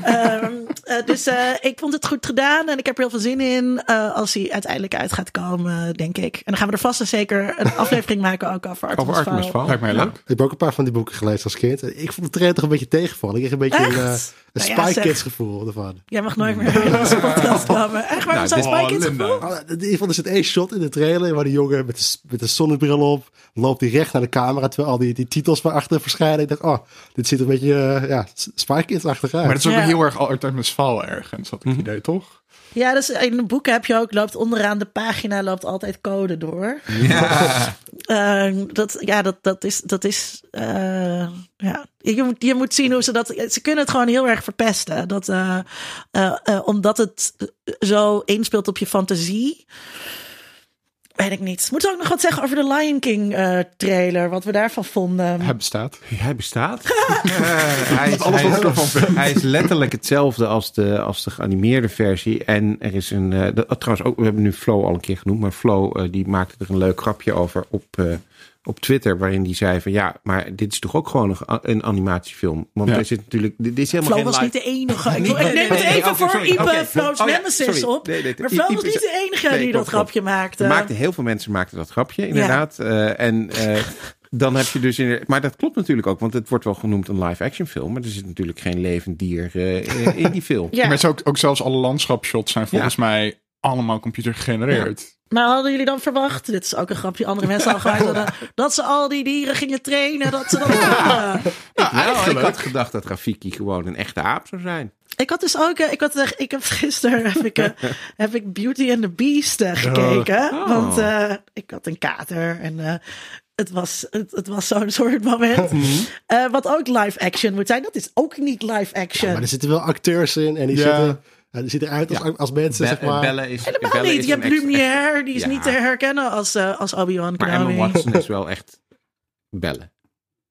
Ehm, eh, dus eh, ik vond het goed gedaan en ik heb er heel veel zin in eh, als hij uiteindelijk uit gaat komen, denk ik. En dan gaan we er vast en zeker een aflevering maken ook over Artemis, Over Artemis. Lijkt mij Ja. leuk. Ik heb ook een paar van die boeken gelezen als kind. Ik vond de trailer toch een beetje tegenvallen. Ik kreeg een beetje een, Echt? een Nou ja, Spy zeg. Kids gevoel ervan. Jij mag nooit meer in onze podcast Echt waar, Nou, dit- Kids gevoel? Ah, In ieder geval, er zit één shot in de trailer waar die jongen met de, met de zonnebril op loopt hij recht naar de camera terwijl al die, die titels van achter verschijnen. Ik dacht, oh, dit ziet er een beetje uh, ja, Spy Kids-achtig uit. Maar het is ook Ja. heel erg Artemis Fowl ergens, had ik het idee, toch? Ja, dus in boeken heb je ook, loopt onderaan de pagina loopt altijd code door. Ja. Eh, dat, ja, dat, dat is, dat is eh, ja. Je moet, je moet zien hoe ze dat, ze kunnen het gewoon heel erg verpesten. Dat, eh, eh, omdat het zo inspeelt op je fantasie. Weet ik niet. Moeten we ook nog wat zeggen over de Lion King eh, trailer? Wat we daarvan vonden? Hij bestaat. Hij bestaat. Eh, hij, is, alles hij, is, vind. hij is letterlijk hetzelfde als de, als de geanimeerde versie. En er is een. eh, trouwens, ook, we hebben nu Flo al een keer genoemd. Maar Flo eh, die maakte er een leuk grapje over op, eh, op Twitter. Waarin die zei: van ja, maar dit is toch ook gewoon een, een animatiefilm. Want Ja. er zit natuurlijk. Dit is helemaal Flo geen was live- niet de enige. Ik, Nee, ik nee, neem nee, het nee, even voor sorry, Ipe oké. Flo's Oh Nemesis op. Nee, nee, maar Flo was niet de enige Nee, die dat grapje maakte. Maakten heel veel mensen maakten dat grapje, inderdaad. Eh, en eh, dan heb je dus. In, maar dat klopt natuurlijk ook, want het wordt wel genoemd een live-action film. Maar er zit natuurlijk geen levend dier eh, in die film. Ja, Maar het is ook, ook zelfs alle landschapsshots zijn volgens mij allemaal computer gegenereerd. Maar hadden jullie dan verwacht, dit is ook een grapje, andere mensen al gemaakt hadden, dat ze al die dieren gingen trainen, dat ze dat konden? Ik, wel, eigenlijk. ik had gedacht dat Rafiki gewoon een echte aap zou zijn. Ik had dus ook, eh, ik, had, eh, ik heb gisteren heb ik, eh, heb ik Beauty and the Beast gekeken. Oh. Want eh, ik had een kater en eh, het was, het, het was zo'n soort moment. Mhm. Eh, wat ook live action moet zijn. Dat is ook niet live action. Maar er zitten wel acteurs in en die Ja. zitten, ja, die zitten eruit als, als mensen, zeg maar. Belle is, Helemaal Belle niet. is Je hebt Lumière, die is Ja. niet te herkennen als, eh als Obi-Wan Maar Emma. Watson is wel echt Belle.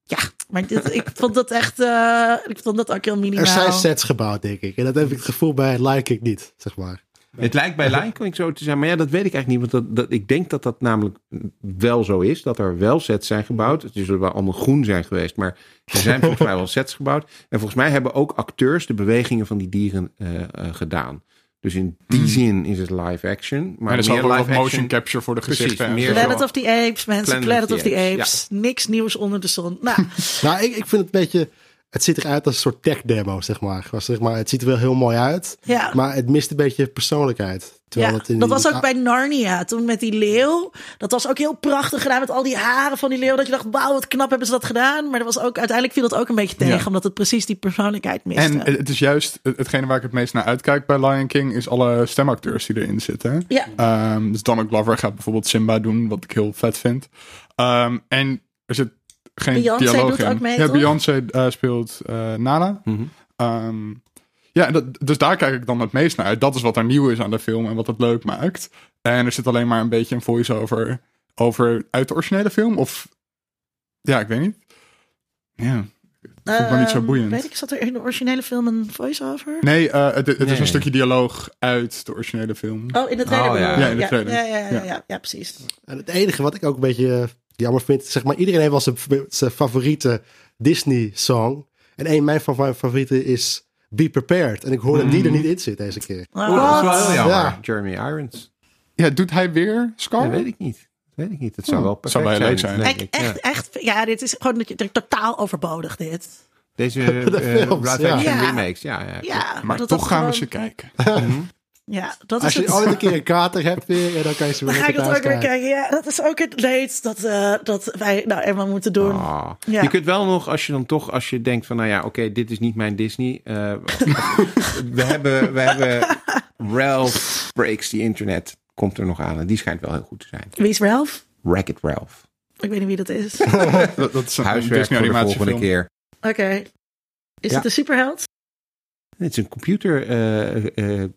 Ja, maar dit, ik vond dat echt, eh, ik vond dat ook heel minimaal. Er zijn sets gebouwd, denk ik. En dat heb ik het gevoel bij Lion King niet, zeg maar. Het lijkt bij Lion King zo te zijn, maar ja, dat weet ik eigenlijk niet. Want dat, dat, ik denk dat dat namelijk wel zo is. Dat er wel sets zijn gebouwd. Het zullen wel allemaal groen zijn geweest, maar er zijn volgens mij wel sets gebouwd. En volgens mij hebben ook acteurs de bewegingen van die dieren eh, eh, gedaan. Dus in die Hmm. zin is het live action. Maar er is meer live motion capture voor de Precies, gezichten. en meer zo. Planet of the Apes, mensen. Planet Planet, of of the Apes. Niks nieuws onder de zon. Nou, Nou, ik, ik vind het een beetje... Het ziet eruit als een soort tech demo, zeg maar. Zeg maar. Het ziet er wel heel mooi uit. ja. Maar het mist een beetje persoonlijkheid. Terwijl Ja, het in dat die- was ook bij Narnia, toen met die leeuw. Dat was ook heel prachtig gedaan met al die haren van die leeuw. Dat je dacht, wauw, wat knap hebben ze dat gedaan. Maar dat was ook, uiteindelijk viel dat ook een beetje tegen. Ja. Omdat het precies die persoonlijkheid miste. En het is juist het- hetgene waar ik het meest naar uitkijk bij Lion King, is alle stemacteurs die erin zitten. ja, Ehm, dus Donald Glover gaat bijvoorbeeld Simba doen, wat ik heel vet vind. Ehm, en er zit geen Beyoncé dialoog doet in. ook mee, ja, toch? Beyoncé eh, speelt eh, Nala. Mhm. Ehm, ja, dat, dus daar kijk ik dan het meest naar uit. Dat is wat er nieuw is aan de film en wat het leuk maakt. En er zit alleen maar een beetje een voice-over over uit de originele film. Of ja, ik weet niet. Ja, vond ik wel niet zo Ehm, boeiend. Weet ik, zat er in de originele film een voice-over? nee, eh, het, het is een stukje dialoog uit de originele film. Oh, in de trailer. Oh, ja. Ja, in de trailer. Ja, ja, ja, ja, Ja. ja, ja, precies. En het enige wat ik ook een beetje jammer vind, zeg maar, iedereen heeft wel zijn, zijn favoriete Disney-song. En een mijn fa- favoriete is Be Prepared. En ik hoorde die er niet in zit deze keer. Dat is wel heel jammer. Ja. Jeremy Irons. Ja, doet hij weer Scar? Dat weet ik niet. Dat weet ik niet. Het zou Oh, wel perfect zou leuk zijn. Echt, echt, echt, ja, dit is gewoon dat je- totaal overbodig, dit. Deze De eh, films, live action ja. remakes. Ja, ja. Ja, Maar dat toch dat gaan we ze kijken. Ja, dat Als is je het. ooit een keer een kater hebt weer, en dan kan je ze Dan weer ga ik dat ook weer kijken. Ja, dat is ook het leed dat, eh, dat wij nou eenmaal moeten doen. Ah. Ja. Je kunt wel nog, als je dan toch, als je denkt van, nou ja, oké, dit is niet mijn Disney. eh, we, hebben, we hebben Ralph Breaks the Internet. Komt er nog aan en die schijnt wel heel goed te zijn. Wie is Ralph? Wreck-It Ralph. Ik weet niet wie dat is. Dat, dat is een Huiswerk voor de volgende keer. Oké. Is Ja. het een superheld? Het is een computer, eh, eh,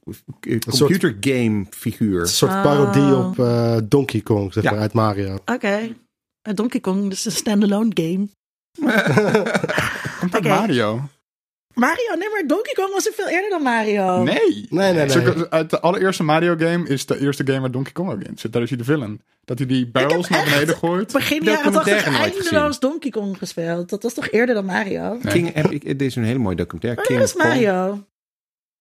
soort- computer game figuur. Een soort Oh. parodie op eh, Donkey Kong, zeg Ja. maar, uit Mario. Oké. Eh, Donkey Kong, dus een standalone game. Uit Oké. Mario. Mario, nee, maar Donkey Kong was er veel eerder dan Mario. Nee. Nee, nee, nee. Uit de allereerste Mario game is de eerste game waar Donkey Kong ook in zit. Daar is hij de villain. Dat hij die barrels naar beneden gooit. Begin jaren 80 Documentaire nooit eindeloos Donkey Kong gespeeld. Dat was toch eerder dan Mario? Nee. King, heb ik, dit is een hele mooie documentaire. King was Mario?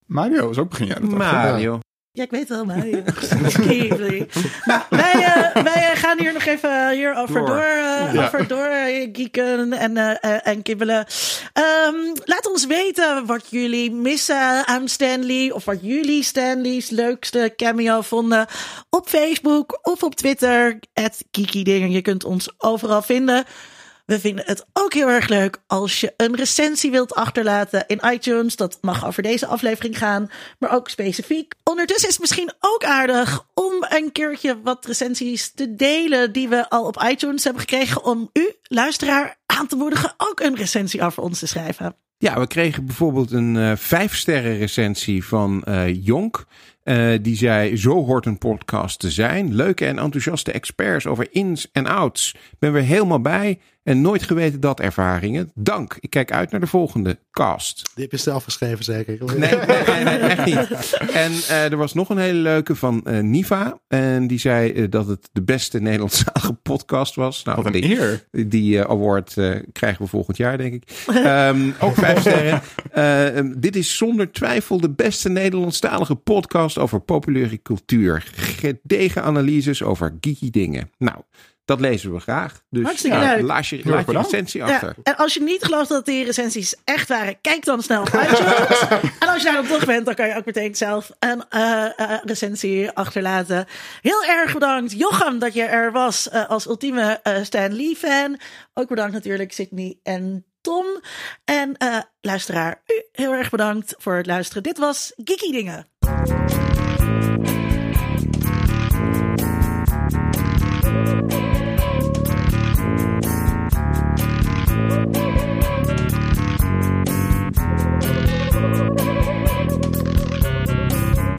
Mario is ook begin jaren 80. Mario. Ja, ik weet wel, nou, wij, eh, wij eh, gaan hier nog even Door. door, eh, Ja. over door eh, geeken en, en kibbelen. Ehm, laat ons weten wat jullie missen aan Stanley. Of wat jullie Stanley's leukste cameo vonden. Op Facebook of op Twitter. Het Kiki Dingen. Je kunt ons overal vinden. We vinden het ook heel erg leuk als je een recensie wilt achterlaten in iTunes. Dat mag over deze aflevering gaan, maar ook specifiek. Ondertussen is het misschien ook aardig om een keertje wat recensies te delen die we al op iTunes hebben gekregen. Om u, luisteraar, aan te moedigen ook een recensie over ons te schrijven. Ja, we kregen bijvoorbeeld een eh vijf sterren recensie van eh, Jonk. Eh, die zei, zo hoort een podcast te zijn. Leuke en enthousiaste experts over ins en outs. Ben weer helemaal bij en nooit geweten dat ervaringen. Dank. Ik kijk uit naar de volgende cast. Die heb je zelf geschreven, zeker? Nee, nee, nee, nee, echt niet. En eh, er was nog een hele leuke van eh, Niva. En die zei eh, dat het de beste Nederlandstalige podcast was. Nou, Wat een die, eer. die eh, award eh, krijgen we volgend jaar, denk ik. Ehm, ook vijf sterren. Eh, ehm, dit is zonder twijfel de beste Nederlandstalige podcast over populaire cultuur. Gedegen analyses over geeky dingen. Nou, dat lezen we graag. Dus Hartstikke ja, leuk. laat je, laat je recensie Ja, achter. en als je niet gelooft dat die recensies echt waren, kijk dan snel op iTunes. en als je daar dan toch bent, dan kan je ook meteen zelf een eh, eh, recensie achterlaten. Heel erg bedankt, Jochem, dat je er was eh, als ultieme eh, Stan Lee-fan. Ook bedankt natuurlijk Sydney en Tom. En eh, luisteraar, u heel erg bedankt voor het luisteren. Dit was Geeky Dingen.